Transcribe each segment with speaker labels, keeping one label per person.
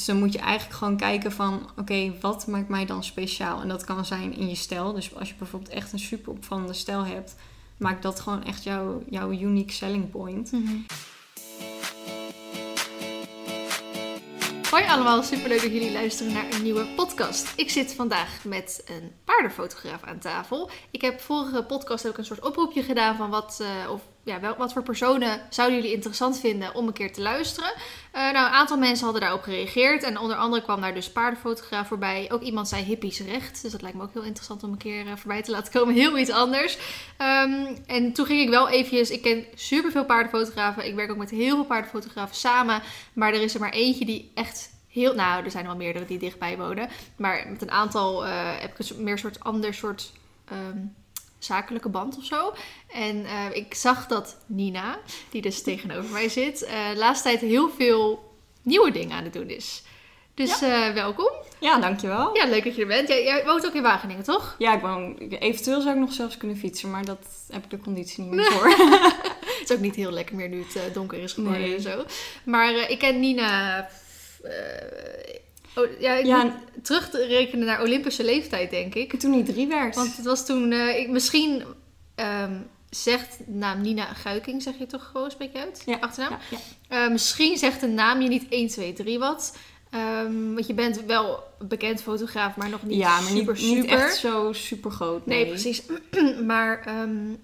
Speaker 1: Dus dan moet je eigenlijk gewoon kijken van, oké, wat maakt mij dan speciaal? En dat kan zijn in je stijl. Dus als je bijvoorbeeld echt een super opvallende stijl hebt, maakt dat gewoon echt jouw, jouw unique selling point.
Speaker 2: Hoi allemaal, superleuk dat jullie luisteren naar een nieuwe podcast. Ik zit vandaag met een paardenfotograaf aan tafel. Ik heb vorige podcast ook een soort oproepje gedaan van wat, uh, of, ja, wel, wat voor personen zouden jullie interessant vinden om een keer te luisteren. Uh, nou, een aantal mensen hadden daarop gereageerd en onder andere kwam daar dus paardenfotograaf voorbij. Ook iemand zei hippies recht, dus dat lijkt me ook heel interessant om een keer uh, voorbij te laten komen. Heel iets anders. Um, en toen ging ik wel eventjes, ik ken superveel paardenfotografen. Ik werk ook met heel veel paardenfotografen samen. Maar er is er maar eentje die echt heel, nou, er zijn wel meerdere die dichtbij wonen. Maar met een aantal uh, heb ik een meer soort ander soort um, zakelijke band of zo. En uh, ik zag dat Nina, die dus tegenover mij zit, uh, de laatste tijd heel veel nieuwe dingen aan het doen is. Dus ja. welkom.
Speaker 1: Ja, dankjewel.
Speaker 2: Ja, leuk dat je er bent. Jij, jij, woont ook in Wageningen, toch?
Speaker 1: Ja, ik woon. Eventueel zou ik nog zelfs kunnen fietsen, maar dat heb ik de conditie niet meer voor.
Speaker 2: het is ook niet heel lekker meer nu het donker is geworden nee. en zo. Maar ik ken Nina oh, ja, ik ja, moet terugrekenen naar Olympische leeftijd, denk ik.
Speaker 1: Toen hij drie werd.
Speaker 2: Want het was toen, uh, ik, misschien um, zegt de naam Nina Guiking, zeg je toch gewoon, spreek je uit?
Speaker 1: Ja.
Speaker 2: Achternaam?
Speaker 1: Ja, ja.
Speaker 2: Uh, misschien zegt de naam je niet 1, 2, 3 wat. Um, want je bent wel bekend fotograaf, maar nog niet
Speaker 1: ja, maar
Speaker 2: super,
Speaker 1: niet,
Speaker 2: super.
Speaker 1: niet echt zo super groot.
Speaker 2: Nee, nee precies. maar um,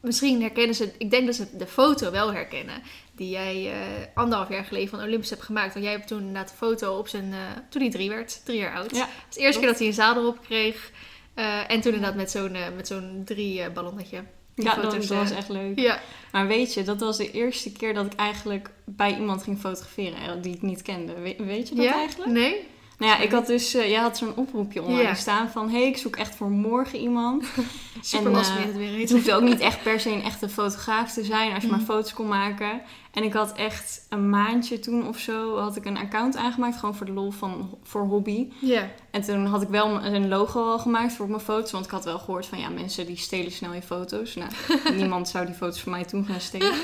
Speaker 2: misschien herkennen ze, ik denk dat ze de foto wel herkennen die jij uh, anderhalf jaar geleden van Olympus hebt gemaakt. Want jij hebt toen inderdaad een foto op zijn, uh, toen hij drie werd, drie jaar oud.
Speaker 1: Ja,
Speaker 2: het is de eerste keer dat hij een zadel op kreeg. Uh, en toen inderdaad met zo'n met zo'n drie ballonnetje.
Speaker 1: Die ja, foto's, dat, was echt leuk.
Speaker 2: Ja.
Speaker 1: Maar weet je, dat was de eerste keer dat ik eigenlijk bij iemand ging fotograferen die ik niet kende. We, weet je dat
Speaker 2: ja?
Speaker 1: eigenlijk?
Speaker 2: Nee.
Speaker 1: Nou ja, ik had dus, jij had zo'n oproepje online ja. staan van, hé, hey, ik zoek echt voor morgen iemand.
Speaker 2: Super en, uh, het weer
Speaker 1: Het hoeft ook niet echt per se een echte fotograaf te zijn, als je mm. maar foto's kon maken. En ik had echt een maandje toen of zo, had ik een account aangemaakt, gewoon voor de lol van, voor hobby.
Speaker 2: Ja. Yeah.
Speaker 1: En toen had ik wel een logo al gemaakt voor mijn foto's, want ik had wel gehoord van, ja, mensen die stelen snel je foto's. Nou, niemand zou die foto's van mij toen gaan stelen.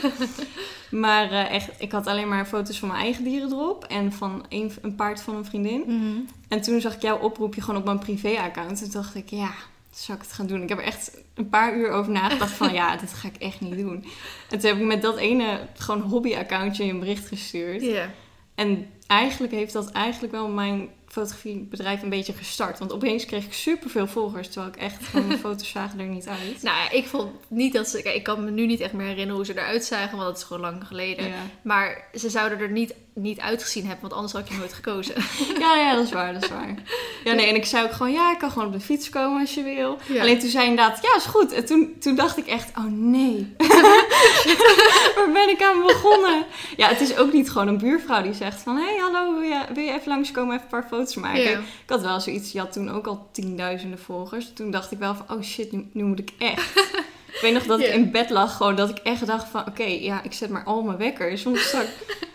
Speaker 1: maar uh, echt, ik had alleen maar foto's van mijn eigen dieren erop en van een, een paard van een vriendin.
Speaker 2: Mm -hmm.
Speaker 1: En toen zag ik jouw oproepje gewoon op mijn privé-account. En toen dacht ik, ja, zou ik het gaan doen? Ik heb er echt een paar uur over nagedacht van, ja, dit ga ik echt niet doen. En toen heb ik met dat ene gewoon hobby-accountje een bericht gestuurd.
Speaker 2: Yeah.
Speaker 1: En eigenlijk heeft dat eigenlijk wel mijn fotografiebedrijf een beetje gestart. Want opeens kreeg ik superveel volgers, terwijl ik echt van mijn foto's zagen er niet uit.
Speaker 2: Nou ja, ik vond niet dat ze... Kijk, ik kan me nu niet echt meer herinneren hoe ze eruit zagen, want dat is gewoon lang geleden.
Speaker 1: Ja.
Speaker 2: Maar ze zouden er niet, niet uitgezien hebben, want anders had ik je nooit gekozen.
Speaker 1: ja, ja, dat is waar, dat is waar. Ja, nee, en ik zei ook gewoon, ja, ik kan gewoon op de fiets komen als je wil.
Speaker 2: Ja.
Speaker 1: Alleen toen zei je inderdaad, ja, is goed. En toen, toen dacht ik echt, oh nee. Waar ben ik aan begonnen? Ja, het is ook niet gewoon een buurvrouw die zegt van, hé, hey, hallo, wil je, wil je even langskomen, even een paar foto's maken?
Speaker 2: Ja.
Speaker 1: Ik had wel zoiets, je had toen ook al tienduizenden volgers. Toen dacht ik wel van, oh shit, nu, nu moet ik echt. ik weet nog dat ik in bed lag, gewoon dat ik echt dacht van, oké, ja, ik zet maar al mijn wekkers. Want straks,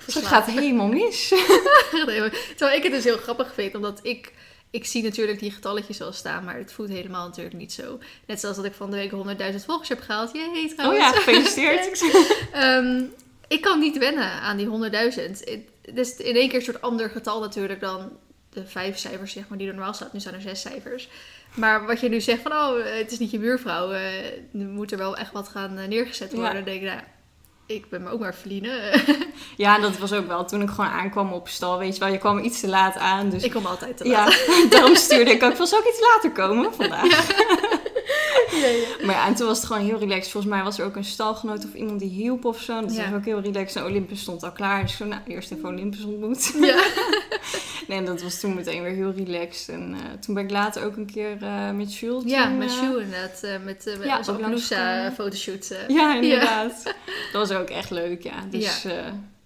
Speaker 1: gaat het helemaal mis.
Speaker 2: Terwijl ik het dus heel grappig vind, omdat ik... Ik zie natuurlijk die getalletjes wel staan, maar het voelt helemaal natuurlijk niet zo. Net zoals dat ik van de week 100.000 volgers heb gehaald. Jee,
Speaker 1: Oh
Speaker 2: trouwens.
Speaker 1: ja, gefeliciteerd.
Speaker 2: Ehm, ik kan niet wennen aan die 100.000. Het het is in één keer een soort ander getal natuurlijk dan de vijf cijfers, zeg maar, die er normaal staat. Nu staan er zes cijfers. Maar wat je nu zegt van, oh, het is niet je buurvrouw. eh, nu moet er wel echt wat gaan eh, neergezet worden.
Speaker 1: Ja.
Speaker 2: Dan denk ik, nou, ik ben me ook maar verdienen.
Speaker 1: Ja, dat was ook wel toen ik gewoon aankwam op stal. Weet je wel, je kwam iets te laat aan. Dus
Speaker 2: ik kom altijd te laat.
Speaker 1: ja, daarom stuurde ik ook ik iets later komen vandaag?
Speaker 2: Ja, ja.
Speaker 1: Maar ja, en toen was het gewoon heel relaxed. Volgens mij was er ook een stalgenoot of iemand die hielp of zo. Dat
Speaker 2: Ja.
Speaker 1: was ook heel relaxed. En Olympus stond al klaar. Dus ik zo, nou, eerst even Olympus ontmoet.
Speaker 2: Ja.
Speaker 1: Nee, en dat was toen meteen weer heel relaxed. En eh, toen ben ik later ook een keer eh, met Jules.
Speaker 2: Ja,
Speaker 1: toen,
Speaker 2: met
Speaker 1: eh,
Speaker 2: Sjoe inderdaad. met uh, met
Speaker 1: Ja,
Speaker 2: onze
Speaker 1: langsgekomen.
Speaker 2: fotoshoot.
Speaker 1: Ja, inderdaad. Dat was ook echt leuk, ja. Dus ja,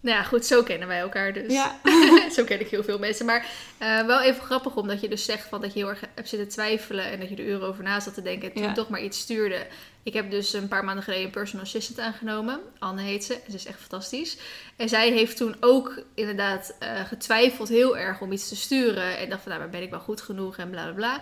Speaker 2: Nou ja, goed, zo kennen wij elkaar dus.
Speaker 1: ja.
Speaker 2: zo ken ik heel veel mensen. Maar eh, wel even grappig omdat je dus zegt van dat je heel erg hebt zitten twijfelen en dat je er uren over na zat te denken en toen
Speaker 1: Ja.
Speaker 2: toch maar iets stuurde. Ik heb dus een paar maanden geleden een personal assistant aangenomen. Anne heet ze. Ze is echt fantastisch. En zij heeft toen ook inderdaad eh, getwijfeld heel erg om iets te sturen. En dacht van, nou, maar ben ik wel goed genoeg en bla bla bla.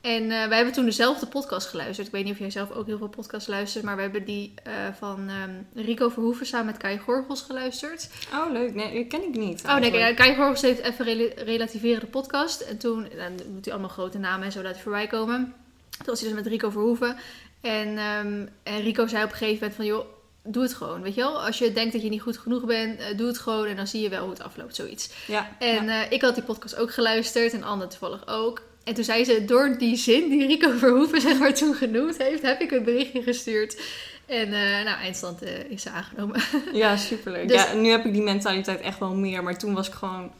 Speaker 2: En uh, wij hebben toen dezelfde podcast geluisterd. Ik weet niet of jij zelf ook heel veel podcasts luistert, maar we hebben die uh, van um, Rico Verhoeven samen met Kai Gorgels geluisterd.
Speaker 1: Oh, leuk. Nee, die ken ik niet.
Speaker 2: Oh, nee, Kai Gorgels heeft even rel relativerende podcast. En toen, dan moet hij allemaal grote namen en zo laten voorbij komen. Toen was hij dus met Rico Verhoeven. En, um, en Rico zei op een gegeven moment van, joh, doe het gewoon, weet je wel? Als je denkt dat je niet goed genoeg bent, uh, doe het gewoon en dan zie je wel hoe het afloopt, zoiets.
Speaker 1: Ja,
Speaker 2: en
Speaker 1: ja.
Speaker 2: Uh, ik had die podcast ook geluisterd en Anne toevallig ook. En toen zei ze, door die zin die Rico Verhoeven zeg maar toen genoemd heeft, heb ik een berichtje gestuurd. En uh, nou, eindstand is ze aangenomen.
Speaker 1: Ja, superleuk. Dus, ja, nu heb ik die mentaliteit echt wel meer, maar toen was ik gewoon,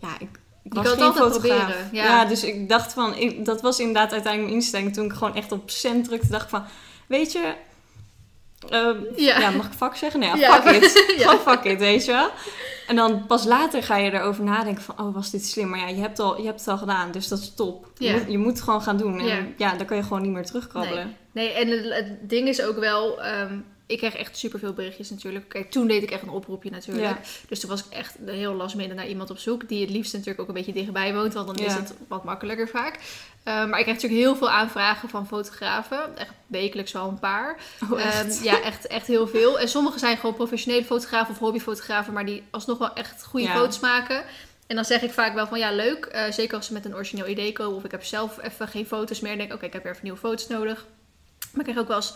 Speaker 1: ja, ik, ik was geen fotograaf.
Speaker 2: proberen. Ja.
Speaker 1: Ja. dus ik dacht van, ik, dat was inderdaad uiteindelijk mijn instelling. Toen ik gewoon echt op cent drukte, dacht ik van, weet je, uh,
Speaker 2: Ja.
Speaker 1: ja. mag ik fuck zeggen? Nee, ja, fuck it.
Speaker 2: Ja.
Speaker 1: Gewoon fuck it, weet je wel. En dan pas later ga je erover nadenken van, oh, was dit slim? Maar ja, je hebt, al, je hebt het al gedaan, dus dat is top. Je, moet, je moet het gewoon gaan doen. En
Speaker 2: Ja.
Speaker 1: dan kan je gewoon niet meer terugkrabbelen.
Speaker 2: Nee, en het, het ding is ook wel, ehm, ik kreeg echt superveel berichtjes natuurlijk. Kijk, toen deed ik echt een oproepje natuurlijk.
Speaker 1: Ja.
Speaker 2: Dus toen was ik echt heel last minute naar iemand op zoek. Die het liefst natuurlijk ook een beetje dichtbij woont. Want dan is het wat makkelijker vaak. Eh, maar ik kreeg natuurlijk heel veel aanvragen van fotografen. Echt wekelijks wel een paar.
Speaker 1: Oh, echt?
Speaker 2: Ehm, ja, echt, echt heel veel. En sommige zijn gewoon professionele fotografen of hobbyfotografen. Maar die alsnog wel echt goede
Speaker 1: Ja.
Speaker 2: foto's maken. En dan zeg ik vaak wel van ja, leuk. Eh, zeker als ze met een origineel idee komen. Of ik heb zelf even geen foto's meer. En denk oké, ik heb weer even nieuwe foto's nodig. Maar ik krijg ook wel eens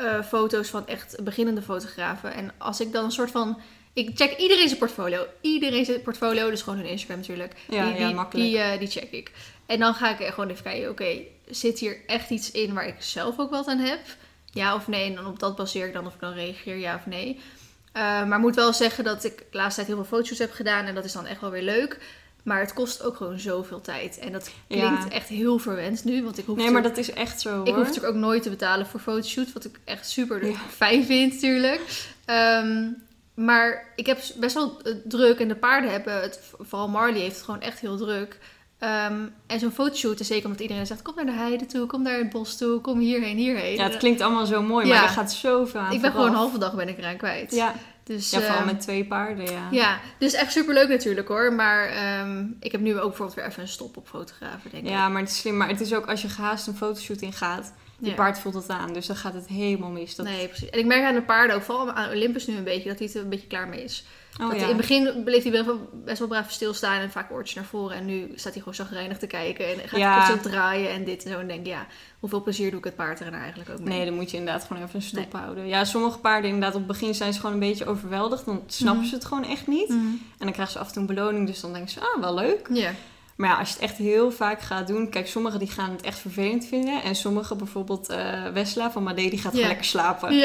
Speaker 2: eh, foto's van echt beginnende fotografen. En als ik dan een soort van... Ik check iedereen zijn portfolio. Iedereen zijn portfolio. Dus gewoon hun Instagram natuurlijk.
Speaker 1: Ja,
Speaker 2: die,
Speaker 1: ja,
Speaker 2: die,
Speaker 1: makkelijk.
Speaker 2: Die, eh, die check ik. En dan ga ik gewoon even kijken. Oké, zit hier echt iets in waar ik zelf ook wat aan heb? Ja of nee? En dan op dat baseer ik dan of ik dan reageer ja of nee. Eh, maar ik moet wel zeggen dat ik de laatste tijd heel veel foto's heb gedaan. En dat is dan echt wel weer leuk. Maar het kost ook gewoon zoveel tijd. En dat klinkt
Speaker 1: Ja.
Speaker 2: echt heel verwend nu. Want ik hoef
Speaker 1: Nee, maar dat is echt zo, hoor.
Speaker 2: ik hoef natuurlijk ook nooit te betalen voor fotoshoots, wat ik echt super
Speaker 1: Ja.
Speaker 2: fijn vind natuurlijk. Ehm, maar ik heb best wel eh, druk en de paarden hebben het, vooral Marley heeft het gewoon echt heel druk. Ehm, en zo'n fotoshoot, is zeker omdat iedereen zegt, kom naar de heide toe, kom naar het bos toe, kom hierheen, hierheen.
Speaker 1: Ja, het klinkt allemaal zo mooi, maar
Speaker 2: Ja.
Speaker 1: er gaat zoveel aan
Speaker 2: ik ben
Speaker 1: vooraf.
Speaker 2: gewoon een halve dag ben ik eraan kwijt.
Speaker 1: Ja,
Speaker 2: dus,
Speaker 1: ja vooral
Speaker 2: ehm,
Speaker 1: met twee paarden, ja.
Speaker 2: ja, dus echt super leuk natuurlijk hoor. Maar ehm, ik heb nu ook bijvoorbeeld weer even een stop op fotografen, denk ik.
Speaker 1: Ja, maar het is slim. Maar het is ook als je gehaast een fotoshoot in gaat, je
Speaker 2: Ja.
Speaker 1: paard voelt het aan. Dus dan gaat het helemaal mis. Dat...
Speaker 2: Nee, precies. En ik merk aan de paarden ook, vooral aan Olympus nu een beetje, dat hij er een beetje klaar mee is.
Speaker 1: Oh,
Speaker 2: dat
Speaker 1: ja.
Speaker 2: hij, in het begin bleef hij best wel, braaf stilstaan en vaak oortjes naar voren. En nu staat hij gewoon zagrijnig te kijken en gaat
Speaker 1: Ja.
Speaker 2: hij constant draaien en dit en zo. En denk ja, hoeveel plezier doe ik het paard er nou eigenlijk ook mee?
Speaker 1: Nee, dan moet je inderdaad gewoon even een stop houden. Ja, sommige paarden inderdaad op het begin zijn ze gewoon een beetje overweldigd. Dan snappen
Speaker 2: Mhm.
Speaker 1: ze het gewoon echt niet.
Speaker 2: Mhm.
Speaker 1: En dan krijgen ze af en toe een beloning. Dus dan denken ze, ah, wel leuk.
Speaker 2: Ja.
Speaker 1: Maar ja, als je het echt heel vaak gaat doen. Kijk, sommigen die gaan het echt vervelend vinden. En sommigen, bijvoorbeeld eh Wesla van Made, die gaat gewoon lekker slapen.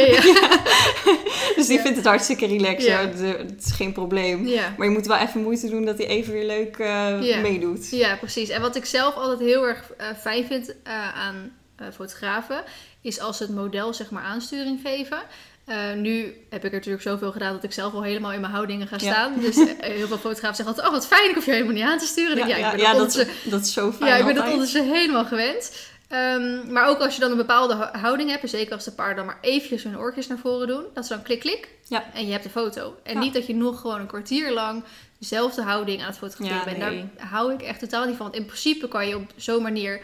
Speaker 1: Dus die vindt het hartstikke relaxed.
Speaker 2: Ja.
Speaker 1: Ja. Het, het is geen probleem. Maar je moet wel even moeite doen dat hij even weer leuk eh, meedoet.
Speaker 2: Ja, precies. En wat ik zelf altijd heel erg eh, fijn vind eh, aan eh, fotografen, is als ze het model zeg maar aansturing geven. Eh, nu heb ik er natuurlijk zoveel gedaan dat ik zelf al helemaal in mijn houdingen ga
Speaker 1: Ja.
Speaker 2: staan. Dus eh, heel veel fotografen zeggen altijd, oh wat fijn, ik hoef je helemaal niet aan te sturen. Ja, ik ben
Speaker 1: ja,
Speaker 2: dat ondertussen-
Speaker 1: dat is zo fijn
Speaker 2: Ja, ik ben dat ondertussen helemaal gewend. Ehm, maar ook als je dan een bepaalde hou- houding hebt, en zeker als de paarden dan maar eventjes hun oortjes naar voren doen, dat ze dan klik klik
Speaker 1: Ja.
Speaker 2: en je hebt de foto. En
Speaker 1: Ja.
Speaker 2: niet dat je nog gewoon een kwartier lang dezelfde houding aan het fotograferen
Speaker 1: Ja,
Speaker 2: bent.
Speaker 1: nee.
Speaker 2: Daar hou ik echt totaal niet van. Want in principe kan je op zo'n manier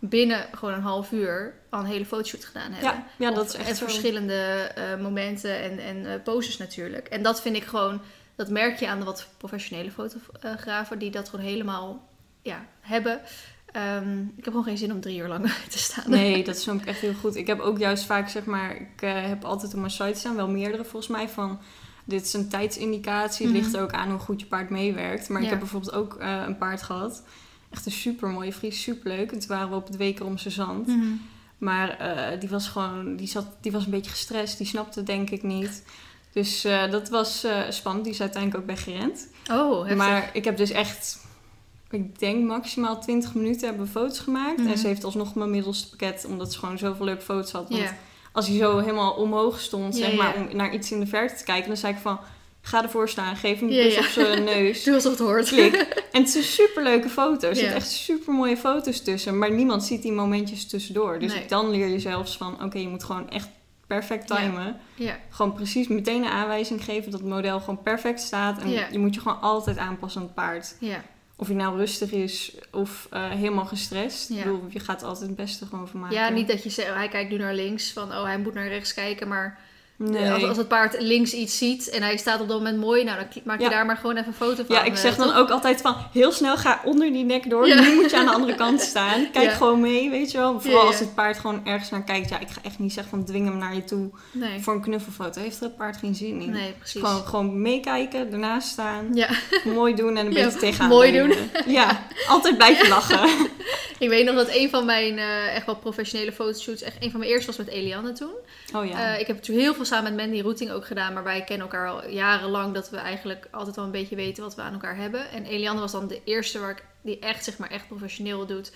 Speaker 2: binnen gewoon een half uur al een hele fotoshoot gedaan hebben.
Speaker 1: Ja, ja, dat
Speaker 2: Of
Speaker 1: is echt
Speaker 2: en
Speaker 1: zo.
Speaker 2: verschillende eh, momenten en, en eh, poses natuurlijk. En dat vind ik gewoon, dat merk je aan de wat professionele fotografen die dat gewoon helemaal ja, hebben. Ehm, ik heb gewoon geen zin om drie uur lang te staan.
Speaker 1: Nee, dat snap ik echt heel goed. Ik heb ook juist vaak, zeg maar, ik eh, heb altijd op mijn site staan, wel meerdere volgens mij, van dit is een tijdsindicatie. Het
Speaker 2: Mhm.
Speaker 1: ligt ook aan hoe goed je paard meewerkt. Maar
Speaker 2: Ja.
Speaker 1: ik heb bijvoorbeeld ook een paard gehad. Echt een super mooie Fries, super leuk. En toen waren we op het Wekeromse Zand.
Speaker 2: Mhm.
Speaker 1: Maar eh, die was gewoon, die, zat, die was een beetje gestrest. Die snapte het denk ik niet. Dus eh, dat was eh, spannend. Die is uiteindelijk ook weggerend.
Speaker 2: Oh, heftig.
Speaker 1: Maar ik heb dus echt, ik denk maximaal 20 minuten hebben we foto's gemaakt.
Speaker 2: Mhm.
Speaker 1: En ze heeft alsnog mijn middelste pakket, omdat ze gewoon zoveel leuke foto's had. Want als hij zo helemaal omhoog stond, zeg maar, om naar iets in de verte te kijken, dan zei ik van, ga ervoor staan, geef hem een kus
Speaker 2: ja.
Speaker 1: op zijn neus.
Speaker 2: Doe alsof het hoort.
Speaker 1: Klik. En het zijn super leuke foto's. Er zitten echt super mooie foto's tussen. Maar niemand ziet die momentjes tussendoor. Dus
Speaker 2: Nee.
Speaker 1: dan leer je zelfs van, oké, je moet gewoon echt perfect timen.
Speaker 2: Ja.
Speaker 1: Gewoon precies meteen een aanwijzing geven dat het model gewoon perfect staat. En je moet je gewoon altijd aanpassen aan het paard.
Speaker 2: Ja.
Speaker 1: of hij nou rustig is of eh, helemaal gestrest.
Speaker 2: Ja.
Speaker 1: Ik bedoel, je gaat altijd het beste gewoon van maken.
Speaker 2: Ja, niet dat je zegt, hij kijkt nu naar links, van oh, hij moet naar rechts kijken. Maar
Speaker 1: Nee.
Speaker 2: als, als het paard links iets ziet en hij staat op dat moment mooi, nou, dan maak je
Speaker 1: Ja.
Speaker 2: daar maar gewoon even een foto van.
Speaker 1: Ja, ik
Speaker 2: eh,
Speaker 1: zeg dan
Speaker 2: toch?
Speaker 1: ook altijd van heel snel ga onder die nek door.
Speaker 2: Ja.
Speaker 1: Nu moet je aan de andere kant staan. Kijk
Speaker 2: Ja.
Speaker 1: gewoon mee, weet je wel. Vooral als het paard gewoon ergens naar kijkt. Ja, ik ga echt niet zeggen van dwing hem naar je toe
Speaker 2: Nee,
Speaker 1: voor een knuffelfoto. Heeft er het paard geen zin in.
Speaker 2: nee precies.
Speaker 1: Gewoon, gewoon meekijken, ernaast staan,
Speaker 2: Ja,
Speaker 1: mooi doen en een beetje tegenaan
Speaker 2: mooi
Speaker 1: leunen. Ja, altijd blijven lachen.
Speaker 2: ik weet nog dat een van mijn eh, echt wel professionele fotoshoots, echt een van mijn eerste was met Eliane toen.
Speaker 1: Oh ja.
Speaker 2: Eh, ik heb natuurlijk heel veel samen met Mandy Routing ook gedaan, maar wij kennen elkaar al jarenlang dat we eigenlijk altijd wel een beetje weten wat we aan elkaar hebben. En Eliane was dan de eerste waar ik, die echt, zeg maar, echt professioneel doet.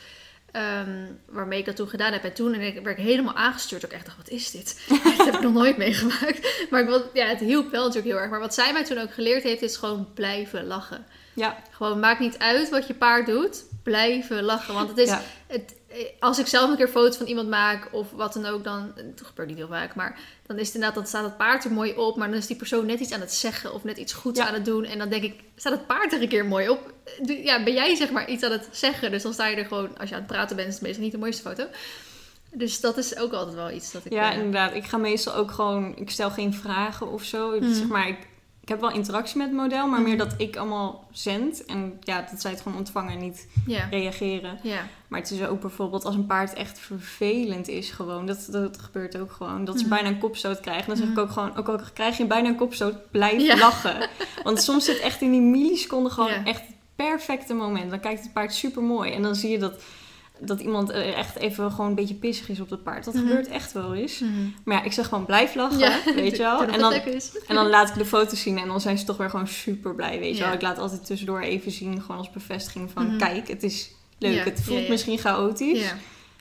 Speaker 2: ehm, waarmee ik dat toen gedaan heb. En toen werd ik helemaal aangestuurd. Ook echt dacht, wat is dit? dat heb ik nog nooit meegemaakt. Maar ik, wil- ja, het hielp wel natuurlijk heel erg. Maar wat zij mij toen ook geleerd heeft, is gewoon blijven lachen.
Speaker 1: ja,
Speaker 2: Gewoon, maakt niet uit wat je paard doet. Blijven lachen. Want het is,
Speaker 1: ja.
Speaker 2: het, eh, als ik zelf een keer foto's van iemand maak of wat dan ook, dan. Het gebeurt niet heel vaak, maar dan is het inderdaad, dan staat het paard er mooi op. Maar dan is die persoon net iets aan het zeggen of net iets goeds
Speaker 1: Ja.
Speaker 2: aan het doen. En dan denk ik, staat het paard er een keer mooi op? Eh, Ja, ben jij zeg maar iets aan het zeggen? Dus dan sta je er gewoon, als je aan het praten bent, is het meestal niet de mooiste foto. Dus dat is ook altijd wel iets dat ik.
Speaker 1: Ja,
Speaker 2: eh,
Speaker 1: inderdaad. Ik ga meestal ook gewoon... Ik stel geen vragen of zo.
Speaker 2: Mhm.
Speaker 1: Zeg maar, ik, ik heb wel interactie met het model, maar
Speaker 2: Mhm.
Speaker 1: meer dat ik allemaal zend. En ja, dat zij het gewoon ontvangen en niet reageren. Maar het is ook bijvoorbeeld als een paard echt vervelend is gewoon. Dat, dat gebeurt ook gewoon. Dat ze
Speaker 2: Mhm.
Speaker 1: bijna een kopstoot krijgen. Dan zeg ik
Speaker 2: Mhm.
Speaker 1: ook gewoon, ook al krijg je bijna een kopstoot, blijf lachen. Want soms zit echt in die milliseconden gewoon echt het perfecte moment. Dan kijkt het paard super mooi. En dan zie je dat, dat iemand echt even gewoon een beetje pissig is op het paard. Dat
Speaker 2: Mhm.
Speaker 1: gebeurt echt wel eens.
Speaker 2: Mhm.
Speaker 1: Maar ja, ik zeg gewoon blijf lachen,
Speaker 2: Ja,
Speaker 1: weet je wel. En dan, en dan laat ik de foto's zien en dan zijn ze toch weer gewoon super blij, weet je
Speaker 2: Ja.
Speaker 1: wel. Ik laat altijd tussendoor even zien, gewoon als bevestiging van...
Speaker 2: Mhm.
Speaker 1: Kijk, het is leuk, het voelt misschien chaotisch.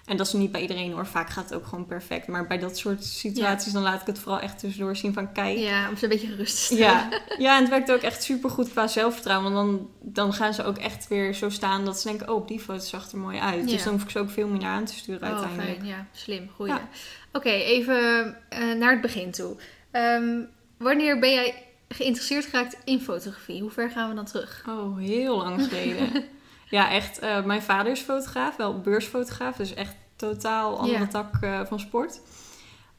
Speaker 1: En dat is niet bij iedereen hoor. Vaak gaat het ook gewoon perfect. Maar bij dat soort situaties dan laat ik het vooral echt tussendoor zien van... Kijk,
Speaker 2: ja, om ze een beetje gerust te stellen.
Speaker 1: ja, ja, en het werkt ook echt super goed qua zelfvertrouwen. Want dan, dan gaan ze ook echt weer zo staan dat ze denken: oh, die foto zag er mooi uit.
Speaker 2: Ja.
Speaker 1: Dus dan hoef ik ze ook veel meer naar aan te sturen
Speaker 2: Oh,
Speaker 1: uiteindelijk.
Speaker 2: fijn. Ja, slim. Goeie.
Speaker 1: Ja.
Speaker 2: Oké, even eh, naar het begin toe. Ehm, wanneer ben jij geïnteresseerd geraakt in fotografie? Hoe ver gaan we dan terug?
Speaker 1: Oh, heel lang geleden. ja, echt. eh, mijn vader is fotograaf, wel beursfotograaf. Dus echt totaal andere
Speaker 2: Ja.
Speaker 1: tak eh, van sport.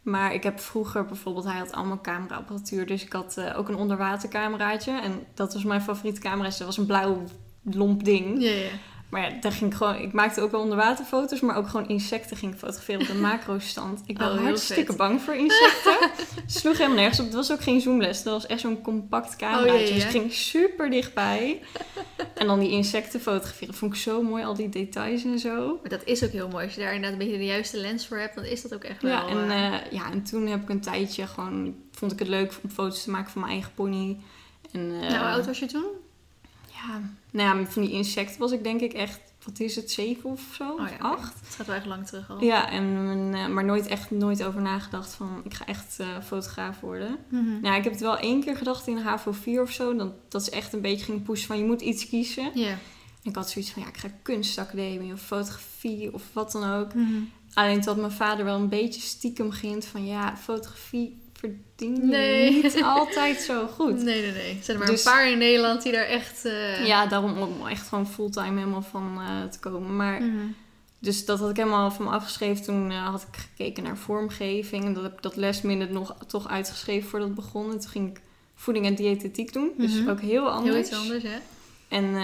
Speaker 1: Maar ik heb vroeger bijvoorbeeld, hij had allemaal cameraapparatuur. Dus ik had eh, ook een onderwatercameraatje. En dat was mijn favoriete camera. Dus dat was een blauw lomp ding.
Speaker 2: Ja, ja.
Speaker 1: Maar ja, daar ging ik gewoon. Ik maakte ook wel onderwaterfoto's, maar ook gewoon insecten ging ik fotograferen op een macro-stand. Ik ben
Speaker 2: Oh,
Speaker 1: hartstikke
Speaker 2: vet.
Speaker 1: bang voor insecten. Sloeg helemaal nergens op. Het was ook geen zoomles. Dat was echt zo'n compact cameraatje.
Speaker 2: Oh, ja,
Speaker 1: Dus ik ging super dichtbij. en dan die insecten fotograferen. Vond ik zo mooi, al die details en zo.
Speaker 2: Maar dat is ook heel mooi. Als je daar inderdaad een beetje de juiste lens voor hebt, dan is dat ook echt wel...
Speaker 1: Ja en,
Speaker 2: eh,
Speaker 1: eh, ja, en toen heb ik een tijdje gewoon... Vond ik het leuk om foto's te maken van mijn eigen pony. En, eh,
Speaker 2: nou, hoe oud was je toen?
Speaker 1: Ja, nou ja, van die insecten was ik denk ik echt... Wat is het, zeven of zo?
Speaker 2: Oh ja,
Speaker 1: acht?
Speaker 2: Het gaat wel echt lang terug al.
Speaker 1: Ja, en, eh, maar nooit echt nooit over nagedacht van ik ga echt eh, fotograaf worden.
Speaker 2: Mhm.
Speaker 1: Nou, ik heb het wel één keer gedacht in HAVO 4 of zo. Dat, dat ze echt een beetje ging pushen van je moet iets kiezen.
Speaker 2: Ja.
Speaker 1: En ik had zoiets van ja, ik ga kunstacademie of fotografie of wat dan ook.
Speaker 2: Mhm.
Speaker 1: Alleen dat mijn vader wel een beetje stiekem ging van ja, fotografie verdien je
Speaker 2: Nee.
Speaker 1: niet altijd zo goed.
Speaker 2: Nee, nee, nee. Er zijn er maar
Speaker 1: Dus-
Speaker 2: een paar in Nederland die daar echt... eh,
Speaker 1: Ja, daarom om echt gewoon fulltime helemaal van eh, te komen. Maar
Speaker 2: Mhm.
Speaker 1: Dus dat had ik helemaal van me afgeschreven. Toen eh, had ik gekeken naar vormgeving. En dat heb ik dat last minute nog toch uitgeschreven voordat het begon. En toen ging ik voeding en diëtetiek doen. Dus
Speaker 2: Mhm.
Speaker 1: ook heel anders.
Speaker 2: Heel iets anders, hè?
Speaker 1: En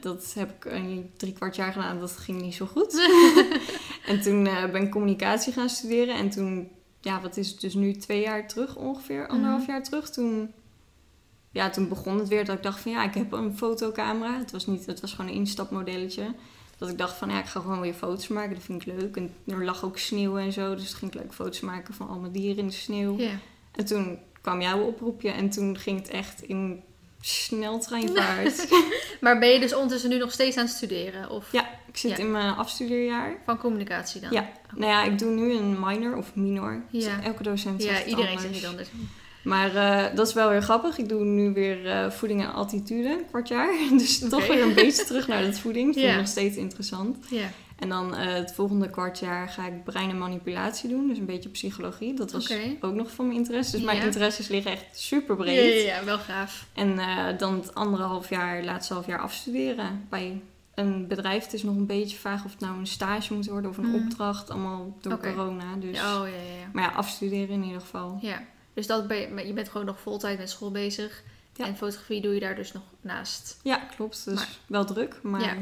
Speaker 1: dat heb ik een drie kwart jaar gedaan. Dat ging niet zo goed. en toen ben ik communicatie gaan studeren. En toen, ja, wat is het dus nu twee jaar terug ongeveer? Anderhalf
Speaker 2: Mhm.
Speaker 1: jaar terug. Toen, ja, toen begon het weer dat ik dacht van ja, ik heb een fotocamera. Het was, niet, het was gewoon een instapmodelletje. Dat ik dacht van ja, ik ga gewoon weer foto's maken. Dat vind ik leuk. En er lag ook sneeuw en zo. Dus ging ik leuk foto's maken van al mijn dieren in de sneeuw. En toen kwam jouw oproepje. En toen ging het echt in sneltreinvaart.
Speaker 2: Maar ben je dus ondertussen nu nog steeds aan het studeren? Of
Speaker 1: Ja. ik zit
Speaker 2: Ja.
Speaker 1: in mijn afstudeerjaar.
Speaker 2: van communicatie dan?
Speaker 1: Ja. Nou ja, ik doe nu een minor of minor. Dus elke docent zegt
Speaker 2: Ja, iedereen zegt niet anders.
Speaker 1: Maar eh, dat is wel weer grappig. Ik doe nu weer eh, voeding en attitude, kwart jaar. Dus toch weer een beetje terug naar dat voeding. Vind ik
Speaker 2: Ja.
Speaker 1: nog steeds interessant.
Speaker 2: Ja.
Speaker 1: En dan eh, het volgende kwart jaar ga ik brein en manipulatie doen. Dus een beetje psychologie. Dat was ook nog van mijn interesse. Dus mijn interesses liggen echt super breed.
Speaker 2: ja, ja, wel gaaf.
Speaker 1: En eh, dan het anderhalf jaar, laatste half jaar afstuderen bij een bedrijf. Het is nog een beetje vaag of het nou een stage moet worden of een
Speaker 2: Mhm.
Speaker 1: opdracht. Allemaal door corona. Dus.
Speaker 2: Oh, ja, ja, ja.
Speaker 1: Maar ja, afstuderen in ieder geval.
Speaker 2: Ja, dus dat ben je, je bent gewoon nog voltijd met school bezig. En fotografie doe je daar dus nog naast.
Speaker 1: Ja, klopt. Dus
Speaker 2: Maar-
Speaker 1: wel druk, maar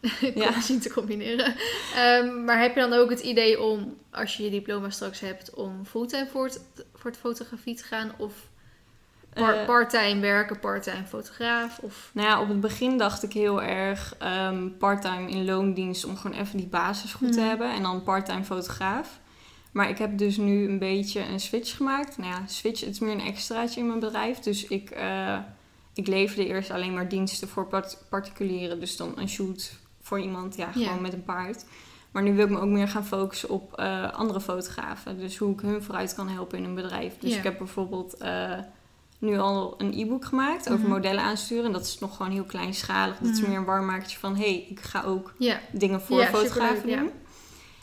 Speaker 2: Ja. Zien te combineren. Ehm, maar heb je dan ook het idee om, als je je diploma straks hebt, om fulltime voor het, voor het fotografie te gaan? Of
Speaker 1: Eh,
Speaker 2: parttime werken, parttime fotograaf? Of...
Speaker 1: Nou ja, op het begin dacht ik heel erg ehm parttime in loondienst om gewoon even die basis goed te
Speaker 2: Mhm.
Speaker 1: hebben. En dan parttime fotograaf. Maar ik heb dus nu een beetje een switch gemaakt. Nou ja, switch, het is meer een extraatje in mijn bedrijf. Dus ik, eh, ik leverde eerst alleen maar diensten voor part- particulieren. Dus dan een shoot voor iemand, ja, gewoon
Speaker 2: Ja.
Speaker 1: met een paard. Maar nu wil ik me ook meer gaan focussen op eh, andere fotografen. Dus hoe ik hun vooruit kan helpen in een bedrijf. Dus
Speaker 2: Ja.
Speaker 1: ik heb bijvoorbeeld eh, nu al een e-book gemaakt over
Speaker 2: Mhm.
Speaker 1: modellen aansturen. En dat is nog gewoon heel kleinschalig. Dat is
Speaker 2: Mhm.
Speaker 1: meer een warmmakertje van... hé, hey, ik ga ook dingen voor fotografen
Speaker 2: superleuk, ja.
Speaker 1: doen.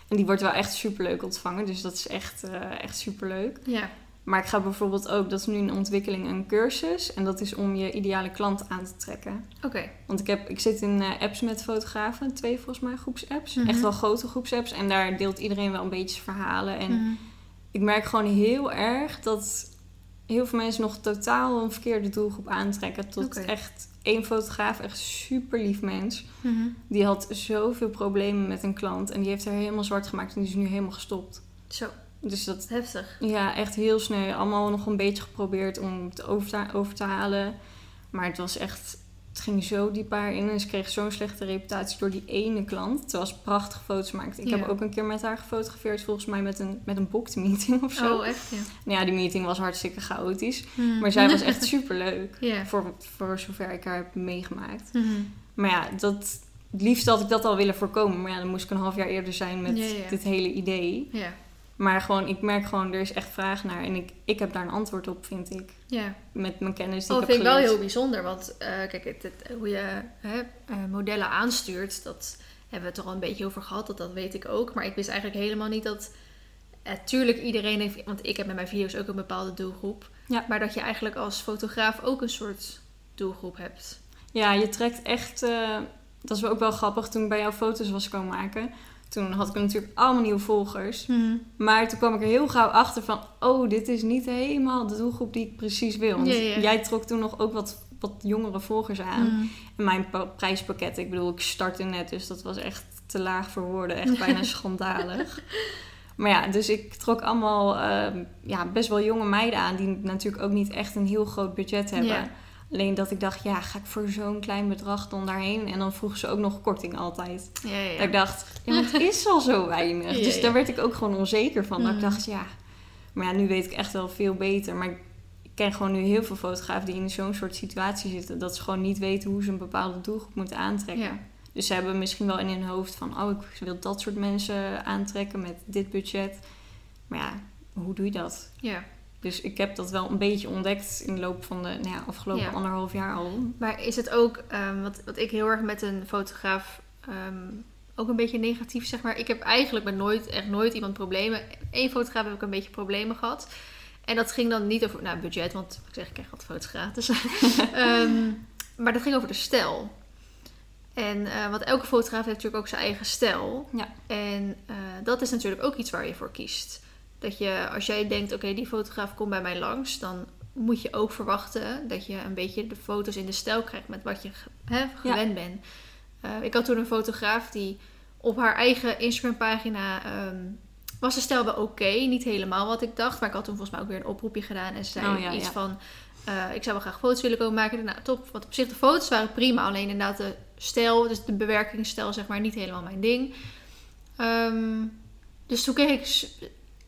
Speaker 1: En die wordt wel echt superleuk ontvangen. Dus dat is echt, eh echt superleuk.
Speaker 2: ja.
Speaker 1: Maar ik ga bijvoorbeeld ook... Dat is nu in ontwikkeling een cursus. En dat is om je ideale klant aan te trekken.
Speaker 2: oké.
Speaker 1: Want ik, heb, ik zit in eh, apps met fotografen. Twee volgens mij groepsapps.
Speaker 2: Mhm.
Speaker 1: Echt wel grote groepsapps. En daar deelt iedereen wel een beetje verhalen. En
Speaker 2: Mhm.
Speaker 1: ik merk gewoon heel erg dat heel veel mensen nog totaal een verkeerde doelgroep aantrekken. Tot echt één fotograaf, echt super lief mens.
Speaker 2: Mhm.
Speaker 1: Die had zoveel problemen met een klant. En die heeft er helemaal zwart gemaakt. En die is nu helemaal gestopt.
Speaker 2: Zo,
Speaker 1: Dus dat,
Speaker 2: heftig.
Speaker 1: ja, echt heel snel. Allemaal nog een beetje geprobeerd om het over te, over te halen. Maar het was echt... Het ging zo diep daarin. En ze kreeg zo'n slechte reputatie door die ene klant. Terwijl ze prachtige foto's maakte. Ik
Speaker 2: Ja.
Speaker 1: heb ook een keer met haar gefotografeerd. Volgens mij met een, met een booked meeting of zo.
Speaker 2: Oh, echt? Ja.
Speaker 1: Nou ja, die meeting was hartstikke chaotisch.
Speaker 2: Mhm.
Speaker 1: Maar zij was echt super leuk. Voor, voor zover ik haar heb meegemaakt.
Speaker 2: Mhm.
Speaker 1: Maar ja, dat, het liefst had ik dat al willen voorkomen. Maar ja, dan moest ik een half jaar eerder zijn met
Speaker 2: Ja, ja.
Speaker 1: dit hele idee.
Speaker 2: Ja.
Speaker 1: Maar gewoon, ik merk gewoon, er is echt vraag naar. En ik, ik heb daar een antwoord op, vind ik.
Speaker 2: Ja.
Speaker 1: Met mijn kennis die
Speaker 2: Oh,
Speaker 1: ik
Speaker 2: vind
Speaker 1: heb
Speaker 2: ik wel heel bijzonder. Want eh, kijk, het, het- hoe je hè, eh, modellen aanstuurt, dat hebben we het er al een beetje over gehad. Dat, dat weet ik ook. Maar ik wist eigenlijk helemaal niet dat... Natuurlijk, iedereen heeft... Want ik heb met mijn video's ook een bepaalde doelgroep.
Speaker 1: Ja.
Speaker 2: Maar dat je eigenlijk als fotograaf ook een soort doelgroep hebt.
Speaker 1: Ja, je trekt echt... eh, dat is ook wel grappig. Toen ik bij jou foto's was komen maken... Toen had ik natuurlijk allemaal nieuwe volgers. Maar toen kwam ik er heel gauw achter van... Oh, dit is niet helemaal de doelgroep die ik precies wil. Want jij trok toen nog ook wat, wat jongere volgers aan.
Speaker 2: Mhm.
Speaker 1: En mijn pa- prijspakket, ik bedoel, ik startte net. Dus dat was echt te laag voor woorden. Echt bijna schandalig. Maar ja, dus ik trok allemaal ehm, ja, best wel jonge meiden aan... die natuurlijk ook niet echt een heel groot budget hebben. Alleen dat ik dacht, ja, ga ik voor zo'n klein bedrag dan daarheen? En dan vroegen ze ook nog korting altijd.
Speaker 2: Ja, ja.
Speaker 1: Dat ik dacht, ja, maar het is al zo weinig. Dus daar werd ik ook gewoon onzeker van. Dat ik
Speaker 2: Mm.
Speaker 1: dacht, ja. Maar ja, nu weet ik echt wel veel beter. Maar ik ken gewoon nu heel veel fotografen die in zo'n soort situatie zitten. Dat ze gewoon niet weten hoe ze een bepaalde doelgroep moeten aantrekken. Dus ze hebben misschien wel in hun hoofd van... Oh, ik wil dat soort mensen aantrekken met dit budget. Maar ja, hoe doe je dat?
Speaker 2: ja.
Speaker 1: Dus ik heb dat wel een beetje ontdekt in de loop van de nou ja, afgelopen
Speaker 2: Ja.
Speaker 1: anderhalf jaar al.
Speaker 2: Maar is het ook, ehm, wat, wat ik heel erg met een fotograaf ehm, ook een beetje negatief zeg maar. Ik heb eigenlijk met nooit, echt nooit iemand problemen. Eén fotograaf heb ik een beetje problemen gehad. En dat ging dan niet over nou, budget, want ik zeg ik krijg wat foto's gratis. Maar dat ging over de stijl. En eh, want elke fotograaf heeft natuurlijk ook zijn eigen stijl.
Speaker 1: Ja.
Speaker 2: En eh, dat is natuurlijk ook iets waar je voor kiest. Dat je, als jij denkt, oké, die fotograaf komt bij mij langs, dan moet je ook verwachten dat je een beetje de foto's in de stijl krijgt met wat je gewend bent. Eh, ik had toen een fotograaf die op haar eigen Instagram-pagina ehm, was de stijl wel oké. Niet helemaal wat ik dacht, maar ik had toen volgens mij ook weer een oproepje gedaan en ze zei
Speaker 1: Oh, ja,
Speaker 2: iets
Speaker 1: ja.
Speaker 2: van. eh, ik zou wel graag foto's willen komen maken. Nou, top. Want op zich, de foto's waren prima. Alleen inderdaad de stijl, dus de bewerkingsstijl, zeg maar, niet helemaal mijn ding. Ehm, dus toen kreeg ik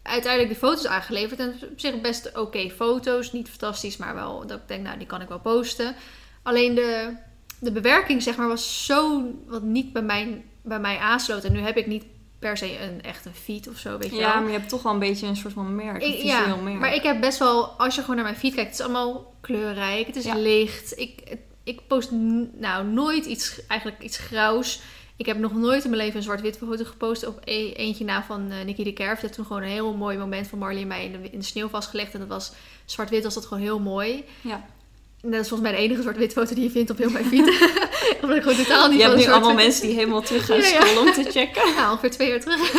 Speaker 2: uiteindelijk de foto's aangeleverd. En op zich best oké foto's. Niet fantastisch, maar wel dat ik denk, nou, die kan ik wel posten. Alleen de, de bewerking, zeg maar, was zo wat niet bij, mijn, bij mij aansloot. En nu heb ik niet per se een echt een feed of zo, weet je
Speaker 1: Ja,
Speaker 2: wel.
Speaker 1: maar je hebt toch wel een beetje een soort van merk. Een
Speaker 2: Ik, ja,
Speaker 1: merk.
Speaker 2: maar ik heb best wel, als je gewoon naar mijn feed kijkt, het is allemaal kleurrijk, het is
Speaker 1: Ja.
Speaker 2: licht. Ik, ik post nou nooit iets, eigenlijk iets grauws. Ik heb nog nooit in mijn leven een zwart-wit foto gepost op e- eentje na van eh Nicky de Kerf. Had toen gewoon een heel mooi moment van Marley en mij in de, in de sneeuw vastgelegd. En dat was zwart-wit was dat gewoon heel mooi.
Speaker 1: Ja.
Speaker 2: En dat is volgens mij de enige zwart-wit foto die je vindt op heel mijn feed. Omdat ik gewoon totaal niet
Speaker 1: Je hebt nu
Speaker 2: soort-
Speaker 1: allemaal mensen die helemaal terug gaan
Speaker 2: Ja, ja.
Speaker 1: scrollen om te checken.
Speaker 2: Ja, ongeveer twee jaar terug.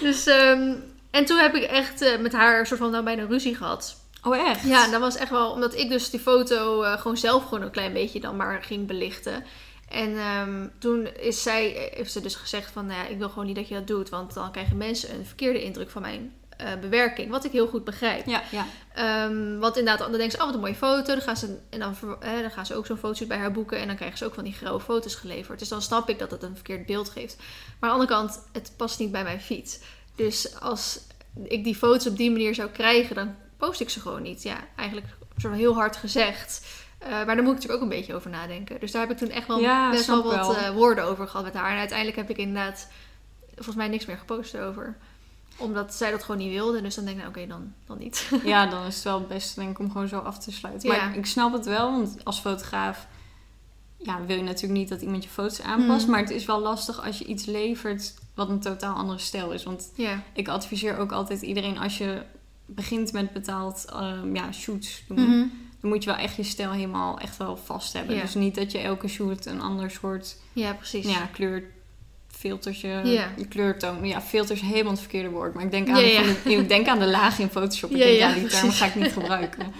Speaker 2: dus, ehm, en toen heb ik echt eh, met haar soort van nou bijna ruzie gehad.
Speaker 1: Oh, echt?
Speaker 2: Ja, dat was echt wel omdat ik dus die foto eh, gewoon zelf gewoon een klein beetje dan maar ging belichten. En ehm, toen is zij, heeft ze dus gezegd van, nou ja, ik wil gewoon niet dat je dat doet, want dan krijgen mensen een verkeerde indruk van mijn eh, bewerking. Wat ik heel goed begrijp.
Speaker 1: Ja, ja.
Speaker 2: Ehm, want inderdaad, dan denken ze, oh wat een mooie foto. Dan gaan ze, en dan, eh, dan gaan ze ook zo'n fotoshoot bij haar boeken. En dan krijgen ze ook van die grauwe foto's geleverd. Dus dan snap ik dat het een verkeerd beeld geeft. Maar aan de andere kant, het past niet bij mijn feed. Dus als ik die foto's op die manier zou krijgen, dan post ik ze gewoon niet. Ja, eigenlijk heel hard gezegd. Eh, maar daar moet ik natuurlijk ook een beetje over nadenken. Dus daar heb ik toen echt wel
Speaker 1: Ja,
Speaker 2: best wel wat eh, woorden over gehad met haar. En uiteindelijk heb ik inderdaad volgens mij niks meer gepost over. Omdat zij dat gewoon niet wilde. Dus dan denk ik, nou oké, dan, dan niet.
Speaker 1: ja, dan is het wel het beste denk ik om gewoon zo af te sluiten. Maar ik, ik snap het wel, want als fotograaf ja, wil je natuurlijk niet dat iemand je foto's aanpast.
Speaker 2: Mm.
Speaker 1: Maar het is wel lastig als je iets levert wat een totaal andere stijl is. Want ik adviseer ook altijd iedereen als je begint met betaald ehm, ja, shoots doen.
Speaker 2: Mhm.
Speaker 1: Dan moet je wel echt je stijl helemaal echt wel vast hebben.
Speaker 2: Ja.
Speaker 1: Dus niet dat je elke shoot een ander soort
Speaker 2: ja, precies.
Speaker 1: ja, kleurfiltertje,
Speaker 2: Ja.
Speaker 1: je kleurtoon. Ja, filter is helemaal het verkeerde woord. Maar ik denk aan,
Speaker 2: Ja,
Speaker 1: de,
Speaker 2: ja.
Speaker 1: ik denk aan de laag in Photoshop. Ik
Speaker 2: Ja,
Speaker 1: denk,
Speaker 2: ja,
Speaker 1: ja, die
Speaker 2: precies.
Speaker 1: ga ik niet gebruiken.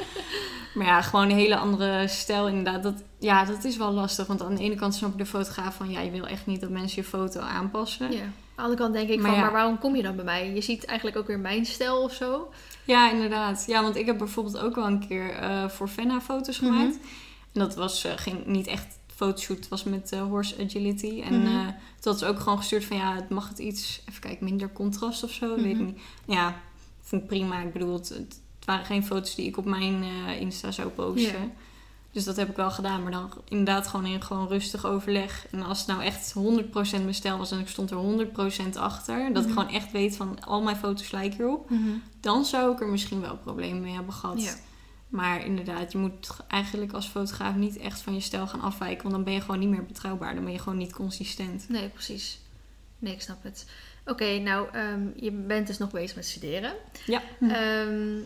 Speaker 1: Maar ja, gewoon een hele andere stijl inderdaad. Dat, ja, dat is wel lastig. Want aan de ene kant snap ik de fotograaf van... Ja, je wil echt niet dat mensen je foto aanpassen.
Speaker 2: Ja. Aan de andere kant denk ik
Speaker 1: Maar
Speaker 2: van,
Speaker 1: ja.
Speaker 2: maar waarom kom je dan bij mij? Je ziet eigenlijk ook weer mijn stijl of zo.
Speaker 1: Ja, inderdaad. Ja, want ik heb bijvoorbeeld ook wel een keer eh, voor Fenna foto's
Speaker 2: Mhm.
Speaker 1: gemaakt. En dat was, eh, ging niet echt fotoshoot. Het was met eh, Horse Agility. En eh toen had ze ook gewoon gestuurd van... Ja, het mag het iets... Even kijken, minder contrast of zo. Weet ik
Speaker 2: Mhm.
Speaker 1: niet. Ja, vond ik prima. Ik bedoel, het, het waren geen foto's die ik op mijn Insta zou posten. Dus dat heb ik wel gedaan. Maar dan inderdaad gewoon in gewoon rustig overleg. En als het nou echt 100% mijn stijl was en ik stond er 100% achter... dat ik
Speaker 2: Mhm.
Speaker 1: gewoon echt weet van al mijn foto's lijken erop dan zou ik er misschien wel problemen mee hebben gehad.
Speaker 2: Ja.
Speaker 1: Maar inderdaad, je moet eigenlijk als fotograaf niet echt van je stijl gaan afwijken. Want dan ben je gewoon niet meer betrouwbaar. Dan ben je gewoon niet consistent.
Speaker 2: Nee, precies. Nee, ik snap het. Oké, nou, ehm, je bent dus nog bezig met studeren.
Speaker 1: Ja.
Speaker 2: Ehm,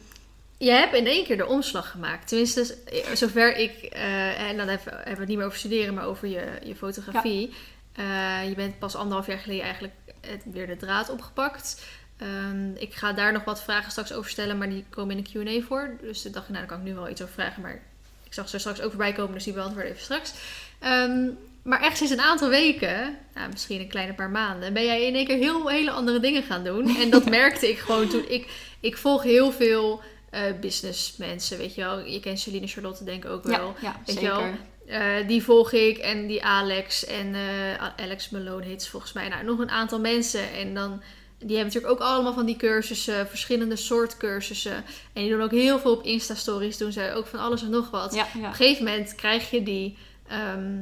Speaker 2: je hebt in één keer de omslag gemaakt. Tenminste, zover ik... eh, en dan hebben we hebben we het niet meer over studeren, maar over je, je fotografie. Eh, je bent pas anderhalf jaar geleden eigenlijk het, weer de draad opgepakt. Ehm, ik ga daar nog wat vragen straks over stellen, maar die komen in de Q&A voor. Dus ik dacht, nou, daar kan ik nu wel iets over vragen. Maar ik zag ze straks ook voorbij komen, dus die beantwoorden even straks. Ehm, maar echt sinds een aantal weken, nou, misschien een kleine paar maanden, ben jij in één keer heel hele andere dingen gaan doen. En dat merkte ik gewoon toen ik, ik volg heel veel eh businessmensen, weet je wel. Je kent Celine Charlotte denk ik ook wel.
Speaker 1: Ja,
Speaker 2: Weet je
Speaker 1: zeker.
Speaker 2: wel? Eh, die volg ik en die Alex en eh, Alex Malone heet ze volgens mij. Nou, nog een aantal mensen. En dan, die hebben natuurlijk ook allemaal van die cursussen, verschillende soort cursussen. En die doen ook heel veel op Insta-stories, doen ze ook van alles en nog wat.
Speaker 1: Ja,
Speaker 2: Op een gegeven moment krijg je die, ehm,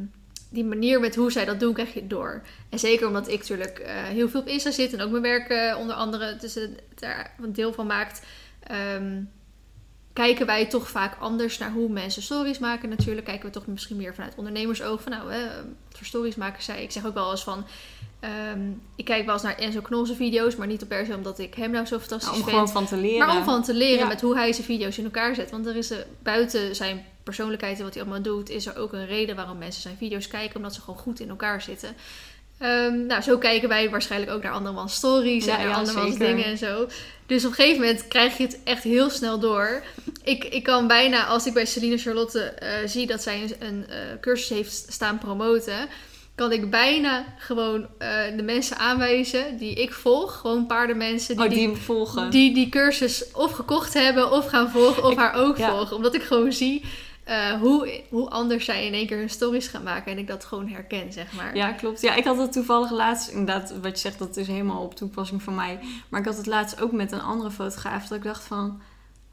Speaker 2: die manier met hoe zij dat doen, krijg je door. En zeker omdat ik natuurlijk heel veel op Insta zit en ook mijn werk onder andere dus het daar een deel van maakt. ehm, kijken wij toch vaak anders naar hoe mensen stories maken natuurlijk. Kijken we toch misschien meer vanuit ondernemersoog. Van nou, hè, wat voor stories maken zij? Ik zeg ook wel eens van... ehm, ik kijk wel eens naar Enzo Knolse video's, maar niet op per se omdat ik hem nou zo fantastisch
Speaker 1: Nou, om
Speaker 2: vind.
Speaker 1: gewoon van te leren.
Speaker 2: Maar om van te leren
Speaker 1: Ja.
Speaker 2: met hoe hij zijn video's in elkaar zet. Want er is er, buiten zijn persoonlijkheid en wat hij allemaal doet, is er ook een reden waarom mensen zijn video's kijken. Omdat ze gewoon goed in elkaar zitten. Ehm, nou, zo kijken wij waarschijnlijk ook naar andermans stories
Speaker 1: Ja,
Speaker 2: en
Speaker 1: ja,
Speaker 2: andermans
Speaker 1: zeker.
Speaker 2: dingen en zo. Dus op een gegeven moment krijg je het echt heel snel door. Ik, ik kan bijna, als ik bij Celine Charlotte eh, zie dat zij een, een eh, cursus heeft staan promoten, kan ik bijna gewoon eh, de mensen aanwijzen die ik volg. Gewoon paardenmensen die,
Speaker 1: oh, die
Speaker 2: die
Speaker 1: hem volgen.
Speaker 2: die die cursus of gekocht hebben of gaan volgen of
Speaker 1: Ik-
Speaker 2: haar ook
Speaker 1: ja.
Speaker 2: volgen. Omdat ik gewoon zie eh, hoe, hoe anders zij in één keer hun stories gaan maken. En ik dat gewoon herken, zeg maar.
Speaker 1: Ja, klopt. Ja, ik had het toevallig laatst, inderdaad, wat je zegt, dat is helemaal op toepassing van mij. Maar ik had het laatst ook met een andere fotograaf, dat ik dacht van,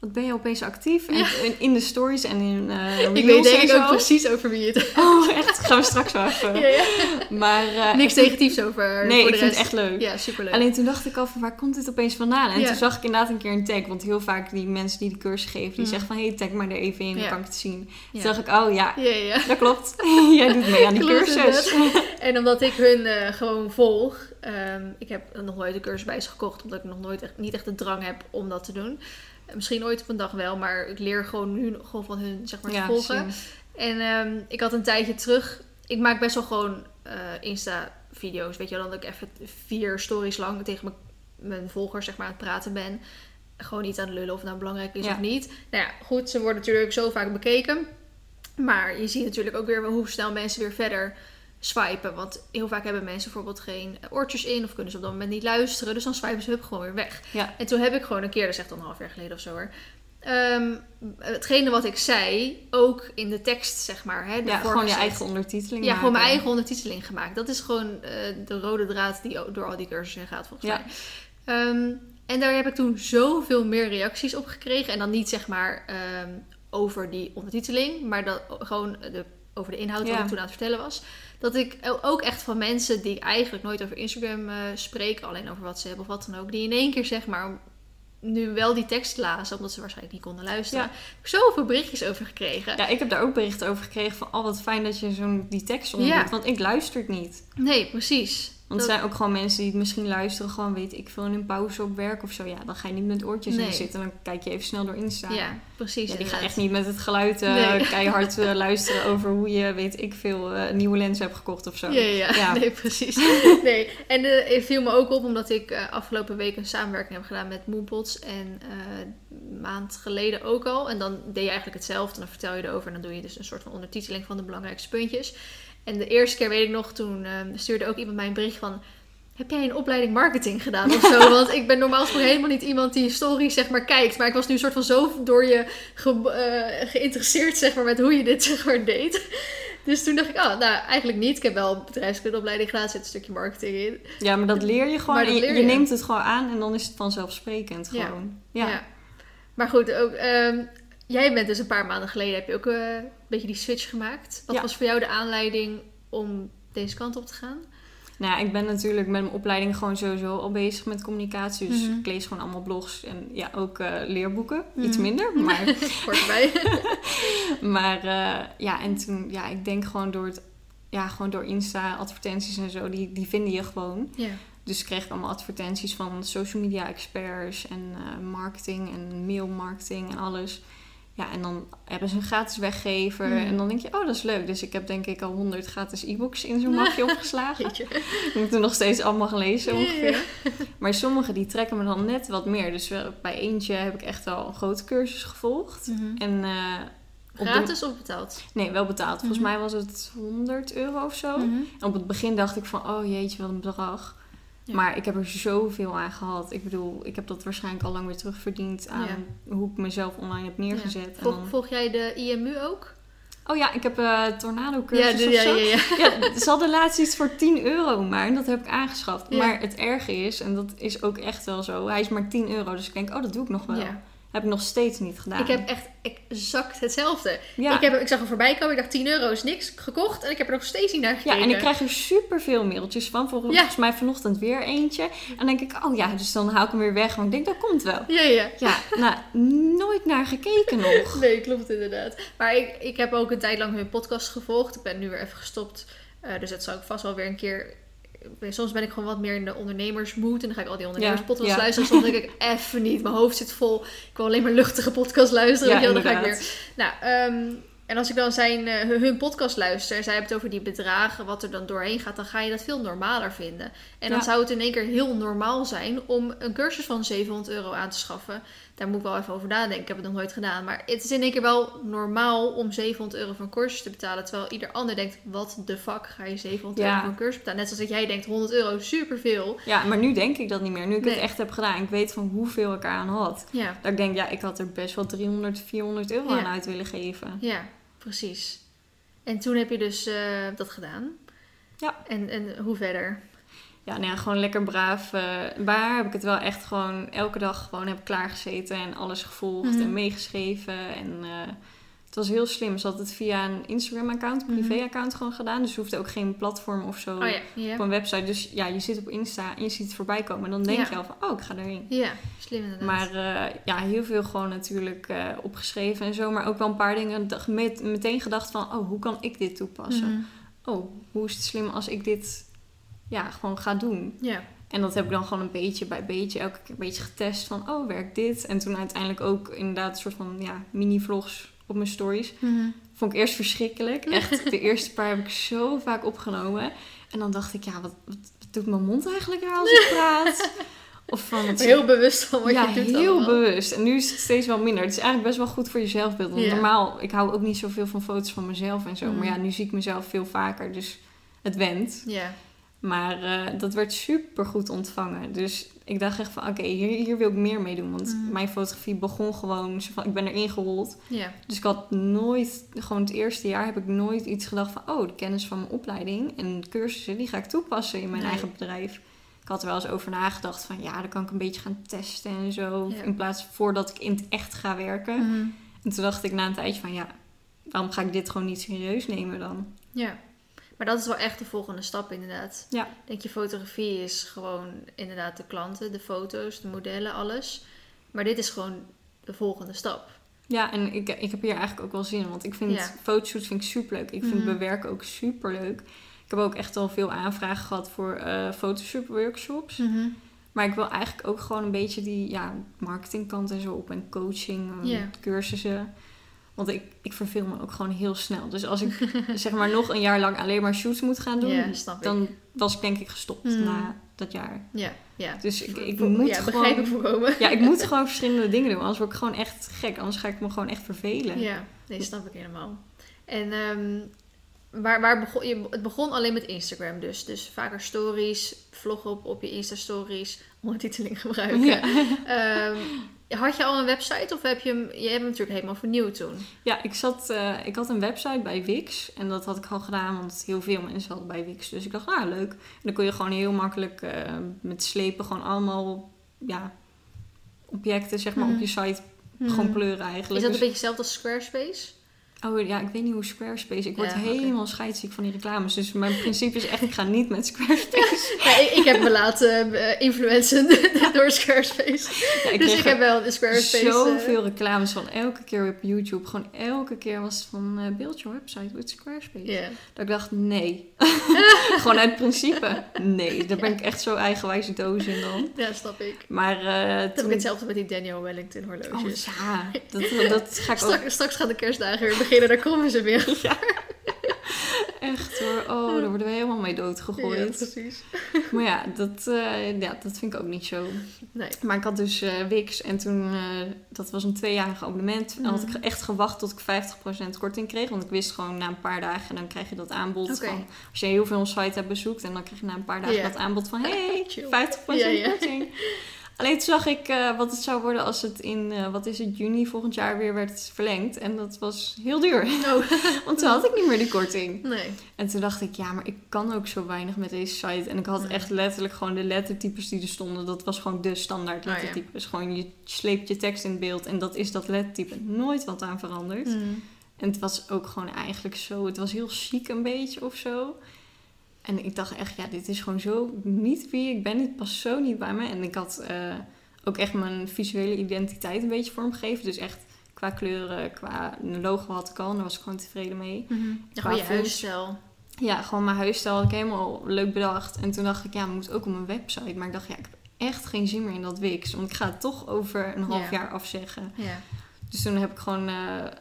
Speaker 1: wat ben je opeens actief? En, in de stories en in eh
Speaker 2: ik weet denk
Speaker 1: en
Speaker 2: ik ook precies over wie het
Speaker 1: Oh, echt? Gaan we straks wel even.
Speaker 2: ja, ja.
Speaker 1: Maar, eh,
Speaker 2: Niks negatiefs over
Speaker 1: Nee,
Speaker 2: voor
Speaker 1: ik
Speaker 2: de
Speaker 1: vind
Speaker 2: rest.
Speaker 1: het echt leuk.
Speaker 2: Ja, superleuk.
Speaker 1: Alleen toen dacht ik al van waar komt dit opeens vandaan? En toen zag ik inderdaad een keer een tag. Want heel vaak die mensen die de cursus geven, die zeggen van hé, tag maar er even in, dan kan ik het zien. Toen dacht ik, oh ja,
Speaker 2: Ja, ja.
Speaker 1: dat klopt. Jij doet mee aan die
Speaker 2: Klopt,
Speaker 1: cursus.
Speaker 2: En omdat ik hun eh, gewoon volg. ehm, ik heb nog nooit een cursus bij ze gekocht. Omdat ik nog nooit echt, niet echt de drang heb om dat te doen. Misschien ooit op een dag wel. Maar ik leer gewoon nu gewoon van hun zeg maar, te
Speaker 1: Ja,
Speaker 2: volgen. En ehm, ik had een tijdje terug. ik maak best wel gewoon eh, Insta-video's. Weet je wel, dat ik even vier stories lang tegen mijn, mijn volgers zeg maar, aan het praten ben. Gewoon niet aan het lullen of het nou belangrijk is
Speaker 1: Ja.
Speaker 2: of niet. Nou ja, goed, ze worden natuurlijk zo vaak bekeken. Maar je ziet natuurlijk ook weer hoe snel mensen weer verder swipen. Want heel vaak hebben mensen bijvoorbeeld geen oortjes in of kunnen ze op dat moment niet luisteren. Dus dan swipen ze hup gewoon weer weg.
Speaker 1: Ja.
Speaker 2: En toen heb ik gewoon een keer, dat is echt al een half jaar geleden of zo hoor. ehm, hetgene wat ik zei, ook in de tekst zeg maar. Hè,
Speaker 1: Ja, gewoon je eigen ondertiteling
Speaker 2: Ja, gewoon mijn eigen ondertiteling gemaakt. Dat is gewoon eh, de rode draad die door al die cursussen heen gaat volgens
Speaker 1: Ja.
Speaker 2: mij. Ehm, en daar heb ik toen zoveel meer reacties op gekregen. En dan niet zeg maar ehm, over die ondertiteling, maar dat, gewoon de, over de inhoud wat
Speaker 1: Ja.
Speaker 2: ik toen aan het vertellen was. Dat ik ook echt van mensen die eigenlijk nooit over Instagram eh, spreken, alleen over WhatsApp of wat dan ook, die in één keer zeg maar nu wel die tekst lazen, omdat ze waarschijnlijk niet konden luisteren.
Speaker 1: Ja.
Speaker 2: Heb ik zoveel berichtjes over gekregen.
Speaker 1: Ja, ik heb daar ook berichten over gekregen van... Oh, wat fijn dat je zo'n die tekst onder
Speaker 2: Ja.
Speaker 1: doet, Want ik luister het niet.
Speaker 2: Nee, precies.
Speaker 1: Want er zijn ook gewoon mensen die het misschien luisteren... Gewoon, weet ik veel, in een pauze op werk of zo. Ja, dan ga je niet met oortjes
Speaker 2: Nee.
Speaker 1: in zitten. Dan kijk je even snel door Insta.
Speaker 2: ja, precies.
Speaker 1: Ja, die
Speaker 2: inderdaad.
Speaker 1: echt niet met het geluid eh,
Speaker 2: Nee.
Speaker 1: keihard eh, luisteren over hoe je, weet ik veel, een nieuwe lens hebt gekocht of zo.
Speaker 2: Ja, ja, ja.
Speaker 1: Ja.
Speaker 2: nee, precies. Nee. En het viel me ook op omdat ik afgelopen week een samenwerking heb gedaan met Moonpots. En een maand geleden ook al. En dan deed je eigenlijk hetzelfde. Dan vertel je erover en dan doe je dus een soort van ondertiteling van de belangrijkste puntjes. En de eerste keer weet ik nog, toen eh, stuurde ook iemand mij een bericht van... Heb jij een opleiding marketing gedaan of zo? Want ik ben normaal gesproken helemaal niet iemand die stories zeg maar kijkt. Maar ik was nu soort van zo door je ge- eh, geïnteresseerd zeg maar met hoe je dit zeg maar deed. Dus toen dacht ik, oh, nou eigenlijk niet. Ik heb wel een bedrijfskundeopleiding gedaan, zit een stukje marketing in.
Speaker 1: Ja, maar dat leer je gewoon.
Speaker 2: Maar dat
Speaker 1: en je,
Speaker 2: leer
Speaker 1: je
Speaker 2: je.
Speaker 1: neemt het gewoon aan en dan is het vanzelfsprekend
Speaker 2: Ja.
Speaker 1: gewoon. Ja.
Speaker 2: Maar goed, ook, ehm, jij bent dus een paar maanden geleden, heb je ook eh, een beetje die switch gemaakt. Wat
Speaker 1: Ja.
Speaker 2: was voor jou de aanleiding om deze kant op te gaan?
Speaker 1: Nou ja, ik ben natuurlijk met mijn opleiding gewoon sowieso al bezig met communicatie. Dus
Speaker 2: Mhm.
Speaker 1: ik lees gewoon allemaal blogs en ja, ook eh, leerboeken. Iets
Speaker 2: Mhm.
Speaker 1: minder, maar...
Speaker 2: Kort erbij.
Speaker 1: Maar eh, ja, en toen, ja, ik denk gewoon door het, ja, gewoon door Insta, advertenties en zo, die, die vinden je gewoon.
Speaker 2: ja.
Speaker 1: Dus kreeg ik allemaal advertenties van social media experts en marketing en mailmarketing en alles. Ja, en dan hebben ze een gratis weggever.
Speaker 2: Mhm.
Speaker 1: En dan denk je, oh, dat is leuk. Dus ik heb denk ik al honderd gratis e-books in zo'n mapje opgeslagen. Ik moet er nog steeds allemaal gaan lezen
Speaker 2: Ja,
Speaker 1: ongeveer. Maar sommige die trekken me dan net wat meer. Dus wel, bij eentje heb ik echt al een grote cursus gevolgd.
Speaker 2: Mhm.
Speaker 1: En eh, de-
Speaker 2: Gratis of betaald?
Speaker 1: Nee, wel betaald. Volgens
Speaker 2: Mhm.
Speaker 1: mij was het 100 euro of zo.
Speaker 2: Mhm.
Speaker 1: En op het begin dacht ik van, oh jeetje, wat een bedrag.
Speaker 2: Ja.
Speaker 1: Maar ik heb er zoveel aan gehad. Ik bedoel, ik heb dat waarschijnlijk al lang weer terugverdiend aan hoe ik mezelf online heb neergezet. En
Speaker 2: Volg,
Speaker 1: dan-
Speaker 2: volg jij de IMU ook?
Speaker 1: Oh ja, ik heb een tornado cursus
Speaker 2: de-
Speaker 1: of
Speaker 2: ja,
Speaker 1: zo.
Speaker 2: ja, ja.
Speaker 1: Ja, ze hadden laatst iets voor 10 euro maar. En dat heb ik aangeschaft. Maar het erge is, en dat is ook echt wel zo. Hij is maar 10 euro. Dus ik denk, oh, dat doe ik nog wel.
Speaker 2: Ja.
Speaker 1: Heb ik nog steeds niet gedaan.
Speaker 2: Ik heb echt exact hetzelfde.
Speaker 1: ja.
Speaker 2: Ik, heb, ik zag hem voorbij komen. Ik dacht 10 euro is niks gekocht. En ik heb er nog steeds niet naar gekeken.
Speaker 1: Ja, en ik krijg er superveel mailtjes van. Volgens,
Speaker 2: Ja.
Speaker 1: mij vanochtend weer eentje. En dan denk ik, oh ja, dus dan haal ik hem weer weg. Want ik denk, dat komt wel.
Speaker 2: Ja, ja.
Speaker 1: Ja, nou, nooit naar gekeken nog.
Speaker 2: Nee, klopt inderdaad. Maar ik, ik heb ook een tijd lang hun podcast gevolgd. Ik ben nu weer even gestopt. Eh, dus dat zou ik vast wel weer een keer... Soms ben ik gewoon wat meer in de ondernemersmoed. En dan ga ik al die ondernemerspodcasts
Speaker 1: Ja, ja.
Speaker 2: luisteren. Soms denk ik even niet. Mijn hoofd zit vol. Ik wil alleen maar luchtige podcast luisteren.
Speaker 1: Ja,
Speaker 2: dan ga ik weer... Nou, ehm, en als ik dan zijn, eh, hun- podcast luister... en zij hebben het over die bedragen... wat er dan doorheen gaat... dan ga je dat veel normaler vinden. En dan zou het in één keer heel normaal zijn... om een cursus van 700 euro aan te schaffen daar moet ik wel even over nadenken. Ik heb het nog nooit gedaan. Maar het is in één keer wel normaal om 700 euro voor een cursus te betalen. Terwijl ieder ander denkt, wat de fuck ga je 700
Speaker 1: Ja.
Speaker 2: euro voor een cursus betalen? Net zoals dat jij denkt, 100 euro superveel.
Speaker 1: Ja, maar nu denk ik dat niet meer. Nu ik
Speaker 2: Nee.
Speaker 1: het echt heb gedaan. Ik weet van hoeveel ik eraan had.
Speaker 2: Ja,
Speaker 1: Dat ik denk, ja, ik had er best wel 300, 400 euro
Speaker 2: Ja.
Speaker 1: aan uit willen geven.
Speaker 2: ja, precies. En toen heb je dus eh, dat gedaan.
Speaker 1: Ja.
Speaker 2: En, en hoe verder?
Speaker 1: Ja, nou ja, gewoon lekker braaf. eh waar heb ik het wel echt gewoon elke dag gewoon heb klaargezeten en alles gevolgd
Speaker 2: Mhm.
Speaker 1: en meegeschreven. En eh, het was heel slim. Ze had het via een Instagram-account, een
Speaker 2: Mhm.
Speaker 1: privé-account gewoon gedaan. Dus je hoefde ook geen platform of zo
Speaker 2: Oh ja,
Speaker 1: op een website. Dus ja, je zit op Insta en je ziet het voorbij komen. En dan denk
Speaker 2: Ja.
Speaker 1: je al van, oh, ik ga erin.
Speaker 2: Ja, slim inderdaad.
Speaker 1: Maar eh, ja, heel veel gewoon natuurlijk opgeschreven en zo. Maar ook wel een paar dingen met, meteen gedacht van... oh, hoe kan ik dit toepassen?
Speaker 2: Mhm.
Speaker 1: Oh, hoe is het slim als ik dit ja, gewoon ga doen?
Speaker 2: Ja,
Speaker 1: En dat heb ik dan gewoon een beetje bij beetje elke keer een beetje getest van... oh, werkt dit? En toen uiteindelijk ook inderdaad een soort van ja, mini-vlogs op mijn stories.
Speaker 2: Mhm.
Speaker 1: Vond ik eerst verschrikkelijk. Echt, de eerste paar heb ik zo vaak opgenomen. En dan dacht ik, ja, wat, wat, doet mijn mond eigenlijk raar als ik praat? Of van, wat
Speaker 2: Heel bewust van wat
Speaker 1: ja,
Speaker 2: je doet
Speaker 1: heel
Speaker 2: allemaal.
Speaker 1: bewust. En nu is het steeds wel minder. Het is eigenlijk best wel goed voor je zelfbeeld. Want
Speaker 2: Ja.
Speaker 1: normaal, ik hou ook niet zoveel van foto's van mezelf en zo.
Speaker 2: Mm.
Speaker 1: Maar ja, nu zie ik mezelf veel vaker. Dus het went.
Speaker 2: Ja.
Speaker 1: Maar eh, dat werd super goed ontvangen. Dus ik dacht echt van, oké, hier, hier wil ik meer mee doen. Want
Speaker 2: Mm.
Speaker 1: mijn fotografie begon gewoon, van, ik ben erin gerold. Dus ik had nooit, gewoon het eerste jaar heb ik nooit iets gedacht van, oh, de kennis van mijn opleiding en de cursussen, die ga ik toepassen in mijn
Speaker 2: Nee.
Speaker 1: eigen bedrijf. Ik had er wel eens over nagedacht van, ja, dan kan ik een beetje gaan testen en zo. In plaats voordat ik in het echt ga werken.
Speaker 2: Mhm.
Speaker 1: En toen dacht ik na een tijdje van, ja, waarom ga ik dit gewoon niet serieus nemen dan?
Speaker 2: Ja. Maar dat is wel echt de volgende stap inderdaad.
Speaker 1: Ja.
Speaker 2: Ik denk je fotografie is gewoon inderdaad de klanten, de foto's, de modellen, alles. Maar dit is gewoon de volgende stap.
Speaker 1: Ja, en ik, ik heb hier eigenlijk ook wel zin in. Want ik vind
Speaker 2: Ja.
Speaker 1: fotoshoots vind ik superleuk. Ik vind
Speaker 2: Mhm.
Speaker 1: bewerken ook superleuk. Ik heb ook echt al veel aanvragen gehad voor eh Photoshop workshops.
Speaker 2: Mhm.
Speaker 1: Maar ik wil eigenlijk ook gewoon een beetje die ja, marketingkant en zo op. En coaching, en
Speaker 2: Ja.
Speaker 1: cursussen. Want ik, ik verveel me ook gewoon heel snel. Dus als ik zeg maar nog een jaar lang alleen maar shoots moet gaan doen...
Speaker 2: Ja, snap ik.
Speaker 1: dan was ik denk ik gestopt
Speaker 2: Mhm.
Speaker 1: na dat jaar.
Speaker 2: Ja, ja.
Speaker 1: Dus ik, ik moet
Speaker 2: ja,
Speaker 1: gewoon...
Speaker 2: begrijp ik voorkomen.
Speaker 1: Ja, ik moet gewoon verschillende dingen doen. Anders word ik gewoon echt gek. Anders ga ik me gewoon echt vervelen.
Speaker 2: Ja, nee, snap ik helemaal. En ehm, waar, waar begon, je, het begon alleen met Instagram dus. Dus vaker stories, vloggen op, op je Insta-stories, ondertiteling gebruiken.
Speaker 1: Ja.
Speaker 2: Ehm, had je al een website of heb je hem... Je hebt hem natuurlijk helemaal vernieuwd toen.
Speaker 1: Ja, ik, zat, eh, ik had een website bij Wix. En dat had ik al gedaan, want heel veel mensen hadden bij Wix. Dus ik dacht, ah, leuk. En dan kon je gewoon heel makkelijk eh, met slepen gewoon allemaal ja, objecten zeg maar,
Speaker 2: Mhm.
Speaker 1: op je site gewoon pleuren
Speaker 2: Is
Speaker 1: eigenlijk.
Speaker 2: dat een
Speaker 1: Dus-
Speaker 2: beetje hetzelfde als Squarespace?
Speaker 1: Oh ja, ik weet niet hoe Squarespace... Ik word
Speaker 2: Ja,
Speaker 1: helemaal scheidsziek van die reclames. Dus mijn principe is echt, ik ga niet met Squarespace.
Speaker 2: Ja, ik, ik heb me laten influencen door Squarespace.
Speaker 1: Ik
Speaker 2: dus ik heb wel een Squarespace...
Speaker 1: zoveel reclames van elke keer op YouTube. Gewoon elke keer was het van eh build your website with Squarespace. Dat ik dacht, nee. Gewoon uit principe, nee. Daar ben ik echt zo eigenwijze doos in dan.
Speaker 2: ja, snap ik.
Speaker 1: Maar
Speaker 2: Dat heb
Speaker 1: toen...
Speaker 2: ik hetzelfde met die Daniel Wellington horloges.
Speaker 1: Oh ja, dat, dat ga ik ook
Speaker 2: Straks, straks gaan de kerstdagen weer beginnen, daar komen ze weer.
Speaker 1: echt hoor. Oh, daar worden we helemaal mee
Speaker 2: Ja,
Speaker 1: doodgegooid.
Speaker 2: precies.
Speaker 1: maar ja dat, eh, ja, dat vind ik ook niet zo.
Speaker 2: Nee.
Speaker 1: Maar ik had dus eh, Wix en toen, eh, dat was een tweejarig abonnement. En had ik
Speaker 2: Mhm.
Speaker 1: echt gewacht tot ik 50% korting kreeg. Want ik wist gewoon na een paar dagen, dan krijg je dat aanbod van... Als je heel veel site hebt bezoekt en dan krijg je na een paar dagen
Speaker 2: Ja.
Speaker 1: dat aanbod van... Hey,
Speaker 2: Chill.
Speaker 1: 50%
Speaker 2: Ja, ja.
Speaker 1: korting. Alleen toen zag ik eh, wat het zou worden als het in, eh, wat is het, juni volgend jaar weer werd verlengd. En dat was heel duur.
Speaker 2: Oh,
Speaker 1: Want toen had ik niet meer die korting.
Speaker 2: nee.
Speaker 1: En toen dacht ik, ja, maar ik kan ook zo weinig met deze site. En ik had echt letterlijk gewoon de lettertypes die er stonden. Dat was gewoon de standaard
Speaker 2: Oh, ja.
Speaker 1: lettertypes. Gewoon je sleept je tekst in beeld en dat is dat lettertype. Nooit wat aan veranderd.
Speaker 2: Mm.
Speaker 1: En het was ook gewoon eigenlijk zo, het was heel chic een beetje of zo. En ik dacht echt, ja, dit is gewoon zo niet wie ik ben. Dit past zo niet bij me. En ik had eh, ook echt mijn visuele identiteit een beetje vormgegeven. Dus echt qua kleuren, qua logo had ik al. En daar was ik gewoon tevreden mee. Qua
Speaker 2: gewoon je huisstijl.
Speaker 1: Ja, gewoon mijn huisstijl had ik helemaal leuk bedacht. En toen dacht ik, ja, moet ook op mijn website. Maar ik dacht, ja, ik heb echt geen zin meer in dat Wix. Want ik ga het toch over een half
Speaker 2: Ja.
Speaker 1: jaar afzeggen. Dus toen heb ik gewoon eh,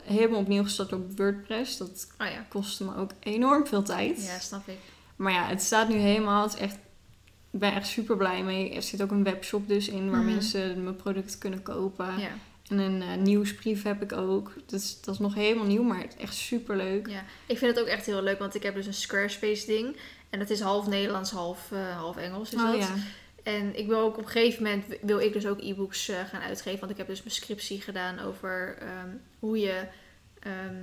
Speaker 1: helemaal opnieuw gestart op WordPress. Dat
Speaker 2: Oh ja.
Speaker 1: kostte me ook enorm veel tijd.
Speaker 2: Ja, snap ik.
Speaker 1: Maar ja, het staat nu helemaal. Het is echt, ik ben echt super blij mee. Er zit ook een webshop dus in waar
Speaker 2: Mhm.
Speaker 1: mensen mijn producten kunnen kopen.
Speaker 2: Ja.
Speaker 1: En een eh, nieuwsbrief heb ik ook. Dus dat is nog helemaal nieuw, maar het is echt super leuk.
Speaker 2: ja. Ik vind het ook echt heel leuk, want ik heb dus een Squarespace ding. En dat is half Nederlands, half, eh, half Engels is
Speaker 1: Oh
Speaker 2: dat.
Speaker 1: ja.
Speaker 2: En ik wil ook op een gegeven moment wil ik dus ook e-books eh, gaan uitgeven. Want ik heb dus mijn scriptie gedaan over ehm, hoe je ehm,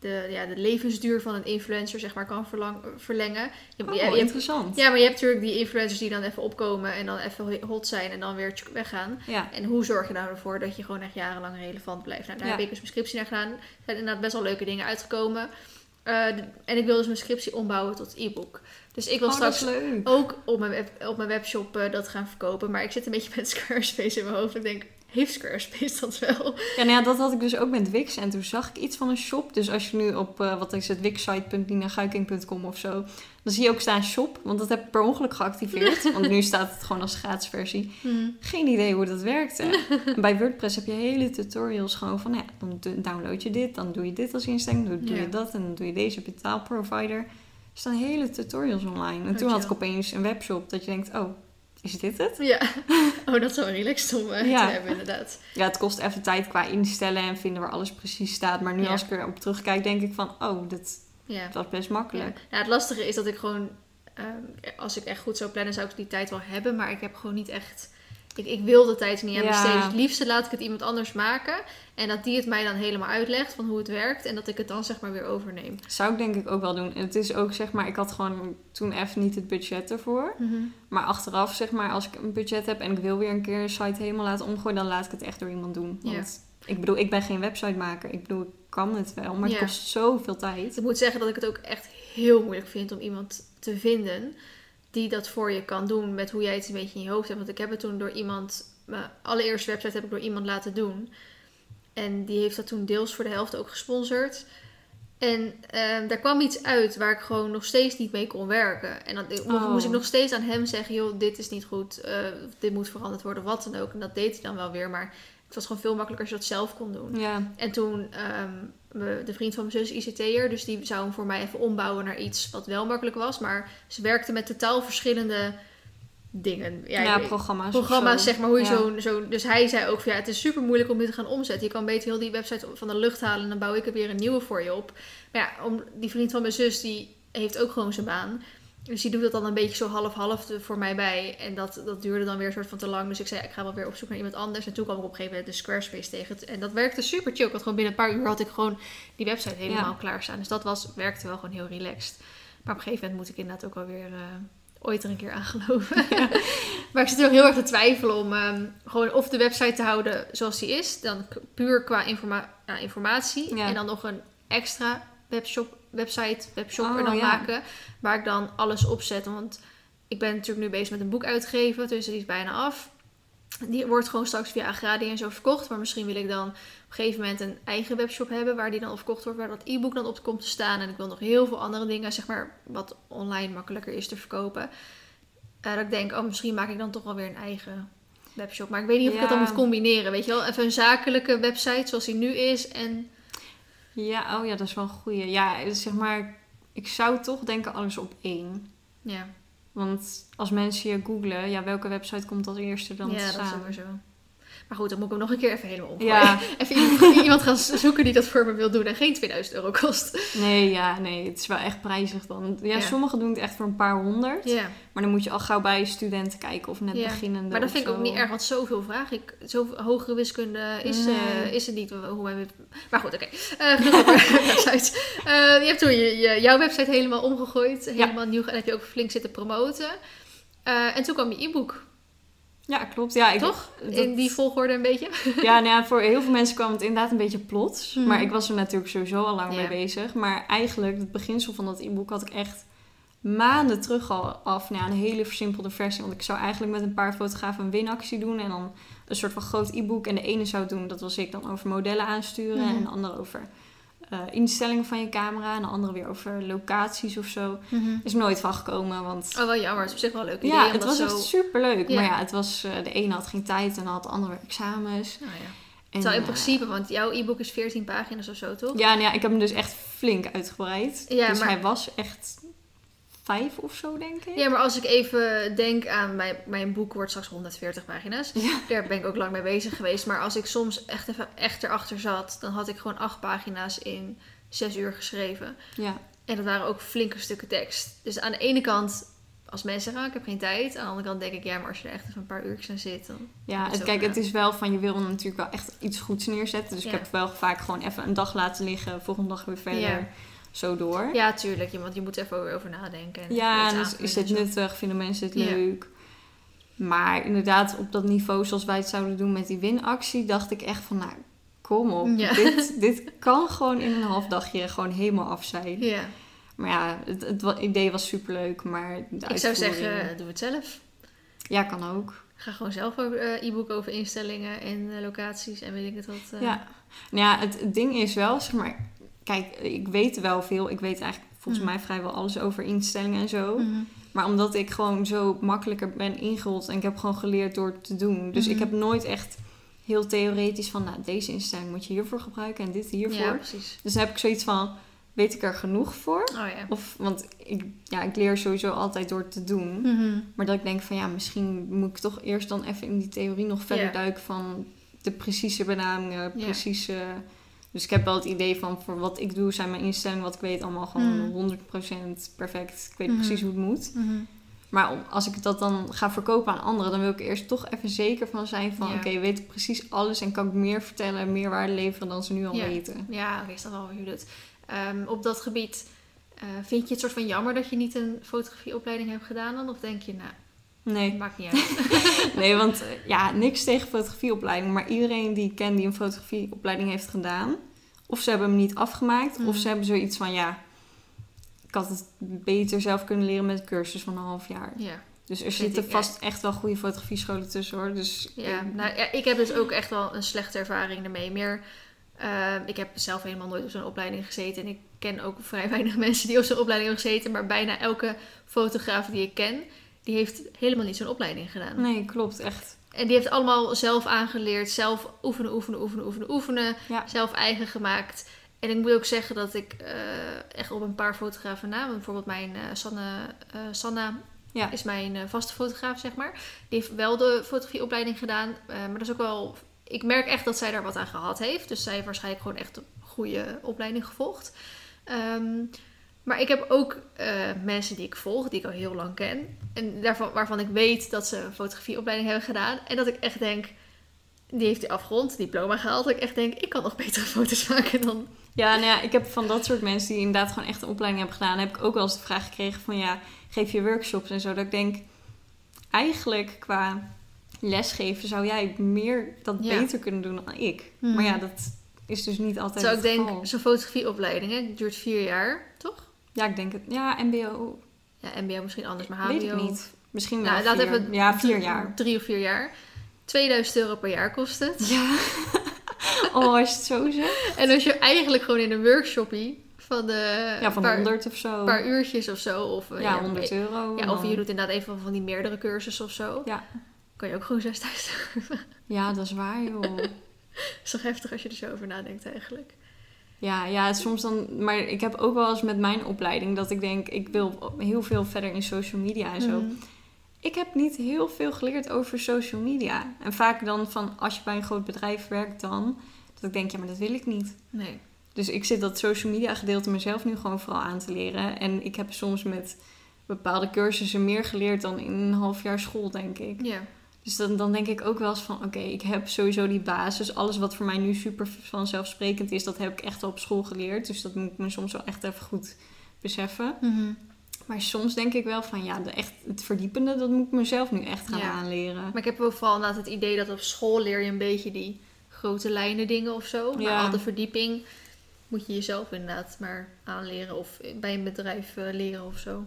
Speaker 2: de, ja, de levensduur van een influencer zeg maar kan verlang- verlengen. Je,
Speaker 1: Oh,
Speaker 2: je- je hebt,
Speaker 1: interessant.
Speaker 2: ja, maar je hebt natuurlijk die influencers die dan even opkomen en dan even hot zijn en dan weer weggaan.
Speaker 1: Ja.
Speaker 2: En hoe zorg je nou ervoor dat je gewoon echt jarenlang relevant blijft? Nou, daar
Speaker 1: Ja.
Speaker 2: heb ik dus mijn scriptie naar gedaan. Er zijn inderdaad best wel leuke dingen uitgekomen. Eh, en ik wil dus mijn scriptie ombouwen tot e-book. Dus ik wil
Speaker 1: Oh,
Speaker 2: straks ook op mijn, web, op mijn webshop eh, dat gaan verkopen. Maar ik zit een beetje met Squarespace in mijn hoofd. Ik denk, heeft Squarespace dat wel.
Speaker 1: Ja, nou ja, dat had ik dus ook met Wix. En toen zag ik iets van een shop. Dus als je nu op, eh, wat is het, wixsite.ninaguiking.com of zo... dan zie je ook staan shop. Want dat heb ik per ongeluk geactiveerd. want nu staat het gewoon als gratis versie.
Speaker 2: Hmm.
Speaker 1: Geen idee hoe dat werkte. en bij WordPress heb je hele tutorials gewoon van... Ja, dan do- download je dit, dan doe je dit als instelling. Dan doe
Speaker 2: Ja.
Speaker 1: je dat en dan doe je deze betaalprovider. Er staan hele tutorials online. En toen had ik opeens een webshop dat je denkt... Oh, is dit het?
Speaker 2: Ja. Oh, dat is wel relaxed om eh,
Speaker 1: Ja.
Speaker 2: te hebben, inderdaad.
Speaker 1: Ja, het kost even tijd qua instellen en vinden waar alles precies staat. Maar nu
Speaker 2: Ja.
Speaker 1: als ik erop terugkijk, denk ik van... Oh,
Speaker 2: Ja.
Speaker 1: was best
Speaker 2: Ja.
Speaker 1: makkelijk.
Speaker 2: Nou, het lastige is dat ik gewoon, ehm, als ik echt goed zou plannen, zou ik die tijd wel hebben. Maar ik heb gewoon niet echt, ik, ik wil de tijd niet aan
Speaker 1: Ja.
Speaker 2: besteden. Dus het liefste laat ik het iemand anders maken. En dat die het mij dan helemaal uitlegt van hoe het werkt. En dat ik het dan zeg maar weer overneem.
Speaker 1: Zou ik denk ik ook wel doen. En het is ook zeg maar, ik had gewoon toen even niet het budget ervoor. Maar achteraf zeg maar, als ik een budget heb en ik wil weer een keer een site helemaal laten omgooien, dan laat ik het echt door iemand doen.
Speaker 2: Ja.
Speaker 1: Want ik bedoel, ik ben geen websitemaker. Ik bedoel, ik kan het wel, maar het kost zoveel tijd.
Speaker 2: Ik moet zeggen dat ik het ook echt heel moeilijk vind om iemand te vinden die dat voor je kan doen met hoe jij het een beetje in je hoofd hebt. Want ik heb het toen door iemand, mijn allereerste website heb ik door iemand laten doen. En die heeft dat toen deels voor de helft ook gesponsord. En ehm, daar kwam iets uit waar ik gewoon nog steeds niet mee kon werken. En dan
Speaker 1: Oh.
Speaker 2: moest ik nog steeds aan hem zeggen: joh, dit is niet goed, eh, dit moet veranderd worden, wat dan ook. En dat deed hij dan wel weer. Maar het was gewoon veel makkelijker als je dat zelf kon doen.
Speaker 1: Ja,
Speaker 2: En toen, ehm, de vriend van mijn zus is ICT'er, dus die zou hem voor mij even ombouwen naar iets wat wel makkelijk was. Maar ze werkte met totaal verschillende dingen.
Speaker 1: ja, programma's.
Speaker 2: programma's, zeg maar, hoe je
Speaker 1: Ja.
Speaker 2: zo'n... Zo, dus hij zei ook van, ja, het is super moeilijk om dit te gaan omzetten. Je kan beter heel die website van de lucht halen en dan bouw ik er weer een nieuwe voor je op. Maar ja, om, die vriend van mijn zus, die heeft ook gewoon zijn baan. Dus die doet dat dan een beetje zo half-half voor mij bij. En dat, dat duurde dan weer een soort van te lang. Dus ik zei, ik ga wel weer op zoek naar iemand anders. En toen kwam ik op een gegeven moment de Squarespace tegen. En dat werkte super chill. Ik had gewoon binnen een paar uur had ik gewoon die website helemaal
Speaker 1: Ja.
Speaker 2: klaarstaan. Dus dat was, werkte wel gewoon heel relaxed. Maar op een gegeven moment moet ik inderdaad ook wel weer eh, ooit er een keer aan geloven. maar ik zit er nog heel erg te twijfelen om ehm, gewoon of de website te houden zoals die is. Dan puur qua informa ja, informatie. En dan nog een extra webshop, website, webshop
Speaker 1: Oh,
Speaker 2: er dan
Speaker 1: ja.
Speaker 2: maken. Waar ik dan alles op zet. Want ik ben natuurlijk nu bezig met een boek uitgeven. Dus die is bijna af. Die wordt gewoon straks via Agradi en zo verkocht. Maar misschien wil ik dan op een gegeven moment een eigen webshop hebben. Waar die dan op verkocht wordt. Waar dat e-book dan op komt te staan. En ik wil nog heel veel andere dingen. Zeg maar wat online makkelijker is te verkopen. Eh, dat ik denk, oh misschien maak ik dan toch wel weer een eigen webshop. Maar ik weet niet of ik het dan moet combineren. Weet je wel, even een zakelijke website zoals die nu is. En
Speaker 1: Ja, oh ja, dat is wel een goeie. Ja, dus zeg maar, ik zou toch denken alles op één.
Speaker 2: ja,
Speaker 1: Want als mensen je googlen, ja, welke website komt als eerste dan
Speaker 2: ja
Speaker 1: te
Speaker 2: dat is
Speaker 1: staan?
Speaker 2: sowieso. Maar goed, dan moet ik hem nog een keer even helemaal omgooien.
Speaker 1: Ja,
Speaker 2: Even iemand, gaan zoeken die dat voor me wil doen en geen 2000 euro kost.
Speaker 1: nee, ja, nee, het is wel echt prijzig dan. Ja,
Speaker 2: Ja.
Speaker 1: sommigen doen het echt voor een paar honderd.
Speaker 2: Ja,
Speaker 1: Maar dan moet je al gauw bij studenten kijken of net
Speaker 2: Ja.
Speaker 1: beginnende.
Speaker 2: maar dat vind ik ook
Speaker 1: zo.
Speaker 2: niet erg, want zoveel vraag ik. Zoveel hogere wiskunde is,
Speaker 1: Nee.
Speaker 2: eh, is het niet. Hoe wij maar goed, oké. Eh, genoeg over websites. Eh, je hebt toen je, je- jouw website helemaal omgegooid. Helemaal nieuw. En heb je ook flink zitten promoten. Eh, en toen kwam je e-book,
Speaker 1: Ja, klopt. Ja, ik,
Speaker 2: toch?
Speaker 1: dat-
Speaker 2: In die volgorde een beetje.
Speaker 1: Ja, nou ja, voor heel veel mensen kwam het inderdaad een beetje plots.
Speaker 2: Mhm.
Speaker 1: Maar ik was er natuurlijk sowieso al lang
Speaker 2: Ja.
Speaker 1: mee bezig. Maar eigenlijk, het beginsel van dat e-book had ik echt maanden terug al af. Nou ja, een hele versimpelde versie. Want ik zou eigenlijk met een paar fotografen een winactie doen. En dan een soort van groot e-book. En de ene zou doen, dat was ik, dan over modellen aansturen.
Speaker 2: Mhm.
Speaker 1: En de andere over eh, instellingen van je camera. En de andere weer over locaties of zo. Is er nooit van gekomen, want...
Speaker 2: Oh, wel jammer. Het is op zich wel een leuk idee.
Speaker 1: Ja, het was
Speaker 2: zo...
Speaker 1: echt superleuk.
Speaker 2: Ja.
Speaker 1: Maar ja, het was, de ene had geen tijd en had de andere weer examens.
Speaker 2: Nou ja.
Speaker 1: En,
Speaker 2: Terwijl in
Speaker 1: eh,
Speaker 2: principe, want jouw e-book is 14 pagina's of zo, toch?
Speaker 1: Ja, nou ja, ik heb hem dus echt flink uitgebreid.
Speaker 2: Ja,
Speaker 1: dus
Speaker 2: maar-
Speaker 1: hij was echt vijf of zo, denk ik.
Speaker 2: Ja, maar als ik even denk aan mijn, mijn boek wordt straks 140 pagina's.
Speaker 1: Ja.
Speaker 2: Daar ben ik ook lang mee bezig geweest. Maar als ik soms echt even echt erachter zat, dan had ik gewoon acht pagina's in zes uur geschreven.
Speaker 1: Ja,
Speaker 2: En dat waren ook flinke stukken tekst. Dus aan de ene kant, als mensen zeggen, ah, ik heb geen tijd. Aan de andere kant denk ik, ja, maar als je er echt even een paar uurtjes aan zit, dan...
Speaker 1: ja het, kijk, het is wel van, je wil natuurlijk wel echt iets goeds neerzetten. Dus
Speaker 2: Ja.
Speaker 1: ik heb wel vaak gewoon even een dag laten liggen, volgende dag weer verder,
Speaker 2: Ja.
Speaker 1: Zo door.
Speaker 2: Ja, tuurlijk. Want je moet even over nadenken. En
Speaker 1: Ja, is, het nuttig? Vinden mensen het
Speaker 2: Ja.
Speaker 1: leuk? Maar inderdaad, op dat niveau zoals wij het zouden doen met die winactie, dacht ik echt van, nou, kom op.
Speaker 2: Ja.
Speaker 1: Dit, dit kan gewoon in een half dagje gewoon helemaal af zijn.
Speaker 2: Ja,
Speaker 1: Maar ja, het, het idee was superleuk, maar de
Speaker 2: ik zou zeggen, doe het zelf.
Speaker 1: Ja, kan ook.
Speaker 2: Ga gewoon zelf over eh, e-book over instellingen en eh, locaties en weet ik het wat. eh.
Speaker 1: Ja. Nou ja, het, het ding is wel, zeg maar... Kijk, ik weet wel veel. Ik weet eigenlijk volgens
Speaker 2: Mhm.
Speaker 1: mij vrijwel alles over instellingen en zo.
Speaker 2: Mhm.
Speaker 1: Maar omdat ik gewoon zo makkelijker ben ingerold en ik heb gewoon geleerd door te doen. Dus ik
Speaker 2: Mhm.
Speaker 1: heb nooit echt heel theoretisch van, nou, deze instelling moet je hiervoor gebruiken en dit hiervoor.
Speaker 2: Ja, precies.
Speaker 1: Dus dan heb ik zoiets van, weet ik er genoeg voor?
Speaker 2: Oh ja.
Speaker 1: Of, want ik, ja, ik leer sowieso altijd door te doen.
Speaker 2: Mhm.
Speaker 1: Maar dat ik denk van, ja, misschien moet ik toch eerst dan even in die theorie nog verder duiken van de precieze benamingen, precieze... Dus ik heb wel het idee van, voor wat ik doe, zijn mijn instellingen, wat ik weet, allemaal gewoon
Speaker 2: Mhm.
Speaker 1: 100% perfect. Ik weet
Speaker 2: Mhm.
Speaker 1: precies hoe het moet.
Speaker 2: Mhm.
Speaker 1: Maar als ik dat dan ga verkopen aan anderen, dan wil ik er eerst toch even zeker van zijn van...
Speaker 2: Ja.
Speaker 1: Oké, weet ik precies alles en kan ik meer vertellen en meer waarde leveren dan ze nu al
Speaker 2: Ja.
Speaker 1: weten.
Speaker 2: Ja, oké, is dat wel hoe je doet. Ehm, op dat gebied, eh, vind je het soort van jammer dat je niet een fotografieopleiding hebt gedaan dan? Of denk je, nou,
Speaker 1: Nee,
Speaker 2: maakt niet uit.
Speaker 1: nee want eh, ja, niks tegen fotografieopleiding. Maar iedereen die ik ken die een fotografieopleiding heeft gedaan... of ze hebben hem niet afgemaakt...
Speaker 2: Mhm.
Speaker 1: of ze hebben zoiets van, ja... Ik had het beter zelf kunnen leren met een cursus van een half jaar.
Speaker 2: ja.
Speaker 1: Dus er zitten
Speaker 2: ik,
Speaker 1: vast echt wel goede fotografiescholen tussen hoor. Dus
Speaker 2: Ja,
Speaker 1: eh,
Speaker 2: nou, ja, ik heb dus ook echt wel een slechte ervaring ermee. Meer, ehm, ik heb zelf helemaal nooit op zo'n opleiding gezeten. En ik ken ook vrij weinig mensen die op zo'n opleiding hebben gezeten. Maar bijna elke fotograaf die ik ken, die heeft helemaal niet zo'n opleiding gedaan.
Speaker 1: nee, klopt echt.
Speaker 2: En die heeft allemaal zelf aangeleerd. Zelf oefenen, oefenen, oefenen, oefenen, oefenen.
Speaker 1: Ja.
Speaker 2: Zelf eigen gemaakt. En ik moet ook zeggen dat ik eh, echt op een paar fotografen na... Bijvoorbeeld mijn eh, Sanne, eh, Sanna
Speaker 1: Ja.
Speaker 2: is mijn vaste fotograaf, zeg maar. Die heeft wel de fotografieopleiding gedaan. maar dat is ook wel... Ik merk echt dat zij daar wat aan gehad heeft. Dus zij heeft waarschijnlijk gewoon echt een goede opleiding gevolgd. Ehm, maar ik heb ook eh, mensen die ik volg, die ik al heel lang ken. En daarvan, waarvan ik weet dat ze een fotografieopleiding hebben gedaan. En dat ik echt denk... Die heeft die afgerond, diploma gehaald. Dat ik echt denk, ik kan nog betere foto's maken dan...
Speaker 1: Ja, nou ja, ik heb van dat soort mensen die inderdaad gewoon echt een opleiding hebben gedaan, heb ik ook wel eens de vraag gekregen van ja, geef je workshops en zo. Dat ik denk, eigenlijk qua lesgeven zou jij meer dat
Speaker 2: Ja.
Speaker 1: beter kunnen doen dan ik. Maar ja, dat is dus niet altijd
Speaker 2: Terwijl ik denk, zo'n fotografieopleiding, hè, duurt vier jaar, toch?
Speaker 1: Ja, ik denk het. Ja, mbo,
Speaker 2: Ja, MBO misschien anders, maar HBO...
Speaker 1: weet ik niet. Misschien wel
Speaker 2: Nou, laat
Speaker 1: vier.
Speaker 2: even
Speaker 1: ja, vier jaar.
Speaker 2: Drie of vier jaar. 2000 euro per jaar kost het.
Speaker 1: Ja. oh, als je het zo zegt.
Speaker 2: En als je eigenlijk gewoon in een workshopie van de
Speaker 1: Ja, van
Speaker 2: paar,
Speaker 1: 100 of zo.
Speaker 2: paar uurtjes of zo. Of, eh,
Speaker 1: ja, 100 euro.
Speaker 2: Ja, of je doet inderdaad even van die meerdere cursussen of zo.
Speaker 1: Ja.
Speaker 2: Kan je ook gewoon 6000 euro.
Speaker 1: Ja, dat is waar, joh.
Speaker 2: is toch heftig als je er zo over nadenkt eigenlijk.
Speaker 1: Ja, ja, soms dan. Maar ik heb ook wel eens met mijn opleiding dat ik denk, ik wil heel veel verder in social media en zo.
Speaker 2: Mhm.
Speaker 1: Ik heb niet heel veel geleerd over social media. En vaak dan van als je bij een groot bedrijf werkt, dan dat ik denk, ja, maar dat wil ik niet.
Speaker 2: Nee.
Speaker 1: Dus ik zit dat social media gedeelte mezelf nu gewoon vooral aan te leren. En ik heb soms met bepaalde cursussen meer geleerd dan in een half jaar school, denk ik.
Speaker 2: Ja.
Speaker 1: Dus dan, dan denk ik ook wel eens van, oké, ik heb sowieso die basis. Alles wat voor mij nu super vanzelfsprekend is, dat heb ik echt al op school geleerd. Dus dat moet ik me soms wel echt even goed beseffen.
Speaker 2: Mhm.
Speaker 1: Maar soms denk ik wel van, ja, de echt, het verdiepende, dat moet ik mezelf nu echt gaan
Speaker 2: Ja.
Speaker 1: aanleren.
Speaker 2: Maar ik heb ook vooral inderdaad het idee dat op school leer je een beetje die grote lijnen dingen of zo. Maar
Speaker 1: Ja.
Speaker 2: al de verdieping moet je jezelf inderdaad maar aanleren of bij een bedrijf eh, leren of zo.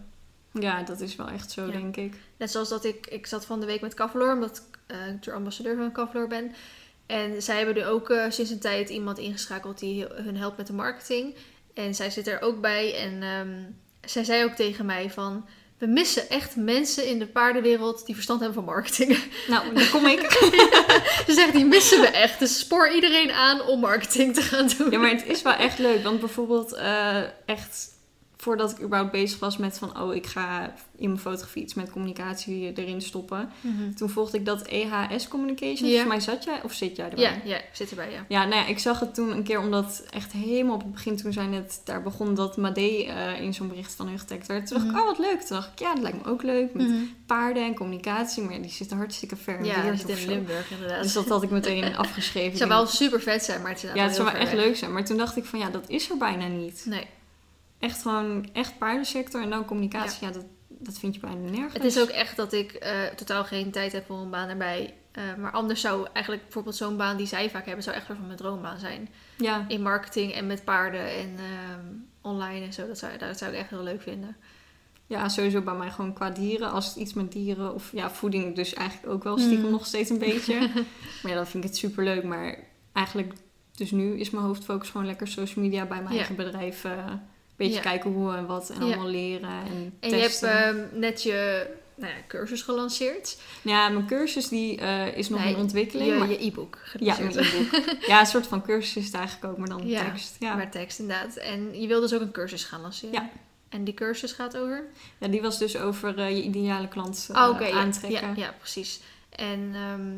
Speaker 1: Ja, dat is wel echt zo,
Speaker 2: Ja.
Speaker 1: denk ik.
Speaker 2: Net zoals dat ik, ik zat van de week met Kavloor, omdat ik eh, tour ambassadeur van Kavloor ben. En zij hebben er ook eh, sinds een tijd iemand ingeschakeld die hun helpt met de marketing. En zij zit er ook bij en ehm, zij zei ook tegen mij van... We missen echt mensen in de paardenwereld die verstand hebben van marketing.
Speaker 1: Nou, dan kom ik.
Speaker 2: Ze zegt, die missen we echt. Dus spoor iedereen aan om marketing te gaan doen.
Speaker 1: Ja, maar het is wel echt leuk. Want bijvoorbeeld eh, echt voordat ik überhaupt bezig was met van... oh, ik ga in mijn fotografie iets met communicatie erin stoppen.
Speaker 2: Mhm.
Speaker 1: Toen volgde ik dat EHS Communication.
Speaker 2: Ja.
Speaker 1: Volgens mij zat jij of zit jij erbij?
Speaker 2: Ja, ik zit erbij, ja.
Speaker 1: Ja, nou ja, ik zag het toen een keer omdat echt helemaal op het begin toen zij net daar begon dat Made eh, in zo'n bericht van hun getagd werd. Toen dacht ik,
Speaker 2: Mhm.
Speaker 1: oh wat leuk. Toen dacht ik, ja, dat lijkt me ook leuk met
Speaker 2: Mhm.
Speaker 1: paarden en communicatie. Maar ja, die zitten hartstikke ver in
Speaker 2: Ja, die in. Limburg inderdaad.
Speaker 1: Dus dat had ik meteen afgeschreven.
Speaker 2: Het zou wel super vet zijn, maar het is
Speaker 1: ja, het zou wel echt leuk zijn. Maar toen dacht ik van ja, dat is er bijna niet.
Speaker 2: Nee.
Speaker 1: Echt gewoon, echt paardensector en dan communicatie. Ja, dat, dat vind je bijna nergens.
Speaker 2: Het is ook echt dat ik eh, totaal geen tijd heb voor een baan erbij. Eh, maar anders zou eigenlijk bijvoorbeeld zo'n baan die zij vaak hebben, zou echt wel van mijn droombaan zijn.
Speaker 1: Ja,
Speaker 2: In marketing en met paarden en ehm, online en zo. Dat zou, dat zou ik echt heel leuk vinden.
Speaker 1: Ja, sowieso bij mij gewoon qua dieren. Als het iets met dieren of ja, voeding dus eigenlijk ook wel stiekem
Speaker 2: Mm.
Speaker 1: nog steeds een beetje. maar ja, dan vind ik het super leuk. Maar eigenlijk, dus nu is mijn hoofdfocus gewoon lekker social media bij mijn
Speaker 2: Ja.
Speaker 1: eigen bedrijf. eh, beetje
Speaker 2: Ja.
Speaker 1: kijken hoe en wat en
Speaker 2: Ja.
Speaker 1: allemaal leren en
Speaker 2: En je hebt ehm, net je nou ja, cursus gelanceerd.
Speaker 1: Ja, mijn cursus die eh, is nog
Speaker 2: Nee,
Speaker 1: in ontwikkeling.
Speaker 2: Je,
Speaker 1: maar...
Speaker 2: je e-book
Speaker 1: Ja, mijn e-book. ja, een soort van cursus is het eigenlijk ook, maar dan
Speaker 2: Ja,
Speaker 1: tekst. Ja.
Speaker 2: Maar tekst inderdaad. En je wil dus ook een cursus gaan lanceren.
Speaker 1: Ja.
Speaker 2: En die cursus gaat over?
Speaker 1: ja, die was dus over eh, je ideale klant eh,
Speaker 2: oké, ja.
Speaker 1: aantrekken.
Speaker 2: Ja, ja, precies. En ehm,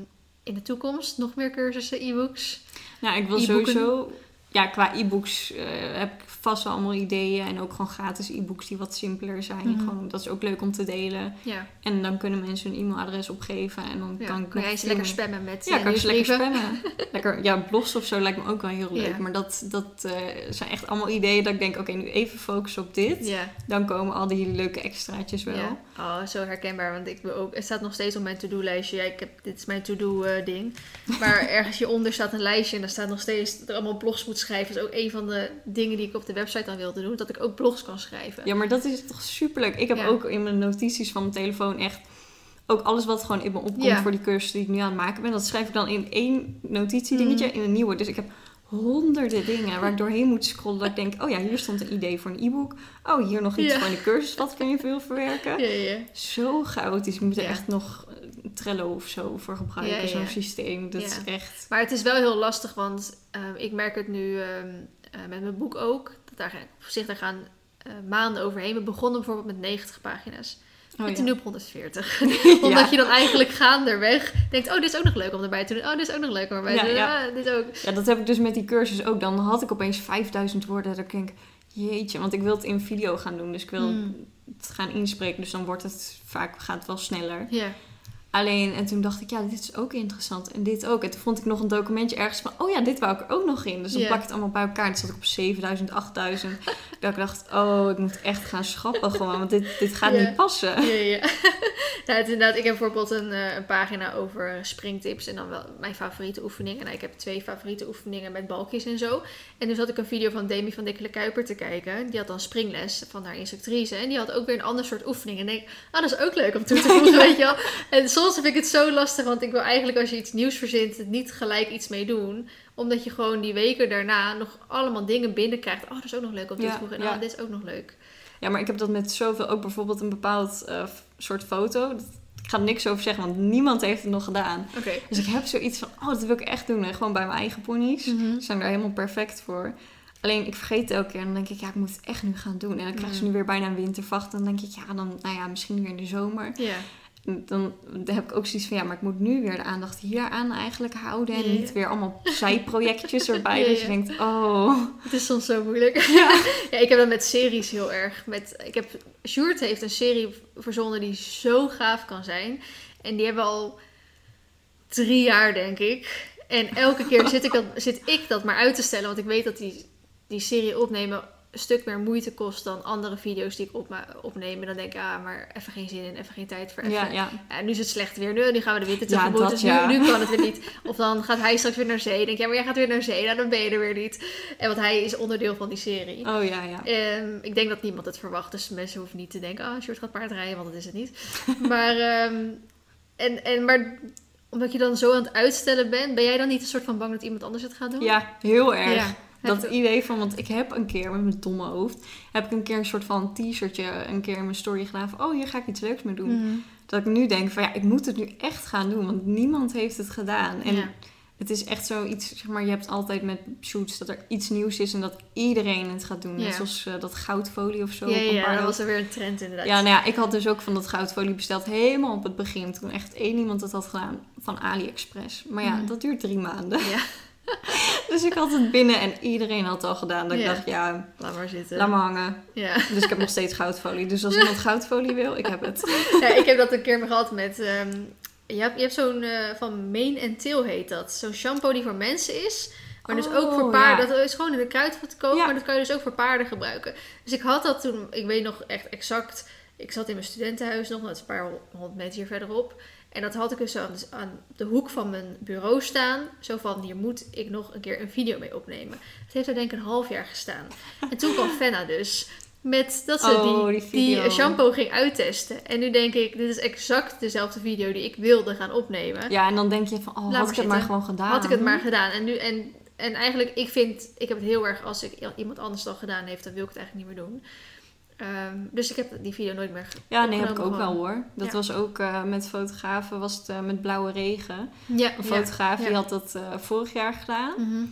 Speaker 2: in de toekomst nog meer cursussen, e-books?
Speaker 1: Nou, ik wil
Speaker 2: E-boeken?
Speaker 1: sowieso... Ja, qua e-books eh, heb ik vast wel allemaal ideeën. En ook gewoon gratis e-books die wat simpeler zijn.
Speaker 2: Mhm.
Speaker 1: Gewoon, dat is ook leuk om te delen.
Speaker 2: Ja,
Speaker 1: En dan kunnen mensen hun e-mailadres opgeven. En dan
Speaker 2: ja.
Speaker 1: kan ik
Speaker 2: jij ze lekker spammen met
Speaker 1: Ja,
Speaker 2: eh,
Speaker 1: kan ik ze lekker spammen. lekker, ja, blogs of zo lijkt me ook wel heel leuk.
Speaker 2: Ja.
Speaker 1: Maar dat, dat eh, zijn echt allemaal ideeën dat ik denk... Oké, nu even focussen op dit. Dan komen al die leuke extraatjes wel.
Speaker 2: ja. Oh, zo herkenbaar. Want ik wil ook, het staat nog steeds op mijn to-do-lijstje. Ja, ik heb, dit is mijn to-do-ding. maar ergens hieronder staat een lijstje. En daar staat nog steeds dat er allemaal blogs moet schrijven. Dat is ook een van de dingen die ik op de website dan wilde doen. Dat ik ook blogs kan schrijven.
Speaker 1: Ja, maar dat is toch superleuk. Ik heb
Speaker 2: Ja.
Speaker 1: ook in mijn notities van mijn telefoon echt... Ook alles wat gewoon in me opkomt
Speaker 2: Ja.
Speaker 1: voor die cursus die ik nu aan het maken ben... dat schrijf ik dan in één notitiedingetje
Speaker 2: Mhm.
Speaker 1: in een nieuwe. Dus ik heb honderden dingen waar ik doorheen moet scrollen... dat ik denk, oh ja, hier stond een idee voor een e-book. Oh, hier nog iets
Speaker 2: Ja.
Speaker 1: voor de cursus. Wat kun je veel verwerken?
Speaker 2: Ja, ja.
Speaker 1: Zo chaotisch. Ik moet er
Speaker 2: Ja.
Speaker 1: echt nog eh, Trello of zo voor gebruiken. Zo'n systeem. Dat is echt...
Speaker 2: Maar het is wel heel lastig, want ehm, ik merk het nu ehm, eh, met mijn boek ook. Dat daar, op zich, daar gaan eh, maanden overheen. We begonnen bijvoorbeeld met 90 pagina's.
Speaker 1: Oh,
Speaker 2: en
Speaker 1: ja.
Speaker 2: nu op 140. Omdat je dan eigenlijk gaanderweg denkt... oh, dit is ook nog leuk om erbij te doen. Oh, dit is ook nog leuk om erbij te
Speaker 1: Ja,
Speaker 2: doen.
Speaker 1: ja.
Speaker 2: Ah, dit ook.
Speaker 1: Ja, dat heb ik dus met die cursus ook. Dan had ik opeens 5000 woorden. Dat ik denk, jeetje. Want ik wil het in video gaan doen. Dus ik wil
Speaker 2: Hmm.
Speaker 1: het gaan inspreken. Dus dan wordt het vaak gaat het wel sneller.
Speaker 2: Ja.
Speaker 1: Alleen, en toen dacht ik, ja, dit is ook interessant. En dit ook. En toen vond ik nog een documentje ergens van, oh ja, dit wou ik er ook nog in. Dus dan
Speaker 2: Ja.
Speaker 1: plak ik het allemaal bij elkaar. En toen zat ik op 7000, 8000. dat ik dacht, oh, ik moet echt gaan schrappen gewoon. Want dit, dit gaat
Speaker 2: Ja.
Speaker 1: niet passen.
Speaker 2: Ja, ja. nou, het is inderdaad, ik heb bijvoorbeeld een, eh, een pagina over springtips en dan wel mijn favoriete oefeningen. Nou, ik heb twee favoriete oefeningen met balkjes en zo. En toen zat ik een video van Demi van Dikkele Kuiper te kijken. Die had dan springles van haar instructrice. En die had ook weer een ander soort oefening. En ik denk, ah, dat is ook leuk om toe te voegen, weet je wel. En soms vind ik het zo lastig, want ik wil eigenlijk als je iets nieuws verzint, het niet gelijk iets mee doen. Omdat je gewoon die weken daarna nog allemaal dingen binnenkrijgt. Oh, dat is ook nog leuk om toe te
Speaker 1: Ja,
Speaker 2: voegen. En
Speaker 1: ja.
Speaker 2: oh, dit is ook nog leuk.
Speaker 1: Ja, maar ik heb dat met zoveel, ook bijvoorbeeld een bepaald eh, soort foto. Dat- Ik ga er niks over zeggen, want niemand heeft het nog gedaan. Dus ik heb zoiets van, oh, dat wil ik echt doen. En gewoon bij mijn eigen ponies.
Speaker 2: Mhm.
Speaker 1: Ze zijn daar helemaal perfect voor. Alleen, ik vergeet het elke keer. En dan denk ik, ja, ik moet het echt nu gaan doen. En dan krijgen ze
Speaker 2: Mm.
Speaker 1: nu weer bijna een wintervacht. Dan denk ik, ja, dan, nou ja, misschien weer in de zomer.
Speaker 2: Ja.
Speaker 1: Dan, dan heb ik ook zoiets van, ja, maar ik moet nu weer de aandacht hier aan eigenlijk houden. En niet weer allemaal zijprojectjes erbij. Dat je denkt, oh.
Speaker 2: Het is soms zo moeilijk. Ja. ik heb dat met series heel erg. Met, ik heb, Sjoerd heeft een serie verzonnen die zo gaaf kan zijn. En die hebben we al drie jaar, denk ik. En elke keer zit ik dat, zit ik dat maar uit te stellen. Want ik weet dat die, die serie opnemen een stuk meer moeite kost dan andere video's die ik opma- opneem. En dan denk ik, ah, maar even geen zin in, even geen tijd voor. Even.
Speaker 1: Ja, ja.
Speaker 2: Ja, nu is het slecht weer. Nu, nu gaan we de winter
Speaker 1: Ja,
Speaker 2: tegemoet.
Speaker 1: dat
Speaker 2: dus
Speaker 1: ja.
Speaker 2: nu, nu kan het weer niet. Of dan gaat hij straks weer naar zee. Denk ja, maar jij gaat weer naar zee. Nou, dan ben je er weer niet. En want hij is onderdeel van die serie.
Speaker 1: Oh ja, ja.
Speaker 2: Ehm, ik denk dat niemand het verwacht. Dus mensen hoeven niet te denken, ah, Short gaat paardrijden. Want dat is het niet. maar, ehm, en, en, maar omdat je dan zo aan het uitstellen bent. Ben jij dan niet een soort van bang dat iemand anders het gaat doen?
Speaker 1: Ja, heel erg. Dat
Speaker 2: Het-
Speaker 1: idee van, want ik heb een keer met mijn domme hoofd, heb ik een keer een soort van t-shirtje een keer in mijn story gedaan van, oh hier ga ik iets leuks mee doen.
Speaker 2: Mhm.
Speaker 1: Dat ik nu denk van, ja, ik moet het nu echt gaan doen, want niemand heeft het gedaan. En
Speaker 2: Ja.
Speaker 1: het is echt zoiets, zeg maar, je hebt altijd met shoots dat er iets nieuws is en dat iedereen het gaat doen.
Speaker 2: Ja.
Speaker 1: Net zoals eh, dat goudfolie of zo.
Speaker 2: Ja,
Speaker 1: op
Speaker 2: dat was er weer een trend inderdaad.
Speaker 1: ja, nou ja, ik had dus ook van dat goudfolie besteld helemaal op het begin. Toen echt één iemand het had gedaan van AliExpress. Maar ja,
Speaker 2: Mhm.
Speaker 1: dat duurt drie maanden.
Speaker 2: Ja,
Speaker 1: Dus ik had het binnen en iedereen had het al gedaan. Dat ik dacht, ja,
Speaker 2: laat maar zitten.
Speaker 1: laat maar hangen.
Speaker 2: Ja.
Speaker 1: Dus ik heb nog steeds goudfolie. Dus als iemand goudfolie wil, ik heb het.
Speaker 2: ja, ik heb dat een keer gehad met. ehm, je hebt, je hebt zo'n eh, van Mane and Tail heet dat. Zo'n shampoo die voor mensen is. Maar dus ook
Speaker 1: Oh,
Speaker 2: voor paarden.
Speaker 1: ja.
Speaker 2: Dat is gewoon in de kruidvat te kopen.
Speaker 1: Ja.
Speaker 2: Maar dat kan je dus ook voor paarden gebruiken. Dus ik had dat toen. Ik weet nog echt exact. Ik zat in mijn studentenhuis nog. Dat is een paar honderd meter hier verderop. En dat had ik dus aan, aan de hoek van mijn bureau staan. Zo van, hier moet ik nog een keer een video mee opnemen. Het heeft er denk ik een half jaar gestaan. En toen kwam Fenna dus. Met dat ze
Speaker 1: Oh,
Speaker 2: die,
Speaker 1: die
Speaker 2: shampoo ging uittesten. En nu denk ik, dit is exact dezelfde video die ik wilde gaan opnemen.
Speaker 1: Ja, en dan denk je van, oh, had ik het maar gewoon gedaan.
Speaker 2: Had ik het maar gedaan. En, nu, en, en eigenlijk, ik vind, ik heb het heel erg, als ik iemand anders al gedaan heeft, dan wil ik het eigenlijk niet meer doen. Ehm, dus ik heb die video nooit meer
Speaker 1: Ja, nee, heb ik ook wel hoor. Dat
Speaker 2: Ja.
Speaker 1: was ook eh, met fotografen, was het eh, met blauwe regen.
Speaker 2: Ja,
Speaker 1: Een
Speaker 2: ja,
Speaker 1: fotograaf die had dat eh, vorig jaar gedaan.
Speaker 2: Mhm.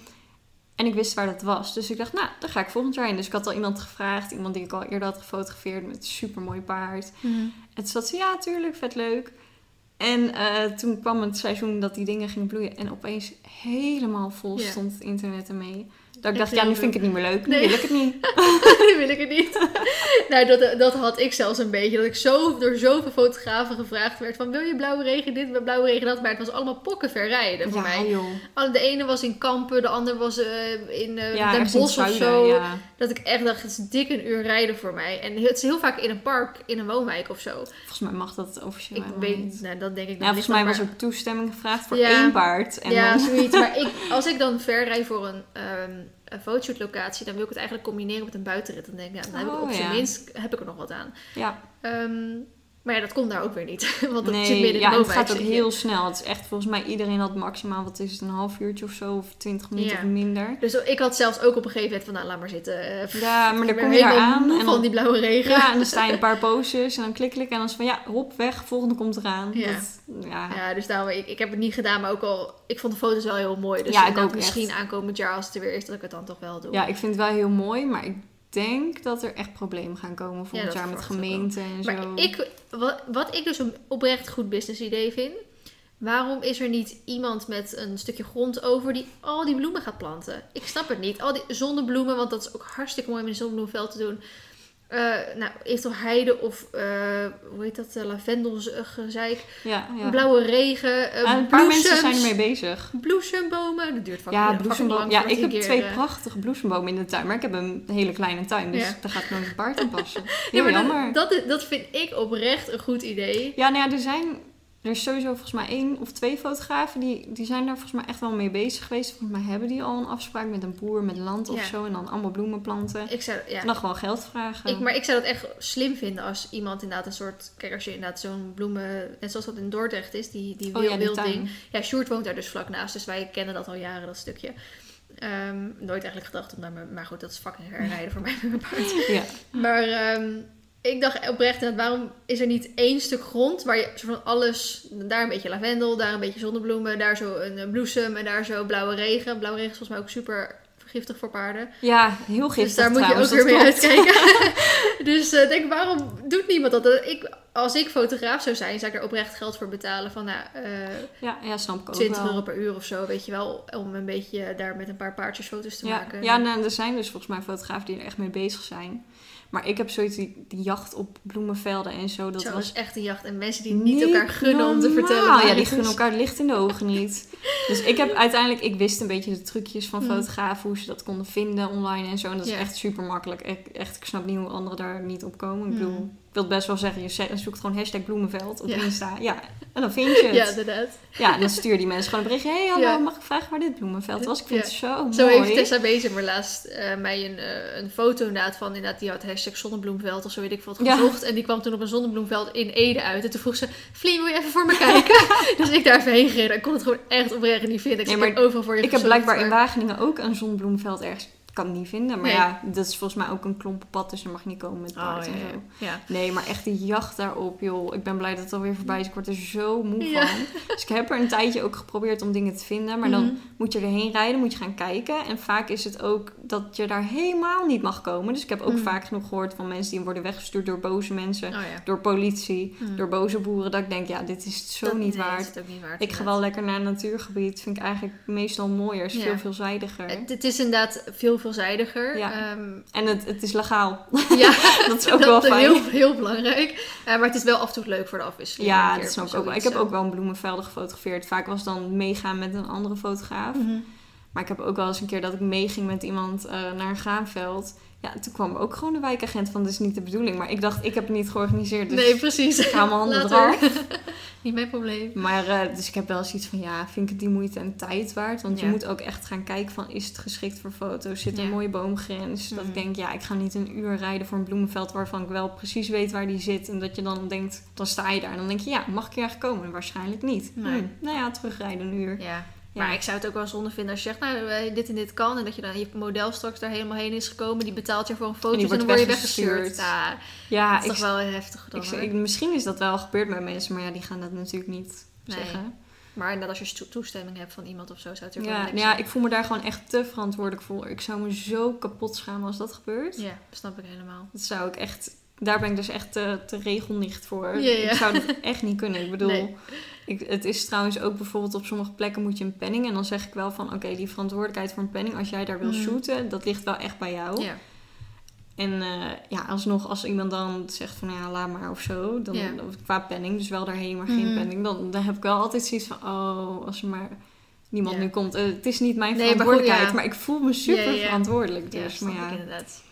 Speaker 1: En ik wist waar dat was. Dus ik dacht, nou, daar ga ik volgend jaar in. Dus ik had al iemand gevraagd. Iemand die ik al eerder had gefotografeerd met een super mooi paard.
Speaker 2: Mhm.
Speaker 1: En toen zat ze, ja, tuurlijk, vet leuk. En toen kwam het seizoen dat die dingen gingen bloeien. En opeens helemaal vol stond het internet ermee. Dat ik dacht, ja, nu vind ik het niet meer leuk. Nu
Speaker 2: Nee.
Speaker 1: wil ik het niet.
Speaker 2: Nu wil ik het niet. nou, dat, dat had ik zelfs een beetje. Dat ik zo door zoveel fotografen gevraagd werd van... Wil je blauwe regen dit, blauwe regen dat? Maar het was allemaal pokkenver rijden voor
Speaker 1: ja,
Speaker 2: mij.
Speaker 1: joh.
Speaker 2: Alle- De ene was in Kampen, de ander was eh, in eh
Speaker 1: Ja,
Speaker 2: Den Bosch of
Speaker 1: zuiden,
Speaker 2: zo.
Speaker 1: ja.
Speaker 2: Dat ik echt dacht, het is dik een uur rijden voor mij. En het is heel vaak in een park, in een woonwijk of zo.
Speaker 1: Volgens mij mag dat officieel
Speaker 2: Ik weet,
Speaker 1: niet.
Speaker 2: nou, dat denk ik
Speaker 1: Ja, volgens mij was
Speaker 2: er
Speaker 1: er toestemming gevraagd voor één paard. En
Speaker 2: ja,
Speaker 1: dan,
Speaker 2: zoiets. Maar ik, als ik dan ver rijd voor een, ehm een fotoshootlocatie, dan wil ik het eigenlijk combineren met een buitenrit. Dan denk ik, ja, dan heb ik
Speaker 1: Oh,
Speaker 2: op zijn
Speaker 1: ja.
Speaker 2: minst heb ik er nog wat aan.
Speaker 1: ja,
Speaker 2: Ehm, maar ja, dat komt daar ook weer niet. Want dat
Speaker 1: nee,
Speaker 2: zit midden in
Speaker 1: ja,
Speaker 2: de
Speaker 1: het gaat ook
Speaker 2: je.
Speaker 1: heel snel. Het is echt volgens mij iedereen had maximaal, wat is het, een half uurtje of zo, of twintig minuten
Speaker 2: Ja.
Speaker 1: of minder.
Speaker 2: Dus ik had zelfs ook op een gegeven moment van, nou, laat maar zitten. Eh, pff,
Speaker 1: Ja, maar dan kom je daar aan en
Speaker 2: van
Speaker 1: dan,
Speaker 2: die blauwe regen.
Speaker 1: ja, en dan sta je een paar poses en dan klik en dan is van ja, hop, weg, volgende komt eraan.
Speaker 2: Ja.
Speaker 1: Dat, ja.
Speaker 2: Ja, dus daarom, ik, ik heb het niet gedaan, maar ook al, ik vond de foto's wel heel mooi. Dus
Speaker 1: Ja, ik ook
Speaker 2: misschien
Speaker 1: echt.
Speaker 2: aankomend jaar als het er weer is, dat ik het dan toch wel doe.
Speaker 1: ja, ik vind het wel heel mooi, maar ik denk dat er echt problemen gaan komen volgend
Speaker 2: dat
Speaker 1: jaar met gemeenten en
Speaker 2: Maar
Speaker 1: zo.
Speaker 2: ik, wat, wat ik dus een oprecht goed business idee vind, waarom is er niet iemand met een stukje grond over die al die bloemen gaat planten? Ik snap het niet. Al die zonnebloemen, want dat is ook hartstikke mooi om in een zonnebloemveld te doen. Eh nou, eventueel heide of, eh, hoe heet dat, uh, lavendelgezeik.
Speaker 1: ja, ja.
Speaker 2: Blauwe regen, eh
Speaker 1: een paar mensen zijn ermee bezig.
Speaker 2: bloesembomen. Dat duurt vaak
Speaker 1: Ja, bloesembomen. Ja, ik heb twee
Speaker 2: eh,
Speaker 1: prachtige bloesembomen in de tuin, maar ik heb een hele kleine tuin, dus
Speaker 2: Ja.
Speaker 1: daar gaat nooit een paard in passen.
Speaker 2: Ja,
Speaker 1: Heel
Speaker 2: maar
Speaker 1: jammer.
Speaker 2: dat, dat, dat vind ik oprecht een goed idee.
Speaker 1: Ja, nou ja, er zijn er is sowieso volgens mij één of twee fotografen die, die zijn daar volgens mij echt wel mee bezig geweest. Volgens mij hebben die al een afspraak met een boer met land of
Speaker 2: Ja.
Speaker 1: zo en dan allemaal bloemen planten.
Speaker 2: Ik zou, ja,
Speaker 1: En dan gewoon geld vragen.
Speaker 2: Ik, maar ik zou dat echt slim vinden als iemand inderdaad een soort... Kijk, als je inderdaad zo'n bloemen... Net zoals dat in Dordrecht is, die, die
Speaker 1: oh ja.
Speaker 2: Ja, Sjoerd woont daar dus vlak naast. Dus wij kennen dat al jaren, dat stukje. Ehm, nooit eigenlijk gedacht om daar... Maar, maar goed, dat is fucking herrijden voor mij met mijn paard.
Speaker 1: Ja.
Speaker 2: Maar ehm, ik dacht oprecht, waarom is er niet één stuk grond... waar je van alles... Daar een beetje lavendel, daar een beetje zonnebloemen... daar zo een eh, bloesem en daar zo blauwe regen. Blauwe regen is volgens mij ook super giftig voor paarden.
Speaker 1: ja, heel giftig
Speaker 2: Dus daar moet je ook weer mee uitkijken. dus ik denk, waarom doet niemand dat? Ik, als ik fotograaf zou zijn, zou ik er oprecht geld voor betalen. Van nou, eh,
Speaker 1: Ja, ja, snap ik ook
Speaker 2: 20
Speaker 1: wel.
Speaker 2: euro per uur of zo, weet je wel. Om een beetje daar met een paar paardjes foto's te
Speaker 1: Ja,
Speaker 2: maken.
Speaker 1: ja nou, er zijn dus volgens mij fotografen die er echt mee bezig zijn. Maar ik heb zoiets, die, die jacht op bloemenvelden en zo, dat
Speaker 2: Zo,
Speaker 1: was
Speaker 2: echt een jacht. En mensen die niet elkaar gunnen om te vertellen. waar
Speaker 1: Ja, die gunnen elkaar licht in de ogen niet. Dus ik heb uiteindelijk, ik wist een beetje de trucjes van
Speaker 2: Hmm.
Speaker 1: fotografen, hoe ze dat konden vinden online en zo. En dat is
Speaker 2: Ja.
Speaker 1: echt super makkelijk. Ik, echt, ik snap niet hoe anderen daar niet op komen. Ik
Speaker 2: Hmm.
Speaker 1: bedoel, wil best wel zeggen, je zoekt gewoon hashtag bloemenveld op
Speaker 2: Ja.
Speaker 1: Insta. Ja, en dan vind je het.
Speaker 2: Ja,
Speaker 1: Ja,
Speaker 2: inderdaad.
Speaker 1: en dan stuur die mensen gewoon een berichtje. Hey, hallo,
Speaker 2: Ja.
Speaker 1: mag ik vragen waar dit bloemenveld was? Ik vind
Speaker 2: Ja.
Speaker 1: het zo,
Speaker 2: Zo
Speaker 1: mooi.
Speaker 2: heeft Tessa Bezemer laatst eh, mij een, eh, een foto inderdaad van, inderdaad, die had hashtag zonnebloemveld of zo weet ik wat
Speaker 1: Ja.
Speaker 2: gezocht. En die kwam toen op een zonnebloemveld in Ede uit. En toen vroeg ze, Vlie, wil je even voor me kijken? dus ik daar even heen gereden. Ik kon het gewoon echt oprecht niet vinden. Ik, ik heb overal voor je
Speaker 1: Ik heb blijkbaar in Wageningen ook een zonnebloemveld ergens. Ik kan het niet vinden. Maar
Speaker 2: Nee.
Speaker 1: ja, dat is volgens mij ook een klompenpad. Dus daar mag je niet komen met
Speaker 2: Oh,
Speaker 1: paard en zo.
Speaker 2: ja.
Speaker 1: Nee, maar echt die jacht daarop, joh. Ik ben blij dat het alweer voorbij is. Ik word er zo moe
Speaker 2: Ja.
Speaker 1: van. Dus ik heb er een tijdje ook geprobeerd om dingen te vinden. Maar
Speaker 2: Mhm.
Speaker 1: dan moet je erheen rijden, moet je gaan kijken. En vaak is het ook dat je daar helemaal niet mag komen. Dus ik heb ook
Speaker 2: Mhm.
Speaker 1: vaak genoeg gehoord van mensen die worden weggestuurd door boze mensen.
Speaker 2: Oh.
Speaker 1: Door politie,
Speaker 2: Mhm.
Speaker 1: door boze boeren. Dat ik denk, ja, dit is het zo
Speaker 2: Dat-
Speaker 1: niet
Speaker 2: nee,
Speaker 1: waard.
Speaker 2: is het ook niet waard.
Speaker 1: Ik ga wel lekker naar een natuurgebied. Vind ik eigenlijk meestal mooier. Is veel veelzijdiger.
Speaker 2: Het, het is inderdaad veel veelzijdiger.
Speaker 1: Ja.
Speaker 2: Ehm,
Speaker 1: En het, het is legaal.
Speaker 2: ja,
Speaker 1: Dat is ook wel fijn.
Speaker 2: Heel, heel belangrijk. Eh, maar het is wel af en toe leuk voor de afwisseling.
Speaker 1: Ja, dat snap ik ook wel. Ik heb
Speaker 2: eh.
Speaker 1: ook wel een bloemenvelden gefotografeerd. Vaak was dan meegaan met een andere fotograaf.
Speaker 2: Mhm.
Speaker 1: Maar ik heb ook wel eens een keer dat ik meeging met iemand eh, naar een graanveld. Ja, toen kwam ook gewoon de wijkagent van, dit is niet de bedoeling. Maar ik dacht, ik heb het niet georganiseerd, dus
Speaker 2: nee, precies.
Speaker 1: ik ga mijn handen eraf.
Speaker 2: niet mijn probleem.
Speaker 1: Maar, eh, dus ik heb wel zoiets van, ja, vind ik het die moeite en tijd waard? Want je moet ook echt gaan kijken van, is het geschikt voor foto's? Zit er
Speaker 2: Ja.
Speaker 1: een mooie boomgrens? Dat
Speaker 2: Mhm.
Speaker 1: ik denk, ja, ik ga niet een uur rijden voor een bloemenveld waarvan ik wel precies weet waar die zit. En dat je dan denkt, dan sta je daar en dan denk je, ja, mag ik hier eigenlijk komen? Waarschijnlijk niet.
Speaker 2: Nee.
Speaker 1: Hm, nou ja, terugrijden een uur.
Speaker 2: Ja.
Speaker 1: Ja.
Speaker 2: Maar ik zou het ook wel zonde vinden als je zegt, nou, dit en dit kan. En dat je dan je model straks daar helemaal heen is gekomen. Die betaalt je voor een foto en, dan word je
Speaker 1: weggestuurd.
Speaker 2: Ja,
Speaker 1: Ja,
Speaker 2: dat is
Speaker 1: ik,
Speaker 2: toch wel heftig dan.
Speaker 1: ik, misschien is dat wel gebeurd bij mensen, maar ja, die gaan dat natuurlijk niet
Speaker 2: Nee.
Speaker 1: zeggen.
Speaker 2: Maar net als je toestemming hebt van iemand of zo, zou het er wel
Speaker 1: Ja, nou ja, ik voel me daar gewoon echt te verantwoordelijk voor. Ik zou me zo kapot schamen als dat gebeurt.
Speaker 2: Ja, snap ik helemaal.
Speaker 1: Dat zou ik echt. Daar ben ik dus echt te, te regelnicht voor.
Speaker 2: Ja, ja.
Speaker 1: Ik zou dat echt niet kunnen. Ik bedoel,
Speaker 2: Nee.
Speaker 1: Ik, het is trouwens ook bijvoorbeeld op sommige plekken moet je een penning. En dan zeg ik wel van oké, die verantwoordelijkheid voor een penning, als jij daar wil
Speaker 2: Mhm.
Speaker 1: shooten, dat ligt wel echt bij jou.
Speaker 2: Ja.
Speaker 1: En eh, ja, alsnog, als iemand dan zegt van ja, laat maar of zo, dan
Speaker 2: Ja.
Speaker 1: qua penning, dus wel daarheen, maar geen
Speaker 2: Mhm.
Speaker 1: penning, dan, dan heb ik wel altijd zoiets van oh, als er maar niemand
Speaker 2: Ja.
Speaker 1: nu komt. Eh, het is niet mijn
Speaker 2: Nee, maar goed,
Speaker 1: verantwoordelijkheid,
Speaker 2: ja.
Speaker 1: maar, ik voel me super
Speaker 2: Ja, ja.
Speaker 1: verantwoordelijk.
Speaker 2: Ja,
Speaker 1: Dus, maar
Speaker 2: ik
Speaker 1: ja,
Speaker 2: inderdaad.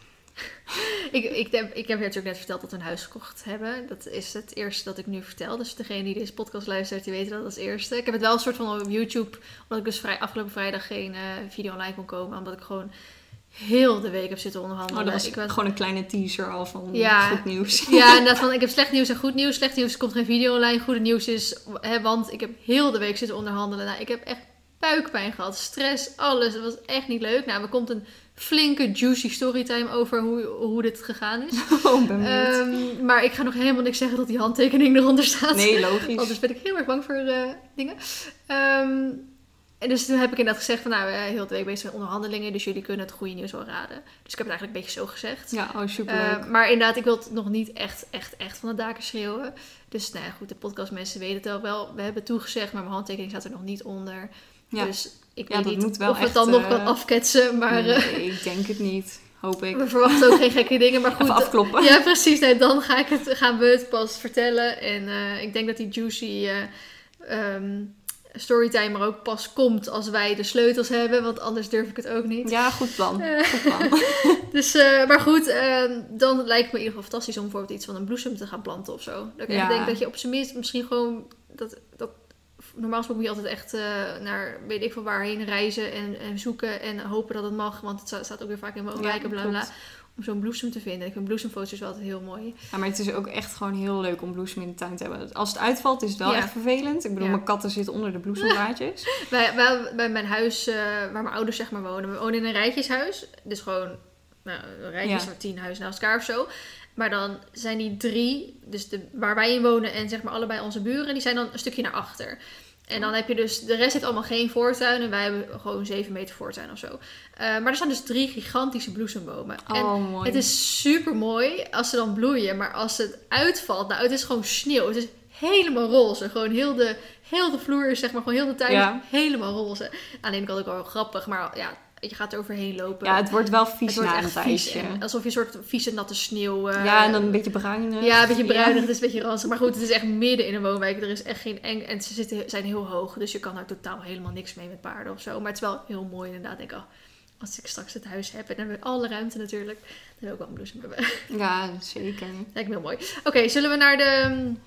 Speaker 2: ik, ik, heb, ik heb je natuurlijk net verteld dat we een huis gekocht hebben. Dat is het eerste dat ik nu vertel. Dus degene die deze podcast luistert, die weten dat als eerste. Ik heb het wel een soort van op YouTube, omdat ik dus vrij, afgelopen vrijdag geen eh, video online kon komen. Omdat ik gewoon heel de week heb zitten onderhandelen.
Speaker 1: Oh, dat was
Speaker 2: ik was,
Speaker 1: gewoon een kleine teaser al van
Speaker 2: Ja.
Speaker 1: goed nieuws.
Speaker 2: Ja, inderdaad. Van, ik heb slecht nieuws en goed nieuws. Slecht nieuws, komt geen video online. Goede nieuws is, hè, want ik heb heel de week zitten onderhandelen. Nou, ik heb echt buikpijn gehad, stress, alles. Het was echt niet leuk. Nou, er komt een flinke, juicy storytime over hoe, hoe dit gegaan is.
Speaker 1: Oh.
Speaker 2: Ehm, maar ik ga nog helemaal niks zeggen dat die handtekening eronder staat.
Speaker 1: nee, logisch.
Speaker 2: Anders ben ik heel erg bang voor eh, dingen. Ehm, en dus toen heb ik inderdaad gezegd van, nou, eh, heel de week bezig met onderhandelingen, dus jullie kunnen het goede nieuws wel raden. Dus ik heb het eigenlijk een beetje zo gezegd.
Speaker 1: Ja, oh, superleuk.
Speaker 2: Eh, maar inderdaad, ik wil het nog niet echt, echt, echt van de daken schreeuwen. Dus nou ja, goed, de podcastmensen weten het al wel. We hebben toegezegd, maar mijn handtekening staat er nog niet onder.
Speaker 1: Ja.
Speaker 2: Dus ik
Speaker 1: Ja,
Speaker 2: weet
Speaker 1: dat
Speaker 2: niet
Speaker 1: moet wel
Speaker 2: of het
Speaker 1: echt,
Speaker 2: dan nog
Speaker 1: eh,
Speaker 2: kan afketsen. Maar
Speaker 1: Nee,
Speaker 2: eh,
Speaker 1: ik denk het niet. Hoop ik.
Speaker 2: we verwachten ook geen gekke dingen. Maar goed,
Speaker 1: Even afkloppen.
Speaker 2: ja, precies. Nee, dan ga ik het, gaan we het pas vertellen. En eh, ik denk dat die juicy eh ehm, storytime er ook pas komt als wij de sleutels hebben. Want anders durf ik het ook niet.
Speaker 1: Ja, goed plan.
Speaker 2: Eh,
Speaker 1: Goed plan.
Speaker 2: Dus, eh, maar goed, eh, dan lijkt het me in ieder geval fantastisch om bijvoorbeeld iets van een bloesem te gaan planten of zo. Dat ik
Speaker 1: Ja.
Speaker 2: denk dat je op zijn minst misschien gewoon dat normaal gesproken moet je altijd echt eh, naar weet ik veel waarheen reizen en, en zoeken en hopen dat het mag, want het sta- staat ook weer vaak in woonwijken, bla bla. bla,
Speaker 1: klopt.
Speaker 2: Om zo'n bloesem te vinden. Ik vind bloesemfoto's wel altijd heel mooi.
Speaker 1: Ja, maar het is ook echt gewoon heel leuk om bloesem in de tuin te hebben. Als het uitvalt is het wel
Speaker 2: Ja.
Speaker 1: echt vervelend. Ik bedoel,
Speaker 2: Ja.
Speaker 1: mijn katten zitten onder de bloesemblaadjes.
Speaker 2: Bij, bij, bij mijn huis, eh, waar mijn ouders zeg maar wonen, we wonen in een rijtjeshuis. Dus gewoon nou, een rijtjes
Speaker 1: Ja.
Speaker 2: van tien huizen naast elkaar of zo. Maar dan zijn die drie, dus de, waar wij in wonen en zeg maar allebei onze buren, die zijn dan een stukje naar achter. En dan heb je dus, de rest heeft allemaal geen voortuin en wij hebben gewoon 7 meter voortuin of zo. Eh, maar er staan dus drie gigantische bloesembomen. en
Speaker 1: Oh, mooi.
Speaker 2: het is super mooi als ze dan bloeien, maar als het uitvalt, nou het is gewoon sneeuw. Het is helemaal roze. Gewoon heel de, heel de vloer is zeg maar, gewoon heel de tuin
Speaker 1: Ja.
Speaker 2: helemaal roze. Aan de ene kant ook wel grappig, maar ja, je gaat er overheen lopen.
Speaker 1: Ja, het wordt wel vies
Speaker 2: Het wordt
Speaker 1: na een tijdje.
Speaker 2: Alsof je een soort vieze natte sneeuw... eh,
Speaker 1: ja, en dan een beetje bruin.
Speaker 2: ja, een beetje bruinig, het is een beetje ranzig. Maar goed, het is echt midden in een woonwijk. Er is echt geen eng... En ze zitten, zijn heel hoog, dus je kan daar totaal helemaal niks mee met paarden of zo. Maar het is wel heel mooi inderdaad. Ik denk, oh, als ik straks het huis heb en dan hebben we alle ruimte natuurlijk, dan wil ik wel een bloesem hebben.
Speaker 1: Ja, zeker.
Speaker 2: Lijkt me heel mooi. Oké, zullen we naar de mm,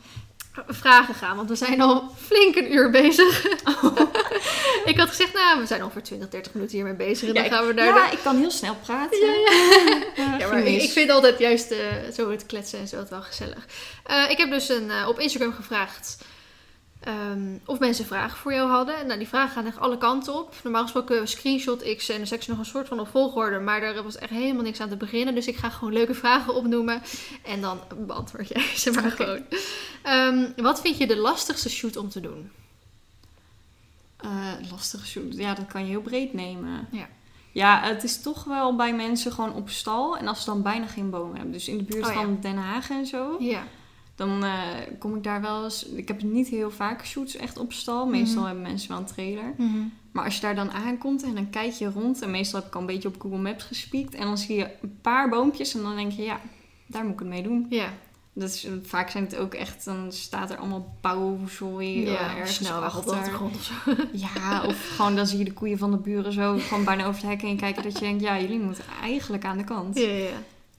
Speaker 2: vragen gaan? Want we zijn al flink een uur bezig. ik had gezegd, nou, we zijn ongeveer 20, 30 minuten hiermee bezig. En dan gaan we naar
Speaker 1: ja,
Speaker 2: de...
Speaker 1: ik kan heel snel praten.
Speaker 2: Ja, ja.
Speaker 1: Ja,
Speaker 2: Ja, maar ik, vind altijd juist eh, zo het kletsen en zo het wel gezellig. Eh, ik heb dus een, eh, op Instagram gevraagd ehm, of mensen vragen voor jou hadden. Nou, die vragen gaan echt alle kanten op. Normaal gesproken screenshot ik ze en dan zet ik ze nog een soort van op volgorde. Maar daar was echt helemaal niks aan te beginnen. Dus ik ga gewoon leuke vragen opnoemen. En dan beantwoord jij ze maar gewoon. Ehm, wat vind je de lastigste shoot om te doen?
Speaker 1: Eh, lastige shoot. Ja, dat kan je heel breed nemen.
Speaker 2: Ja.
Speaker 1: Ja, het is toch wel bij mensen gewoon op stal. En als ze dan bijna geen bomen hebben. Dus in de buurt
Speaker 2: Oh, ja.
Speaker 1: van Den Haag en zo.
Speaker 2: Ja.
Speaker 1: Dan eh, kom ik daar wel eens... Ik heb niet heel vaak shoots echt op stal. Meestal
Speaker 2: Mhm.
Speaker 1: hebben mensen wel een trailer. Maar als je daar dan aankomt en dan kijk je rond... En meestal heb ik al een beetje op Google Maps gespiekt. En dan zie je een paar boompjes. En dan denk je, ja, daar moet ik het mee doen.
Speaker 2: Ja.
Speaker 1: Dus eh, vaak zijn het ook echt, dan staat er allemaal bouwzooi eh,
Speaker 2: Ja,
Speaker 1: ergens
Speaker 2: op de
Speaker 1: achter.
Speaker 2: achtergrond of zo.
Speaker 1: Ja, of gewoon dan zie je de koeien van de buren zo gewoon bijna over het hek heen kijken. Dat je denkt, ja, jullie moeten eigenlijk aan de kant.
Speaker 2: Ja, ja.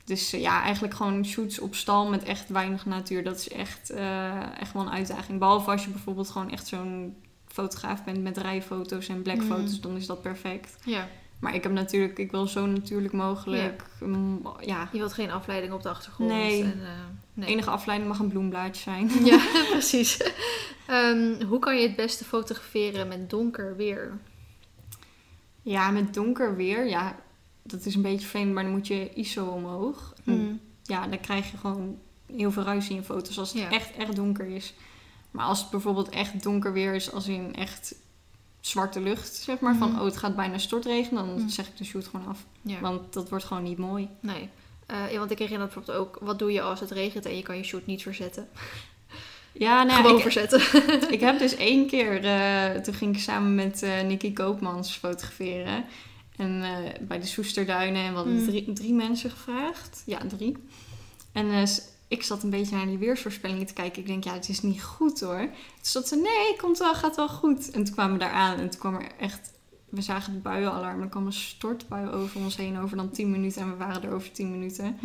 Speaker 1: Dus eh, ja, eigenlijk gewoon shoots op stal met echt weinig natuur. Dat is echt, eh, echt wel een uitdaging. Behalve als je bijvoorbeeld gewoon echt zo'n fotograaf bent met rijfoto's en blackfoto's,
Speaker 2: Mm.
Speaker 1: dan is dat perfect.
Speaker 2: ja.
Speaker 1: Maar ik heb natuurlijk, ik wil zo natuurlijk mogelijk. mm, Ja,
Speaker 2: Je wilt geen afleiding op de achtergrond.
Speaker 1: Nee.
Speaker 2: En,
Speaker 1: de
Speaker 2: nee.
Speaker 1: enige afleiding mag een bloemblaadje zijn.
Speaker 2: Ja, precies. Ehm, hoe kan je het beste fotograferen met donker weer?
Speaker 1: Ja, met donker weer, ja, dat is een beetje vreemd, maar dan moet je ISO omhoog.
Speaker 2: Hmm.
Speaker 1: Ja, dan krijg je gewoon heel veel ruis in je foto's als het
Speaker 2: Ja.
Speaker 1: echt, echt donker is. Maar als het bijvoorbeeld echt donker weer is, als in echt zwarte lucht, zeg maar, van
Speaker 2: Mhm.
Speaker 1: oh, het gaat bijna stortregenen, dan
Speaker 2: Mhm.
Speaker 1: zeg ik de shoot gewoon af.
Speaker 2: Ja.
Speaker 1: Want dat wordt gewoon niet mooi.
Speaker 2: Nee. Ja, want ik herinner bijvoorbeeld ook, wat doe je als het regent en je kan je shoot niet verzetten?
Speaker 1: Ja, nou,
Speaker 2: Gewoon
Speaker 1: ik,
Speaker 2: verzetten.
Speaker 1: ik heb dus één keer, eh, toen ging ik samen met eh Nicky Koopmans fotograferen. En bij de Soesterduinen. En we hadden
Speaker 2: Mm.
Speaker 1: drie, drie mensen gevraagd. Ja, drie. En ik zat een beetje naar die weersvoorspellingen te kijken. Ik denk, ja, het is niet goed hoor. Toen zat ze, nee, komt wel, gaat wel goed. En toen kwamen we daar aan en toen kwam er echt... We zagen het buienalarm. Er kwam een stortbui over ons heen over dan 10 minuten. En we waren er over 10 minuten.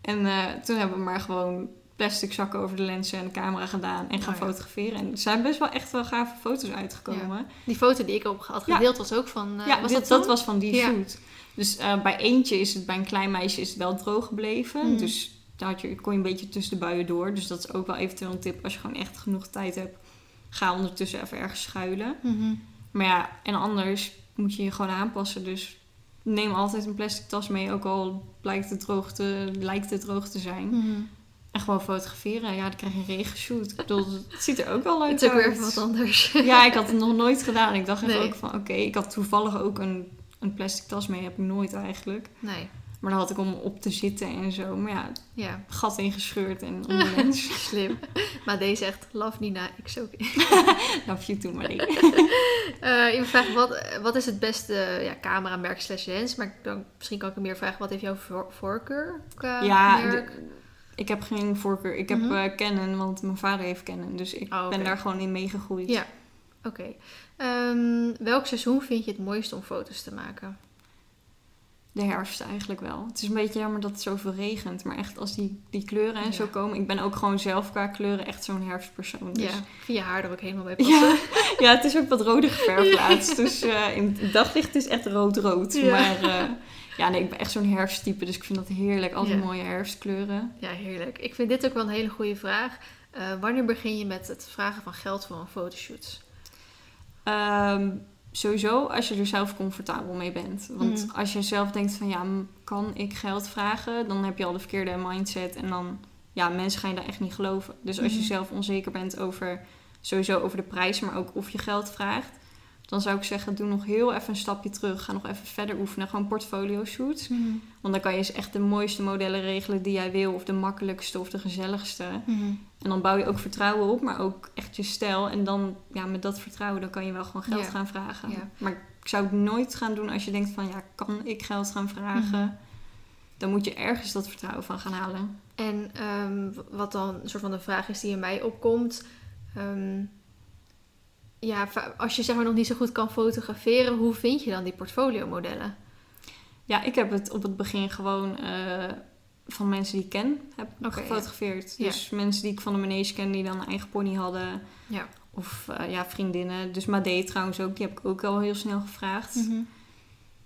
Speaker 1: En eh, toen hebben we maar gewoon plastic zakken over de lenzen en de camera gedaan en gaan
Speaker 2: Oh ja.
Speaker 1: fotograferen. En er zijn best wel echt wel gave foto's uitgekomen.
Speaker 2: Die foto die ik op had
Speaker 1: Ja.
Speaker 2: gedeeld was ook van... eh,
Speaker 1: ja,
Speaker 2: was
Speaker 1: dit-
Speaker 2: dat,
Speaker 1: dat, was van die shoot. Dus eh, bij eentje is het, bij een klein meisje is het wel droog gebleven.
Speaker 2: Mhm.
Speaker 1: Dus daar had je, kon je een beetje tussen de buien door. Dus dat is ook wel eventueel een tip als je gewoon echt genoeg tijd hebt. Ga ondertussen even ergens schuilen.
Speaker 2: Mhm.
Speaker 1: Maar ja, en anders moet je je gewoon aanpassen. Dus neem altijd een plastic tas mee, ook al blijkt het droog te, lijkt het droog te zijn.
Speaker 2: Mhm.
Speaker 1: En gewoon fotograferen. Ja, dan krijg je een regenshoot. Ik bedoel, het ziet er ook wel leuk
Speaker 2: Het is ook
Speaker 1: uit.
Speaker 2: weer even wat anders.
Speaker 1: Ja, ik had het nog nooit gedaan. Ik dacht even
Speaker 2: Nee.
Speaker 1: ook van, oké, ik had toevallig ook een, een plastic tas mee. Heb ik nooit eigenlijk.
Speaker 2: Nee,
Speaker 1: Maar dan had ik om op te zitten en zo. Maar ja,
Speaker 2: ja,
Speaker 1: gat ingescheurd en lens.
Speaker 2: slim. maar deze zegt, love Nina, ik zo.
Speaker 1: Love you too, Marie.
Speaker 2: Eh iemand vraagt, wat, wat is het beste ja, cameramerk slash lens? Maar dan, misschien kan ik hem meer vragen, wat heeft jouw voor- voorkeur qua
Speaker 1: Ja,
Speaker 2: merk?
Speaker 1: de- ik heb geen voorkeur. Ik heb eh, Canon, want mijn vader heeft Canon. Dus ik
Speaker 2: Oh,
Speaker 1: ben daar gewoon in meegegroeid.
Speaker 2: Ja. Oké. Ehm, welk seizoen vind je het mooiste om foto's te maken?
Speaker 1: De herfst eigenlijk wel. Het is een beetje jammer dat het zoveel regent. Maar echt als die, die kleuren en zo komen. Ik ben ook gewoon zelf qua kleuren echt zo'n herfstpersoon. Dus
Speaker 2: Ja, je haar er ook helemaal bij passen.
Speaker 1: Ja, ja, het is ook wat roder geverfd laatst. Dus eh, in het daglicht is echt rood-rood.
Speaker 2: Ja.
Speaker 1: Maar eh, ja, nee, ik ben echt zo'n herfsttype. Dus ik vind dat heerlijk. Al die
Speaker 2: Ja.
Speaker 1: mooie herfstkleuren.
Speaker 2: Ja, heerlijk. Ik vind dit ook wel een hele goede vraag. Eh, wanneer begin je met het vragen van geld voor een fotoshoot?
Speaker 1: Ehm, sowieso als je er zelf comfortabel mee bent. Want
Speaker 2: Mhm.
Speaker 1: als je zelf denkt van ja, kan ik geld vragen? Dan heb je al de verkeerde mindset. En dan, ja, mensen gaan je daar echt niet geloven. Dus als je
Speaker 2: Mhm.
Speaker 1: zelf onzeker bent over, sowieso over de prijs, maar ook of je geld vraagt. Dan zou ik zeggen, doe nog heel even een stapje terug. Ga nog even verder oefenen. Gewoon portfolio shoots. Want dan kan je eens echt de mooiste modellen regelen die jij wil. Of de makkelijkste of de gezelligste. En dan bouw je ook vertrouwen op, maar ook echt je stijl. En dan, ja, met dat vertrouwen, dan kan je wel gewoon geld gaan vragen. Maar ik zou het nooit gaan doen als je denkt van, ja, kan ik geld gaan vragen?
Speaker 2: Mhm.
Speaker 1: Dan moet je ergens dat vertrouwen van gaan halen.
Speaker 2: En ehm, wat dan een soort van de vraag is die in mij opkomt. ehm, ja, als je zeg maar nog niet zo goed kan fotograferen, hoe vind je dan die portfolio-modellen?
Speaker 1: Ja, ik heb het op het begin gewoon eh, van mensen die ik ken heb gefotografeerd.
Speaker 2: ja.
Speaker 1: Dus mensen die ik van de manege ken, die dan een eigen pony hadden.
Speaker 2: Ja.
Speaker 1: Of eh, ja, vriendinnen. Dus Made trouwens ook, die heb ik ook al heel snel gevraagd.
Speaker 2: Mhm.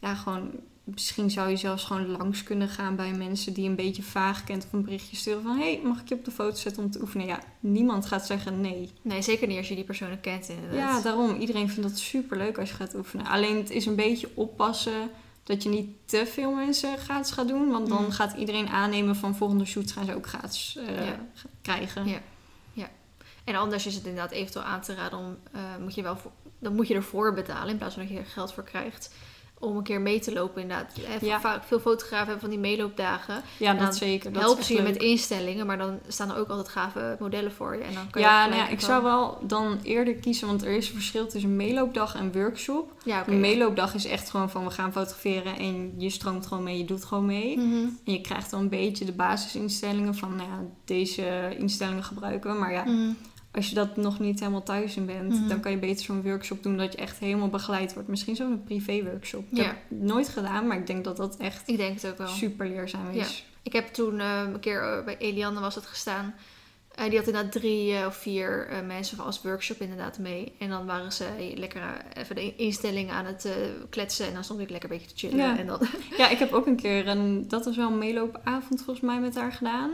Speaker 1: ja, gewoon, misschien zou je zelfs gewoon langs kunnen gaan bij mensen die een beetje vaag kent of een berichtje sturen van, hey, mag ik je op de foto zetten om te oefenen? Ja, niemand gaat zeggen nee.
Speaker 2: Nee, zeker niet als je die personen kent inderdaad.
Speaker 1: Ja, daarom. Iedereen vindt dat super leuk als je gaat oefenen. Alleen het is een beetje oppassen dat je niet te veel mensen gratis gaat doen, want dan
Speaker 2: Mm.
Speaker 1: gaat iedereen aannemen van volgende shoots gaan ze ook gratis eh,
Speaker 2: Ja.
Speaker 1: krijgen.
Speaker 2: Ja. En anders is het inderdaad eventueel aan te raden om, eh, moet je wel voor- dan moet je ervoor betalen in plaats van dat je er geld voor krijgt. Om een keer mee te lopen inderdaad. Eh,
Speaker 1: Ja.
Speaker 2: Vaak veel fotografen hebben van die meeloopdagen.
Speaker 1: Ja, dat zeker. Dat
Speaker 2: helpen ze je met instellingen, maar dan staan er ook altijd gave modellen voor je. En dan kan je
Speaker 1: Ja, nou ja, ik zou wel dan eerder kiezen, want er is een verschil tussen meeloopdag en workshop.
Speaker 2: Ja.
Speaker 1: Een meeloopdag is echt gewoon van we gaan fotograferen en je stroomt gewoon mee, je doet gewoon mee.
Speaker 2: Mhm.
Speaker 1: En je krijgt dan een beetje de basisinstellingen van nou ja, deze instellingen gebruiken. we. Maar ja,
Speaker 2: Mhm.
Speaker 1: Als je dat nog niet helemaal thuis in bent,
Speaker 2: Mhm.
Speaker 1: dan kan je beter zo'n workshop doen dat je echt helemaal begeleid wordt. Misschien zo'n privé workshop. Ik heb het nooit gedaan, maar ik denk dat dat echt
Speaker 2: Ik denk het ook wel.
Speaker 1: super leerzaam is.
Speaker 2: Ik heb toen eh, een keer eh, bij Eliane was het gestaan. Eh, die had inderdaad drie of vier mensen als workshop inderdaad mee. En dan waren ze lekker even de instellingen aan het kletsen. En dan stond ik lekker een beetje te chillen.
Speaker 1: Ja.
Speaker 2: En dan,
Speaker 1: Ja, ik heb ook een keer, een, dat was wel een meeloopavond volgens mij met haar gedaan.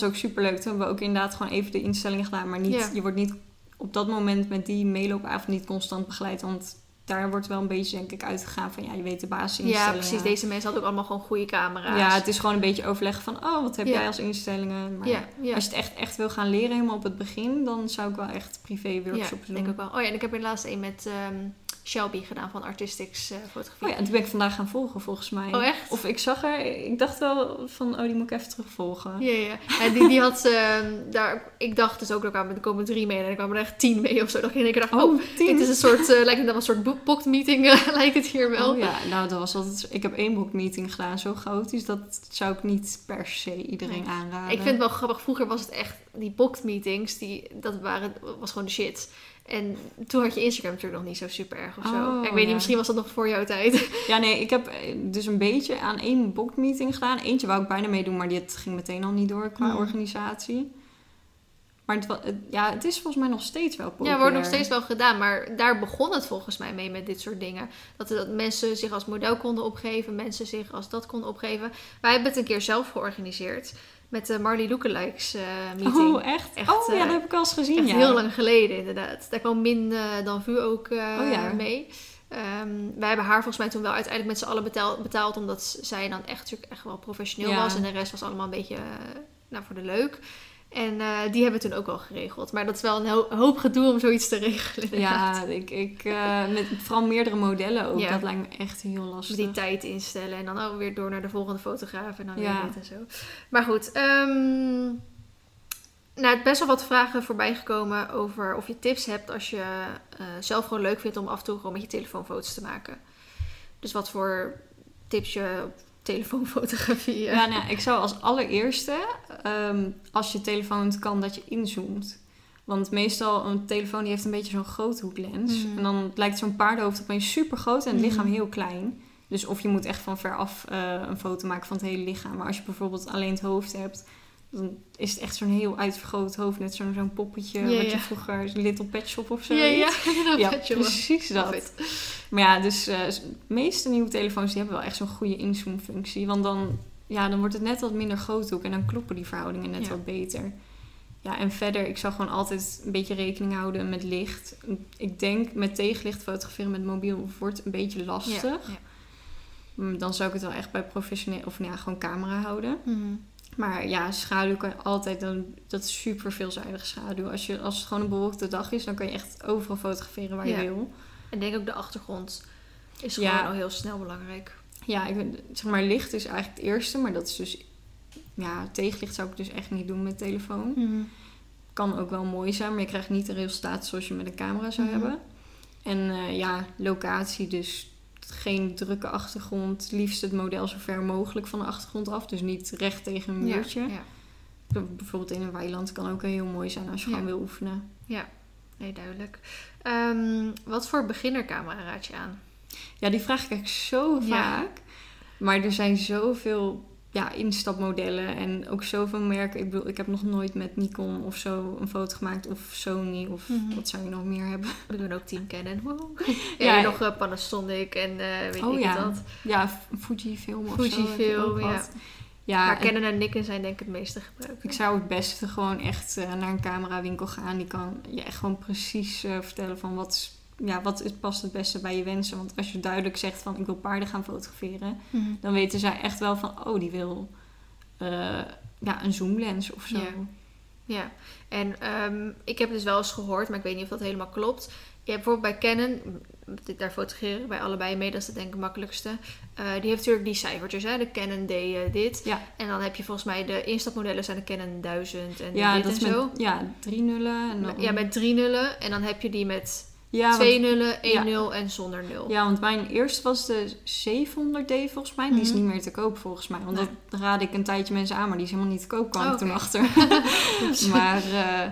Speaker 1: Was ook super leuk. Toen hebben we ook inderdaad gewoon even de instellingen gedaan. Maar niet,
Speaker 2: Ja.
Speaker 1: je wordt niet op dat moment met die meeloopavond niet constant begeleid. Want daar wordt wel een beetje denk ik uitgegaan van ja, je weet de
Speaker 2: ja,
Speaker 1: basisinstellingen.
Speaker 2: precies. Deze mensen hadden ook allemaal gewoon goede camera's.
Speaker 1: Ja, het is gewoon een beetje overleggen van oh, wat heb
Speaker 2: Ja.
Speaker 1: jij als instellingen. Maar
Speaker 2: ja, ja.
Speaker 1: als je het echt, echt wil gaan leren helemaal op het begin, dan zou ik wel echt privé
Speaker 2: ja,
Speaker 1: workshops doen.
Speaker 2: denk ik wel. Oh ja, en ik heb er laatst een met ehm, Shelby gedaan van Artistics eh, Fotografie.
Speaker 1: Oh ja, en toen ben ik vandaag gaan volgen volgens mij.
Speaker 2: Oh, echt?
Speaker 1: Of ik zag er, ik dacht wel van oh, die moet ik even terugvolgen.
Speaker 2: Ja, ja. En die, die had, ehm, daar, ik dacht dus ook, er kwamen, er komen drie mee en er kwamen er echt tien mee of zo. Dat ik in dacht, oh,
Speaker 1: Oh, tien.
Speaker 2: dit is een soort, eh, lijkt het wel een soort book- booked meeting, eh, lijkt het hier wel.
Speaker 1: Oh ja, nou dat was altijd. Ik heb één boekmeeting gedaan, zo chaotisch. Dat zou ik niet per se iedereen
Speaker 2: Nee.
Speaker 1: aanraden.
Speaker 2: Ik vind het wel grappig, vroeger was het echt, die booked meetings, die, dat waren, was gewoon de shit. En toen had je Instagram natuurlijk nog niet zo super erg of zo.
Speaker 1: Oh,
Speaker 2: ik weet niet,
Speaker 1: ja.
Speaker 2: misschien was dat nog voor jouw tijd.
Speaker 1: Ja, nee, ik heb eh, dus een beetje aan één boekmeeting gedaan. Eentje wou ik bijna meedoen, maar dit ging meteen al niet door qua
Speaker 2: Hmm.
Speaker 1: organisatie. Maar het, wa- het- ja, het is volgens mij nog steeds wel populair.
Speaker 2: Ja, wordt nog steeds wel gedaan, maar daar begon het volgens mij mee met dit soort dingen. Dat, dat mensen zich als model konden opgeven, mensen zich als dat konden opgeven. Wij hebben het een keer zelf georganiseerd met de Marley Lookalikes eh meeting.
Speaker 1: Oh, echt?
Speaker 2: Echt,
Speaker 1: oh, ja,
Speaker 2: eh,
Speaker 1: dat heb ik al eens gezien,
Speaker 2: Echt
Speaker 1: ja.
Speaker 2: heel lang geleden, inderdaad. Daar kwam Min eh, dan Vu ook
Speaker 1: Oh ja.
Speaker 2: mee. Ehm, wij hebben haar volgens mij toen wel uiteindelijk met z'n allen betaald, betaald omdat zij dan echt, natuurlijk echt wel professioneel
Speaker 1: Ja.
Speaker 2: was. En de rest was allemaal een beetje nou, voor de leuk. En eh, die hebben we toen ook wel geregeld. Maar dat is wel een ho- hoop gedoe om zoiets te regelen. inderdaad.
Speaker 1: Ja, ik, ik, eh, met vooral meerdere modellen ook.
Speaker 2: Ja.
Speaker 1: Dat lijkt me echt heel lastig.
Speaker 2: die tijd instellen en dan ook weer door naar de volgende fotograaf en dan weer dit en zo. Maar goed, ehm nou, het best wel wat vragen voorbij gekomen over of je tips hebt als je eh, zelf gewoon leuk vindt om af en toe gewoon met je telefoon foto's te maken. Dus wat voor tips je telefoonfotografie.
Speaker 1: Ja, nou, ik zou als allereerste, ehm, als je telefoon het kan, dat je inzoomt. Want meestal een telefoon die heeft een beetje zo'n groothoeklens.
Speaker 2: Mhm.
Speaker 1: En dan lijkt zo'n paardenhoofd opeens super groot en het
Speaker 2: Mhm.
Speaker 1: lichaam heel klein. Dus of je moet echt van ver af eh, een foto maken van het hele lichaam. Maar als je bijvoorbeeld alleen het hoofd hebt, dan is het echt zo'n heel uitvergroot hoofd. Net zo'n zo'n poppetje
Speaker 2: Ja,
Speaker 1: wat
Speaker 2: ja.
Speaker 1: je vroeger, Little Pet Shop of zo.
Speaker 2: ja, ja,
Speaker 1: precies dat. Maar ja, dus eh, de meeste nieuwe telefoons die hebben wel echt zo'n goede inzoomfunctie. Want dan, ja, dan wordt het net wat minder groothoek en dan kloppen die verhoudingen net wat beter. Ja, en verder, ik zou gewoon altijd een beetje rekening houden met licht. Ik denk met tegenlicht fotograferen met mobiel wordt een beetje lastig. Mm, Dan zou ik het wel echt bij professioneel of nou ja, gewoon camera houden.
Speaker 2: Mhm.
Speaker 1: Maar ja, schaduw kan je altijd, dan, dat is super veelzijdige schaduw. Als, je, als het gewoon een bewolkte dag is, dan kan je echt overal fotograferen waar
Speaker 2: Ja.
Speaker 1: je wil.
Speaker 2: En ik denk ook de achtergrond is
Speaker 1: Ja.
Speaker 2: gewoon al heel snel belangrijk.
Speaker 1: Ja, ik, vind- zeg maar licht is eigenlijk het eerste, maar dat is dus... Ja, tegenlicht zou ik dus echt niet doen met telefoon. Kan ook wel mooi zijn, maar je krijgt niet de resultaten zoals je met een camera zou
Speaker 2: Mhm.
Speaker 1: hebben. En eh, ja, locatie dus geen drukke achtergrond. Liefst het model zo ver mogelijk van de achtergrond af. Dus niet recht tegen een muurtje.
Speaker 2: Ja, ja.
Speaker 1: Bijvoorbeeld in een weiland kan ook heel mooi zijn als je
Speaker 2: Ja.
Speaker 1: gewoon wil oefenen.
Speaker 2: Nee, duidelijk. Ehm, wat voor beginnercamera raad je aan?
Speaker 1: Ja, die vraag ik eigenlijk zo
Speaker 2: Ja.
Speaker 1: vaak. Maar er zijn zoveel ja, instapmodellen en ook zoveel merken. Ik bedoel, ik heb nog nooit met Nikon of zo een foto gemaakt. Of Sony of
Speaker 2: Mhm.
Speaker 1: wat zou je nog meer hebben?
Speaker 2: We doen ook Team Canon. Woe.
Speaker 1: Ja,
Speaker 2: ja. nog eh, Panasonic en eh weet
Speaker 1: Oh
Speaker 2: ik
Speaker 1: ja.
Speaker 2: wat.
Speaker 1: Ja, Fujifilm of zo.
Speaker 2: Fujifilm,
Speaker 1: ook
Speaker 2: ja.
Speaker 1: Ja,
Speaker 2: maar
Speaker 1: en
Speaker 2: Canon en Nikon zijn denk ik het meeste gebruikt.
Speaker 1: ik zou het beste gewoon echt eh, naar een camerawinkel gaan. Die kan je echt gewoon precies vertellen van wat, is- ja, wat is, past het beste bij je wensen. Want als je duidelijk zegt van ik wil paarden gaan fotograferen.
Speaker 2: Mhm.
Speaker 1: dan weten zij echt wel van, oh, die wil eh, ja, een zoomlens of zo.
Speaker 2: Ja. Ja, en ehm, ik heb dus wel eens gehoord, maar ik weet niet of dat helemaal klopt. Je hebt bijvoorbeeld bij Canon, daar fotograferen wij allebei mee, dat is het denk ik het makkelijkste. Eh, die heeft natuurlijk die cijfertjes, hè? de Canon D eh, dit.
Speaker 1: Ja.
Speaker 2: En dan heb je volgens mij de instapmodellen zijn de Canon 1000 en
Speaker 1: Ja,
Speaker 2: dit
Speaker 1: dat
Speaker 2: en
Speaker 1: met
Speaker 2: zo.
Speaker 1: ja, drie nullen. En dan,
Speaker 2: Ja, met drie nullen. En dan heb je die met
Speaker 1: ja,
Speaker 2: twee
Speaker 1: want,
Speaker 2: nullen, één
Speaker 1: ja.
Speaker 2: nul en zonder nul.
Speaker 1: ja, want mijn eerste was de 700D volgens mij. Die is
Speaker 2: Mhm.
Speaker 1: niet meer te koop volgens mij. Want
Speaker 2: Nee.
Speaker 1: dat raadde ik een tijdje mensen aan, maar die is helemaal niet te koop, kwam
Speaker 2: Oh,
Speaker 1: ik toen
Speaker 2: oké.
Speaker 1: achter. maar eh,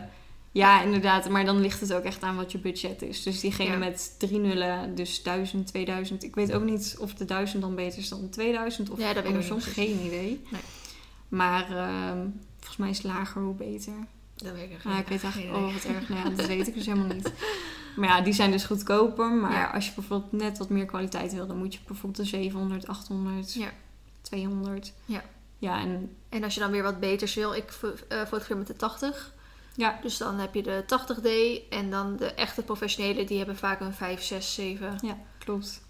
Speaker 1: ja, inderdaad. Maar dan ligt het ook echt aan wat je budget is. Dus diegene
Speaker 2: Ja.
Speaker 1: met drie nullen, dus 1000, 2000. Ik weet ook niet of de 1000 dan beter is dan de 2000 of
Speaker 2: Ja, dat
Speaker 1: andersom.
Speaker 2: niet precies.
Speaker 1: Geen idee.
Speaker 2: Nee.
Speaker 1: Maar ehm, volgens mij is lager hoe beter.
Speaker 2: Dat weet ik echt
Speaker 1: Ja, ik weet eigenlijk, oh wat erg. Nou ja, dat weet ik dus helemaal niet. Maar ja, die zijn dus goedkoper. Maar
Speaker 2: Ja.
Speaker 1: als je bijvoorbeeld net wat meer kwaliteit wil, dan moet je bijvoorbeeld een 700, 800,
Speaker 2: Ja.
Speaker 1: 200.
Speaker 2: Ja.
Speaker 1: Ja, en
Speaker 2: En als je dan weer wat beters wil, ik fotografeer met de 80.
Speaker 1: ja,
Speaker 2: Dus dan heb je de 80D en dan de echte professionele, die hebben vaak een 5, 6, 7.
Speaker 1: ja, klopt.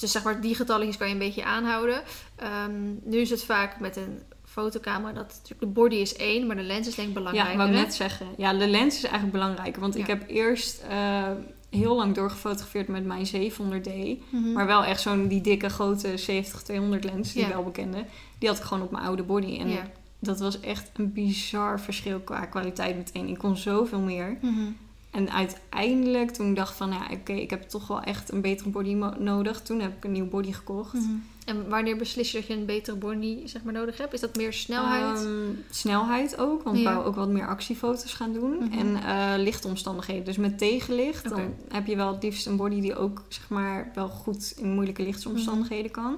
Speaker 2: Dus zeg maar, die getalletjes kan je een beetje aanhouden. Ehm, nu is het vaak met een fotocamera dat natuurlijk de body is één, maar de lens is denk ik belangrijker.
Speaker 1: Ja, ik
Speaker 2: hè?
Speaker 1: net zeggen. Ja, de lens is eigenlijk belangrijker. Want ik heb eerst eh, heel lang doorgefotografeerd met mijn 700D.
Speaker 2: Mhm.
Speaker 1: Maar wel echt zo'n die dikke grote 70-200 lens, die
Speaker 2: Ja.
Speaker 1: wel bekende. Die had ik gewoon op mijn oude body. En
Speaker 2: ja.
Speaker 1: dat was echt een bizar verschil qua kwaliteit meteen. Ik kon zoveel meer.
Speaker 2: Mhm.
Speaker 1: En uiteindelijk, toen ik dacht van, ja, oké, ik heb toch wel echt een betere body nodig. Toen heb ik een nieuw body gekocht.
Speaker 2: Mhm. En wanneer beslis je dat je een betere body zeg maar, nodig hebt? Is dat meer snelheid?
Speaker 1: Ehm, snelheid ook, want ik wou ook wat meer actiefoto's gaan doen.
Speaker 2: Mhm.
Speaker 1: En eh, lichtomstandigheden. Dus met tegenlicht, dan heb je wel het liefst een body die ook, zeg maar, wel goed in moeilijke lichtsomstandigheden
Speaker 2: Mhm.
Speaker 1: kan.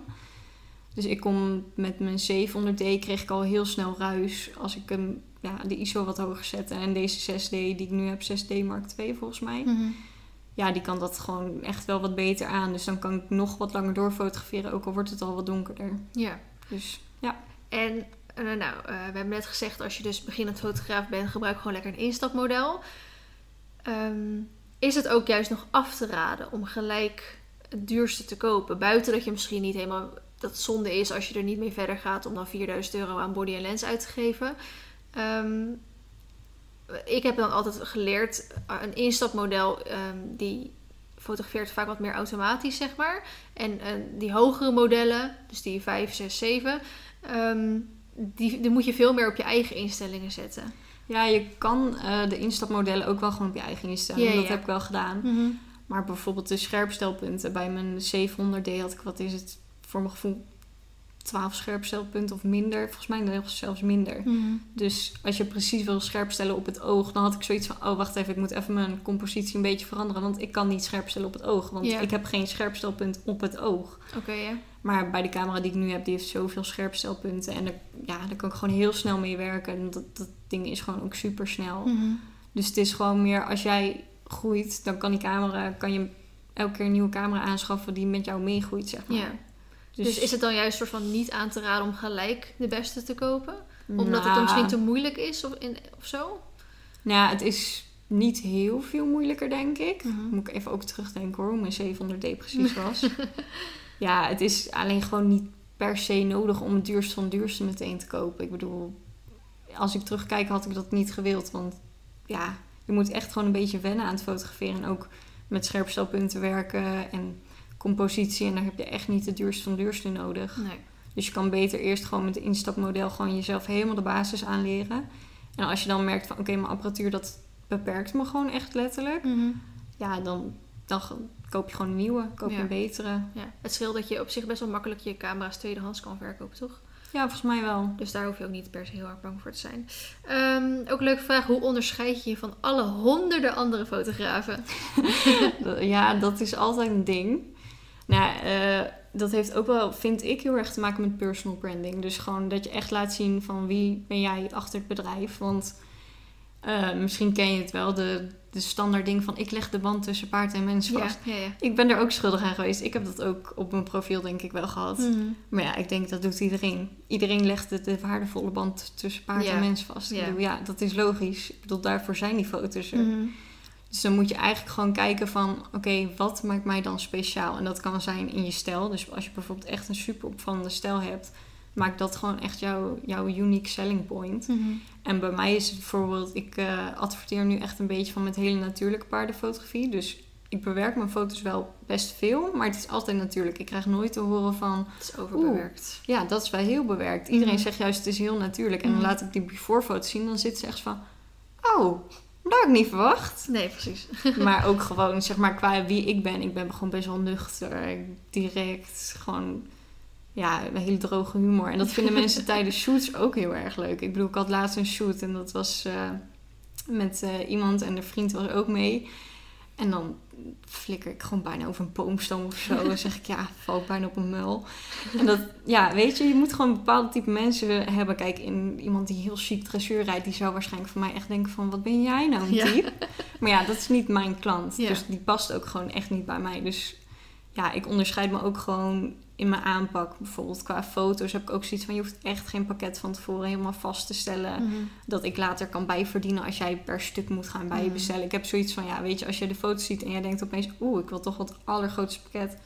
Speaker 1: Dus ik kom met mijn 700D kreeg ik al heel snel ruis als ik hem, ja, de ISO wat hoger zette. En deze 6D die ik nu heb, 6D Mark II volgens mij.
Speaker 2: Mhm.
Speaker 1: ja, die kan dat gewoon echt wel wat beter aan. Dus dan kan ik nog wat langer doorfotograferen, ook al wordt het al wat donkerder.
Speaker 2: Ja.
Speaker 1: Dus ja,
Speaker 2: En eh, nou, eh, we hebben net gezegd, als je dus beginnend fotograaf bent, gebruik gewoon lekker een instapmodel. Ehm, is het ook juist nog af te raden om gelijk het duurste te kopen? Buiten dat je misschien niet helemaal dat zonde is als je er niet mee verder gaat om dan 4000 euro aan body en lens uit te geven. Ehm, ik heb dan altijd geleerd, eh, een instapmodel ehm, die fotografeert vaak wat meer automatisch, zeg maar. En eh, die hogere modellen, dus die 5, 6, 7, ehm, die, die moet je veel meer op je eigen instellingen zetten.
Speaker 1: ja je kan eh, de instapmodellen ook wel gewoon op je eigen instellen.
Speaker 2: Ja,
Speaker 1: dat heb ik wel gedaan. Maar bijvoorbeeld de scherpstelpunten. Bij mijn 700D had ik, wat is het, voor mijn gevoel 12 scherpstelpunten of minder. Volgens mij zelfs minder. Dus als je precies wil scherpstellen op het oog, dan had ik zoiets van: oh, wacht even, ik moet even mijn compositie een beetje veranderen. Want ik kan niet scherpstellen op het oog. Want ik heb geen scherpstelpunt op het oog.
Speaker 2: Oké, ja.
Speaker 1: Maar bij de camera die ik nu heb, die heeft zoveel scherpstelpunten. En daar, ja, daar kan ik gewoon heel snel mee werken. En dat, dat ding is gewoon ook super snel.
Speaker 2: Mhm.
Speaker 1: Dus het is gewoon meer als jij groeit, dan kan die camera, kan je elke keer een nieuwe camera aanschaffen die met jou meegroeit, zeg maar.
Speaker 2: Ja. Dus, is het dan juist soort van niet aan te raden om gelijk de beste te kopen? Omdat het
Speaker 1: Nou,
Speaker 2: dan misschien te moeilijk is of, in, of zo?
Speaker 1: Nou ja, het is niet heel veel moeilijker, denk ik.
Speaker 2: Mhm.
Speaker 1: Moet ik even ook terugdenken hoor, hoe mijn 700D precies was. ja, het is alleen gewoon niet per se nodig om het duurste van het duurste meteen te kopen. Ik bedoel, als ik terugkijk had ik dat niet gewild. Want ja, je moet echt gewoon een beetje wennen aan het fotograferen. En ook met scherpstelpunten werken en compositie. En daar heb je echt niet het duurste van het duurste nodig.
Speaker 2: Nee.
Speaker 1: Dus je kan beter eerst gewoon met de instapmodel gewoon jezelf helemaal de basis aanleren. En als je dan merkt van oké, mijn apparatuur dat beperkt me gewoon echt letterlijk. Ja, dan, dan koop je gewoon een nieuwe. Koop je
Speaker 2: Ja.
Speaker 1: een betere.
Speaker 2: Ja. Het scheelt dat je op zich best wel makkelijk je camera's tweedehands kan verkopen, toch?
Speaker 1: Ja, volgens mij wel.
Speaker 2: Dus daar hoef je ook niet per se heel erg bang voor te zijn. Ehm, ook een leuke vraag. Hoe onderscheid je je van alle honderden andere fotografen?
Speaker 1: ja, dat is altijd een ding. Nou, eh, dat heeft ook wel, vind ik, heel erg te maken met personal branding. Dus gewoon dat je echt laat zien van wie ben jij achter het bedrijf. Want eh, misschien ken je het wel, de, de standaard ding van ik leg de band tussen paard en mens vast.
Speaker 2: Ja, ja, ja.
Speaker 1: Ik ben er ook schuldig aan geweest. Ik heb dat ook op mijn profiel denk ik wel gehad.
Speaker 2: Mhm.
Speaker 1: Maar ja, ik denk dat doet iedereen. Iedereen legt de, de waardevolle band tussen paard en mens vast.
Speaker 2: Ja.
Speaker 1: Ik bedoel, ja, dat is logisch. Ik bedoel, daarvoor zijn die foto's er.
Speaker 2: Mhm.
Speaker 1: Dus dan moet je eigenlijk gewoon kijken van... oké, wat maakt mij dan speciaal? En dat kan zijn in je stijl. Dus als je bijvoorbeeld echt een super opvallende stijl hebt... maakt dat gewoon echt jouw, jouw unique selling point.
Speaker 2: Mhm.
Speaker 1: En bij mij is het bijvoorbeeld, ik eh, adverteer nu echt een beetje van met hele natuurlijke paardenfotografie. Dus ik bewerk mijn foto's wel best veel, maar het is altijd natuurlijk. Ik krijg nooit te horen van,
Speaker 2: Het is overbewerkt.
Speaker 1: ja, dat is wel heel bewerkt. Iedereen
Speaker 2: Mhm.
Speaker 1: zegt juist, het is heel natuurlijk. En dan
Speaker 2: Mhm.
Speaker 1: laat ik die before foto's zien, dan zit ze echt van, oh, dat had ik niet verwacht.
Speaker 2: Nee, precies.
Speaker 1: maar ook gewoon, zeg maar, qua wie ik ben. Ik ben gewoon best wel nuchter, direct, gewoon, ja, een hele droge humor. En dat vinden mensen tijdens shoots ook heel erg leuk. Ik bedoel, ik had laatst een shoot en dat was eh, met eh, iemand en de vriend was ook mee. En dan flikker ik gewoon bijna over een boomstam of zo. Dan zeg ik, ja, val ik bijna op een muil. En dat, ja, weet je, je moet gewoon een bepaald type mensen hebben. Kijk, in, iemand die heel chic dressuur rijdt, die zou waarschijnlijk van mij echt denken van, wat ben jij nou een
Speaker 2: Ja.
Speaker 1: type? Maar ja, dat is niet mijn klant.
Speaker 2: Ja.
Speaker 1: Dus die past ook gewoon echt niet bij mij. Dus ja, ik onderscheid me ook gewoon in mijn aanpak. Bijvoorbeeld qua foto's heb ik ook zoiets van... je hoeft echt geen pakket van tevoren helemaal vast te stellen.
Speaker 2: Mhm.
Speaker 1: Dat ik later kan bijverdienen als jij per stuk moet gaan bijbestellen. Ik heb zoiets van, ja, weet je, als je de foto's ziet en jij denkt opeens... oeh, ik wil toch wat allergrootste pakket.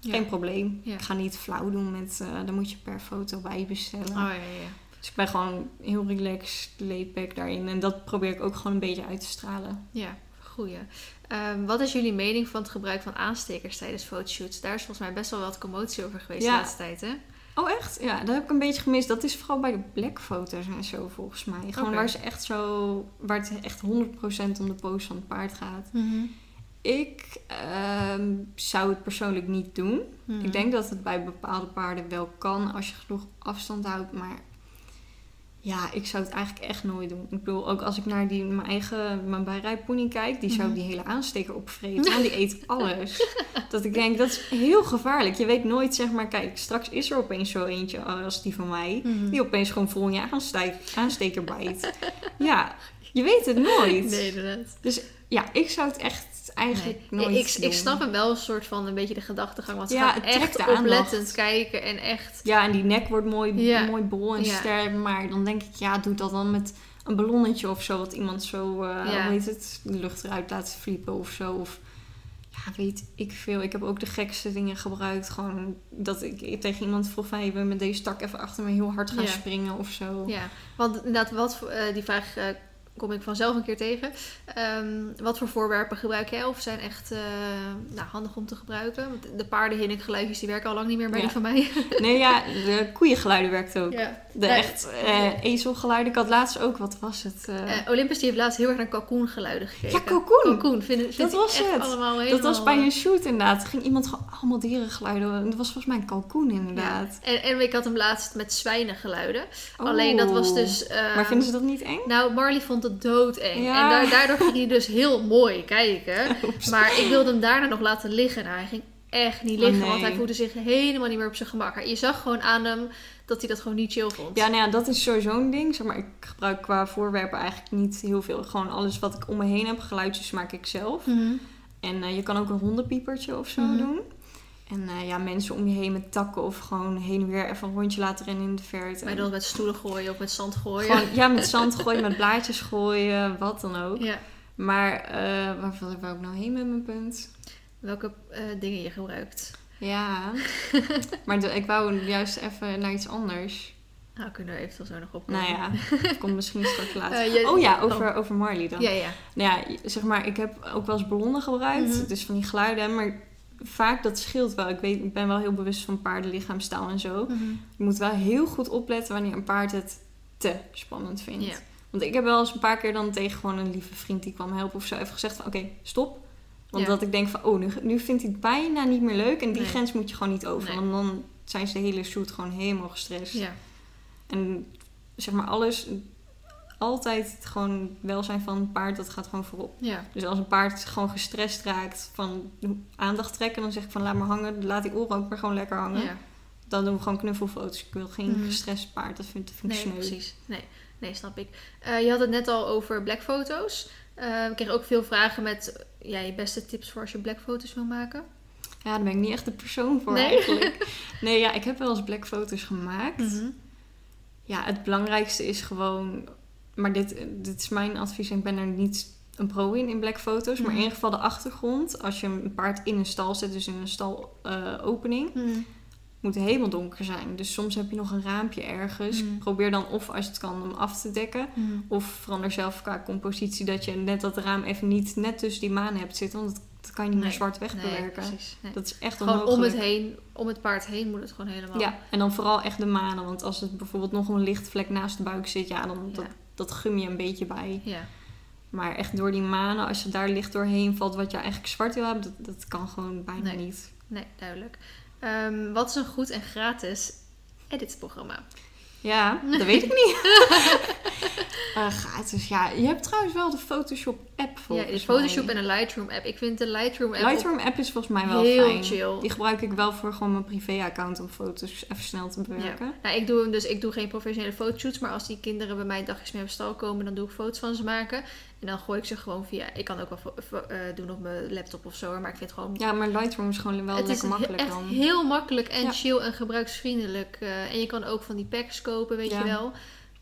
Speaker 2: Ja.
Speaker 1: Geen probleem.
Speaker 2: Ja.
Speaker 1: Ik ga niet flauw doen met... eh, dan moet je per foto bijbestellen.
Speaker 2: Oh ja, ja.
Speaker 1: Dus ik ben gewoon heel relaxed, laid back daarin. En dat probeer ik ook gewoon een beetje uit te stralen.
Speaker 2: Ja, goeie. Ehm, wat is jullie mening van het gebruik van aanstekers tijdens fotoshoots? Daar is volgens mij best wel wat commotie over geweest
Speaker 1: Ja.
Speaker 2: de laatste tijd, hè?
Speaker 1: Oh, echt? Ja, dat heb ik een beetje gemist. Dat is vooral bij de blackfoto's en zo, volgens mij. Gewoon waar ze echt zo... Waar het echt 100% om de pose van het paard gaat. Ik ehm, zou het persoonlijk niet doen.
Speaker 2: Mhm.
Speaker 1: Ik denk dat het bij bepaalde paarden wel kan als je genoeg afstand houdt. Maar ja, ik zou het eigenlijk echt nooit doen. Ik bedoel, ook als ik naar die, mijn eigen mijn bijrijpony kijk, die zou
Speaker 2: Mhm.
Speaker 1: die hele aansteker opvreten. Want die eet alles. dat ik denk, dat is heel gevaarlijk. Je weet nooit, zeg maar, kijk, straks is er opeens zo eentje als die van mij.
Speaker 2: Mhm.
Speaker 1: Die opeens gewoon vol in je aansteker bijt. ja, je weet het nooit.
Speaker 2: Nee, inderdaad.
Speaker 1: Dus ja, ik zou het echt eigenlijk
Speaker 2: Nee.
Speaker 1: nooit
Speaker 2: ik,
Speaker 1: doen.
Speaker 2: ik snap hem wel een soort van een beetje de gedachtegang. Want ze
Speaker 1: Ja,
Speaker 2: echt oplettend kijken en echt...
Speaker 1: Ja, en die nek wordt mooi,
Speaker 2: Ja.
Speaker 1: mooi bol en
Speaker 2: Ja.
Speaker 1: sterk. Maar dan denk ik, ja, doe dat dan met een ballonnetje of zo. Wat iemand zo, hoe heet het, de lucht eruit laat vliepen of zo. Of ja, weet ik veel. Ik heb ook de gekste dingen gebruikt. Gewoon dat ik tegen iemand vroeg van... Hey, met deze tak even achter me heel hard gaan springen of zo.
Speaker 2: Ja, want inderdaad, wat, eh, die vraag eh, kom ik vanzelf een keer tegen. Ehm, wat voor voorwerpen gebruik jij of zijn echt eh, nou, handig om te gebruiken? Want de paardenhinnikgeluidjes die werken al lang niet meer bij
Speaker 1: Ja.
Speaker 2: die van mij.
Speaker 1: Nee, ja, de koeiengeluiden werkt ook.
Speaker 2: Ja.
Speaker 1: De
Speaker 2: Nee.
Speaker 1: echt eh, ezelgeluiden. Ik had laatst ook, wat was het? eh,
Speaker 2: Olympus die heeft laatst heel erg naar kalkoengeluiden gekeken.
Speaker 1: Ja, kalkoen.
Speaker 2: Kalkoen, vind, vind
Speaker 1: Dat was het.
Speaker 2: allemaal helemaal...
Speaker 1: dat was bij een shoot inderdaad. Ging iemand gewoon allemaal dierengeluiden. Dat was volgens mij een kalkoen inderdaad.
Speaker 2: Ja. En, en ik had hem laatst met zwijnengeluiden. Alleen dat was
Speaker 1: Oh.
Speaker 2: dus...
Speaker 1: Maar vinden ze dat niet eng?
Speaker 2: Nou, Marley vond het doodeng.
Speaker 1: Ja.
Speaker 2: En daar, daardoor ging hij dus heel mooi kijken. Maar ik wilde hem daarna nog laten liggen. Nou, hij ging echt niet
Speaker 1: Oh,
Speaker 2: liggen,
Speaker 1: nee.
Speaker 2: want hij voelde zich helemaal niet meer op zijn gemak. Je zag gewoon aan hem dat hij dat gewoon niet chill vond.
Speaker 1: Ja, nou ja, dat is sowieso een ding. Zeg maar, ik gebruik qua voorwerpen eigenlijk niet heel veel. Gewoon alles wat ik om me heen heb. Geluidjes maak ik zelf.
Speaker 2: Mhm.
Speaker 1: En eh, je kan ook een hondenpiepertje of zo
Speaker 2: Mhm.
Speaker 1: doen. En eh, ja, mensen om je heen met takken of gewoon heen en weer even een rondje laten rennen in de verte.
Speaker 2: Doen het met stoelen gooien of met zand gooien.
Speaker 1: Gewoon, ja, met zand gooien, met blaadjes gooien, wat dan ook.
Speaker 2: Ja.
Speaker 1: Maar uh, waar wou ik nou heen met mijn punt?
Speaker 2: Welke eh, dingen je gebruikt.
Speaker 1: Ja, maar de- ik wou juist even naar iets anders.
Speaker 2: Nou, kunnen we eventueel zo nog opkomen.
Speaker 1: Nou ja, dat komt misschien straks later.
Speaker 2: Je-
Speaker 1: oh ja, over, over Marley dan.
Speaker 2: Ja, ja.
Speaker 1: Nou ja, zeg maar, ik heb ook wel eens ballonnen gebruikt.
Speaker 2: Mhm.
Speaker 1: Dus van die geluiden. Maar vaak dat scheelt wel. Ik, weet, ik ben wel heel bewust van paardenlichaamstaal en zo.
Speaker 2: Mhm.
Speaker 1: Je moet wel heel goed opletten wanneer een paard het te spannend vindt. Want ik heb wel eens een paar keer dan tegen gewoon een lieve vriend die kwam helpen of zo even gezegd van oké, stop. Want dat ik denk van oh, nu, nu vindt hij het bijna niet meer leuk. En die
Speaker 2: Nee.
Speaker 1: grens moet je gewoon niet over.
Speaker 2: Nee.
Speaker 1: Want dan zijn ze de hele shoot gewoon helemaal gestrest. En zeg maar alles, altijd het gewoon welzijn van een paard, dat gaat gewoon voorop.
Speaker 2: Ja.
Speaker 1: Dus als een paard gewoon gestrest raakt van aandacht trekken, dan zeg ik van laat maar hangen, laat die oren ook maar gewoon lekker hangen.
Speaker 2: ja.
Speaker 1: Dan doen we gewoon knuffelfoto's. Ik wil geen
Speaker 2: Mhm.
Speaker 1: gestrest paard, dat vind, dat vind ik
Speaker 2: Nee,
Speaker 1: sneu.
Speaker 2: precies. Nee, nee snap ik. Eh, je had het net al over blackfoto's. Eh we kregen ook veel vragen met ja, je beste tips voor als je blackfoto's wil maken.
Speaker 1: Ja, daar ben ik niet echt de persoon voor
Speaker 2: Nee?
Speaker 1: eigenlijk. Nee, ja, ik heb wel eens blackfoto's gemaakt.
Speaker 2: Mhm.
Speaker 1: Ja, het belangrijkste is gewoon... Maar dit, dit is mijn advies en ik ben er niet een pro in, in blackfoto's. Maar in
Speaker 2: Mhm.
Speaker 1: ieder geval de achtergrond. Als je een paard in een stal zet, dus in een stalopening... opening
Speaker 2: Mhm.
Speaker 1: moet helemaal donker zijn. Dus soms heb je nog een raampje ergens.
Speaker 2: Mm.
Speaker 1: Probeer dan of als je het kan hem af te dekken.
Speaker 2: Mhm.
Speaker 1: Of verander zelf qua compositie dat je net dat raam even niet net tussen die manen hebt zitten. Want dat, kan je niet meer
Speaker 2: Nee.
Speaker 1: zwart wegbewerken.
Speaker 2: Nee.
Speaker 1: dat is echt
Speaker 2: Gewoon om het heen, om het paard heen moet het gewoon helemaal.
Speaker 1: Ja, en dan vooral echt de manen. Want als het bijvoorbeeld nog een lichtvlek naast de buik zit, ja, dan
Speaker 2: Ja.
Speaker 1: dat gum je een beetje bij.
Speaker 2: Ja.
Speaker 1: Maar echt door die manen, als je daar licht doorheen valt, wat je eigenlijk zwart wil hebben, dat, dat kan gewoon bijna
Speaker 2: Nee.
Speaker 1: niet.
Speaker 2: Nee, duidelijk. Ehm, wat is een goed en gratis editprogramma?
Speaker 1: Ja, dat weet ik niet. Eh, gratis, ja. Je hebt trouwens wel de Photoshop app
Speaker 2: Ja,
Speaker 1: volgens
Speaker 2: de Photoshop
Speaker 1: mij.
Speaker 2: en de Lightroom app. Ik vind de Lightroom app
Speaker 1: Lightroom app is volgens mij wel
Speaker 2: heel
Speaker 1: fijn.
Speaker 2: chill.
Speaker 1: Die gebruik ik wel voor gewoon mijn privé-account om foto's even snel te bewerken.
Speaker 2: Nou, ik doe hem dus, ik doe geen professionele fotoshoots, maar als die kinderen bij mij dagjes mee op stal komen, dan doe ik foto's van ze maken. En dan gooi ik ze gewoon via, ik kan ook wel eh, doen op mijn laptop of zo, maar ik vind het gewoon...
Speaker 1: Ja, maar Lightroom is gewoon wel
Speaker 2: het is
Speaker 1: lekker
Speaker 2: he-
Speaker 1: makkelijk
Speaker 2: echt
Speaker 1: dan.
Speaker 2: heel makkelijk en
Speaker 1: Ja.
Speaker 2: chill en gebruiksvriendelijk. eh, en je kan ook van die packs kopen, weet
Speaker 1: Ja.
Speaker 2: je wel.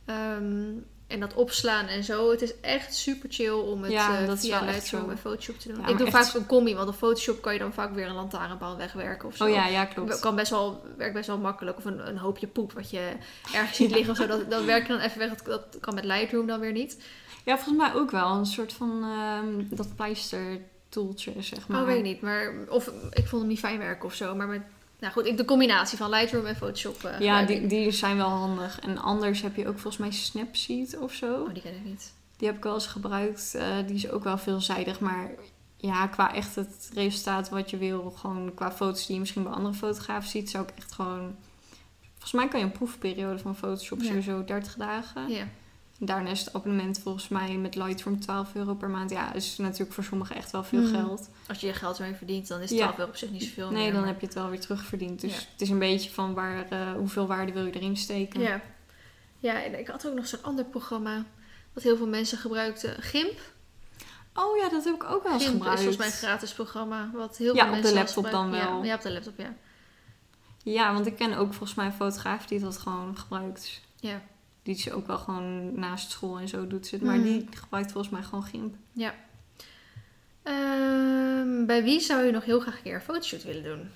Speaker 2: Ehm, en dat opslaan en zo. Het is echt super chill om het
Speaker 1: Ja,
Speaker 2: eh,
Speaker 1: is
Speaker 2: via Lightroom en Photoshop te doen.
Speaker 1: Ja,
Speaker 2: ik doe vaak een combi, want op Photoshop kan je dan vaak weer een lantaarnpaal wegwerken of zo.
Speaker 1: Oh ja, ja, klopt.
Speaker 2: kan best wel, werkt best wel makkelijk. Of een, een hoopje poep wat je ergens ziet liggen of zo. Dat, dat werkt dan even weg. Dat, dat kan met Lightroom dan weer niet.
Speaker 1: Ja, volgens mij ook wel. Een soort van ehm, dat pleistertoeltje, zeg maar.
Speaker 2: Oh, weet ik niet. Maar, of ik vond hem niet fijn werken of zo. Maar met, nou goed, ik, de combinatie van Lightroom en Photoshop. eh,
Speaker 1: Ja, die,
Speaker 2: ik.
Speaker 1: die zijn wel handig. En anders heb je ook volgens mij Snapseed of zo.
Speaker 2: Oh, die ken ik niet.
Speaker 1: Die heb ik wel eens gebruikt. Eh, die is ook wel veelzijdig. Maar ja, qua echt het resultaat wat je wil, gewoon qua foto's die je misschien bij andere fotografen ziet, zou ik echt gewoon. Volgens mij kan je een proefperiode van Photoshop
Speaker 2: Ja.
Speaker 1: sowieso 30 dagen.
Speaker 2: Ja.
Speaker 1: Daarna is het abonnement volgens mij met Lightroom 12 euro per maand. Ja, is natuurlijk voor sommigen echt wel veel
Speaker 2: Mm.
Speaker 1: geld.
Speaker 2: Als je je geld ermee verdient, dan is
Speaker 1: Ja.
Speaker 2: 12 euro op zich niet zoveel
Speaker 1: Nee,
Speaker 2: meer.
Speaker 1: dan
Speaker 2: maar-
Speaker 1: heb je het wel weer terugverdiend. Dus
Speaker 2: Ja.
Speaker 1: het is een beetje van waar, eh, hoeveel waarde wil je erin steken.
Speaker 2: Ja. Ja, en ik had ook nog zo'n ander programma. Wat heel veel mensen gebruikten. GIMP.
Speaker 1: Oh ja, dat heb ik ook wel eens
Speaker 2: GIMP is
Speaker 1: gebruikt.
Speaker 2: volgens mij een gratis programma. Wat heel
Speaker 1: Ja,
Speaker 2: veel
Speaker 1: op de
Speaker 2: mensen wel eens
Speaker 1: laptop dan wel.
Speaker 2: Ja, ja, op de laptop, ja.
Speaker 1: Ja, want ik ken ook volgens mij een fotograaf die dat gewoon gebruikt.
Speaker 2: Ja.
Speaker 1: Die is ook wel gewoon naast school en zo doet ze. Maar
Speaker 2: Mhm.
Speaker 1: die gebruikt volgens mij gewoon GIMP.
Speaker 2: Ja. Ehm, bij wie zou je nog heel graag een keer een fotoshoot willen doen?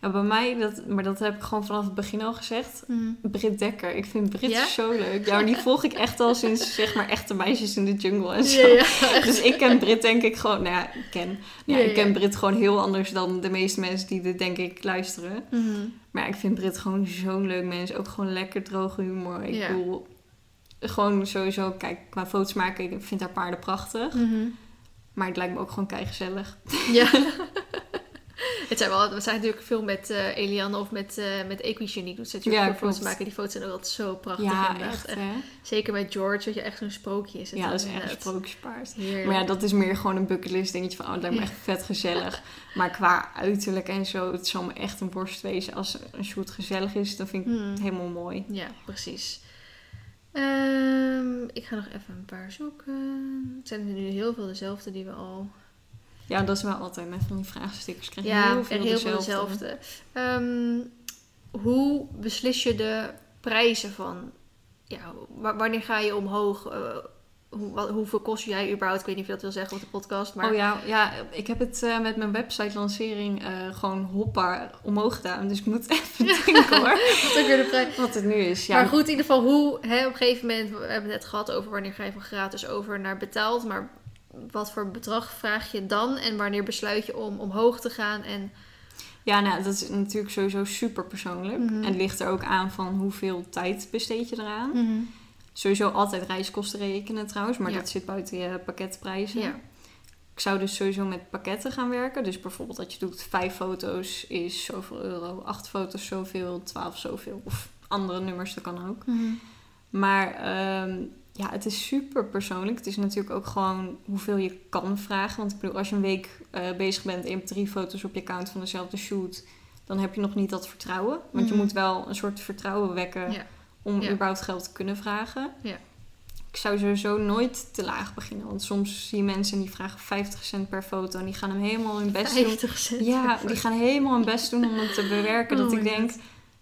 Speaker 1: Ja, bij mij, dat, maar dat heb ik gewoon vanaf het begin al gezegd. Britt Dekker. Ik vind Britt
Speaker 2: Ja?
Speaker 1: zo leuk. Ja, maar die volg ik echt al sinds zeg maar echte meisjes in de jungle en zo.
Speaker 2: Ja, ja.
Speaker 1: Dus ik ken Brit denk ik gewoon, nou ja, ik ken, ja, ik ken. Brit gewoon heel anders dan de meeste mensen die dit denk ik luisteren.
Speaker 2: Mhm.
Speaker 1: Maar ik vind Brit gewoon zo'n leuk mens. Ook gewoon lekker droge humor. Ik bedoel, gewoon sowieso, kijk, qua foto's maken, ik vind haar paarden prachtig.
Speaker 2: Mhm.
Speaker 1: Maar het lijkt me ook gewoon kei gezellig.
Speaker 2: Ja. Het zijn wel, we zijn natuurlijk veel met eh, Eliane of met, eh met Equigenique doet ze natuurlijk
Speaker 1: Ja,
Speaker 2: foto's maken. Die foto's zijn ook altijd zo prachtig
Speaker 1: Ja,
Speaker 2: inderdaad.
Speaker 1: echt
Speaker 2: Echt.
Speaker 1: hè.
Speaker 2: Zeker met George, dat je echt zo'n sprookje is.
Speaker 1: Ja, dat is echt een sprookjespaard. Maar ja, dat is meer gewoon een bucketlist dingetje van, oh, het lijkt me echt vet gezellig. Maar qua uiterlijk en zo, het zal me echt een borst wezen. Als een shoot gezellig is, dan vind ik
Speaker 2: Hmm.
Speaker 1: het helemaal mooi.
Speaker 2: Ja, precies. Ehm, ik ga nog even een paar zoeken. Het zijn er nu heel veel dezelfde die we al...
Speaker 1: Ja, dat is wel altijd met van die vraagstickers. Krijg je
Speaker 2: Ja,
Speaker 1: heel veel,
Speaker 2: heel veel
Speaker 1: dezelfde.
Speaker 2: dezelfde. Ehm, hoe beslis je de prijzen van... Ja, wa- wanneer ga je omhoog? Eh, hoe, wat, hoeveel kost jij überhaupt? Ik weet niet of je dat wil zeggen op de podcast, maar...
Speaker 1: Oh ja, ja, ik heb het eh, met mijn website lancering eh, gewoon hoppa omhoog gedaan. Dus ik moet even denken hoor.
Speaker 2: Ook weer de prijs.
Speaker 1: Wat het nu is. Ja,
Speaker 2: Maar goed, in ieder geval hoe, hè, op een gegeven moment, we hebben het net gehad over wanneer ga je van gratis over naar betaald, maar wat voor bedrag vraag je dan en wanneer besluit je om omhoog te gaan en
Speaker 1: ja nou, dat is natuurlijk sowieso super persoonlijk.
Speaker 2: Mhm.
Speaker 1: En het ligt er ook aan van hoeveel tijd besteed je eraan. Sowieso altijd reiskosten rekenen trouwens, maar
Speaker 2: Ja.
Speaker 1: dat zit buiten je pakketprijzen.
Speaker 2: Ja.
Speaker 1: Ik zou dus sowieso met pakketten gaan werken. Dus bijvoorbeeld dat je doet vijf foto's is zoveel euro, acht foto's zoveel, twaalf zoveel. Of andere nummers, dat kan ook. Maar ehm, ja, het is super persoonlijk. Het is natuurlijk ook gewoon hoeveel je kan vragen. Want ik bedoel, als je een week eh, bezig bent en je hebt drie foto's op je account van dezelfde shoot, dan heb je nog niet dat vertrouwen. Want je
Speaker 2: Mhm.
Speaker 1: moet wel een soort vertrouwen wekken
Speaker 2: Ja.
Speaker 1: om
Speaker 2: Ja.
Speaker 1: überhaupt geld te kunnen vragen.
Speaker 2: Ja.
Speaker 1: Ik zou sowieso nooit te laag beginnen. Want soms zie je mensen die vragen 50 cent per foto en die gaan hem helemaal hun best doen.
Speaker 2: 50 cent.
Speaker 1: Ja, die gaan helemaal hun best doen om het te bewerken.
Speaker 2: Oh
Speaker 1: dat ik denk,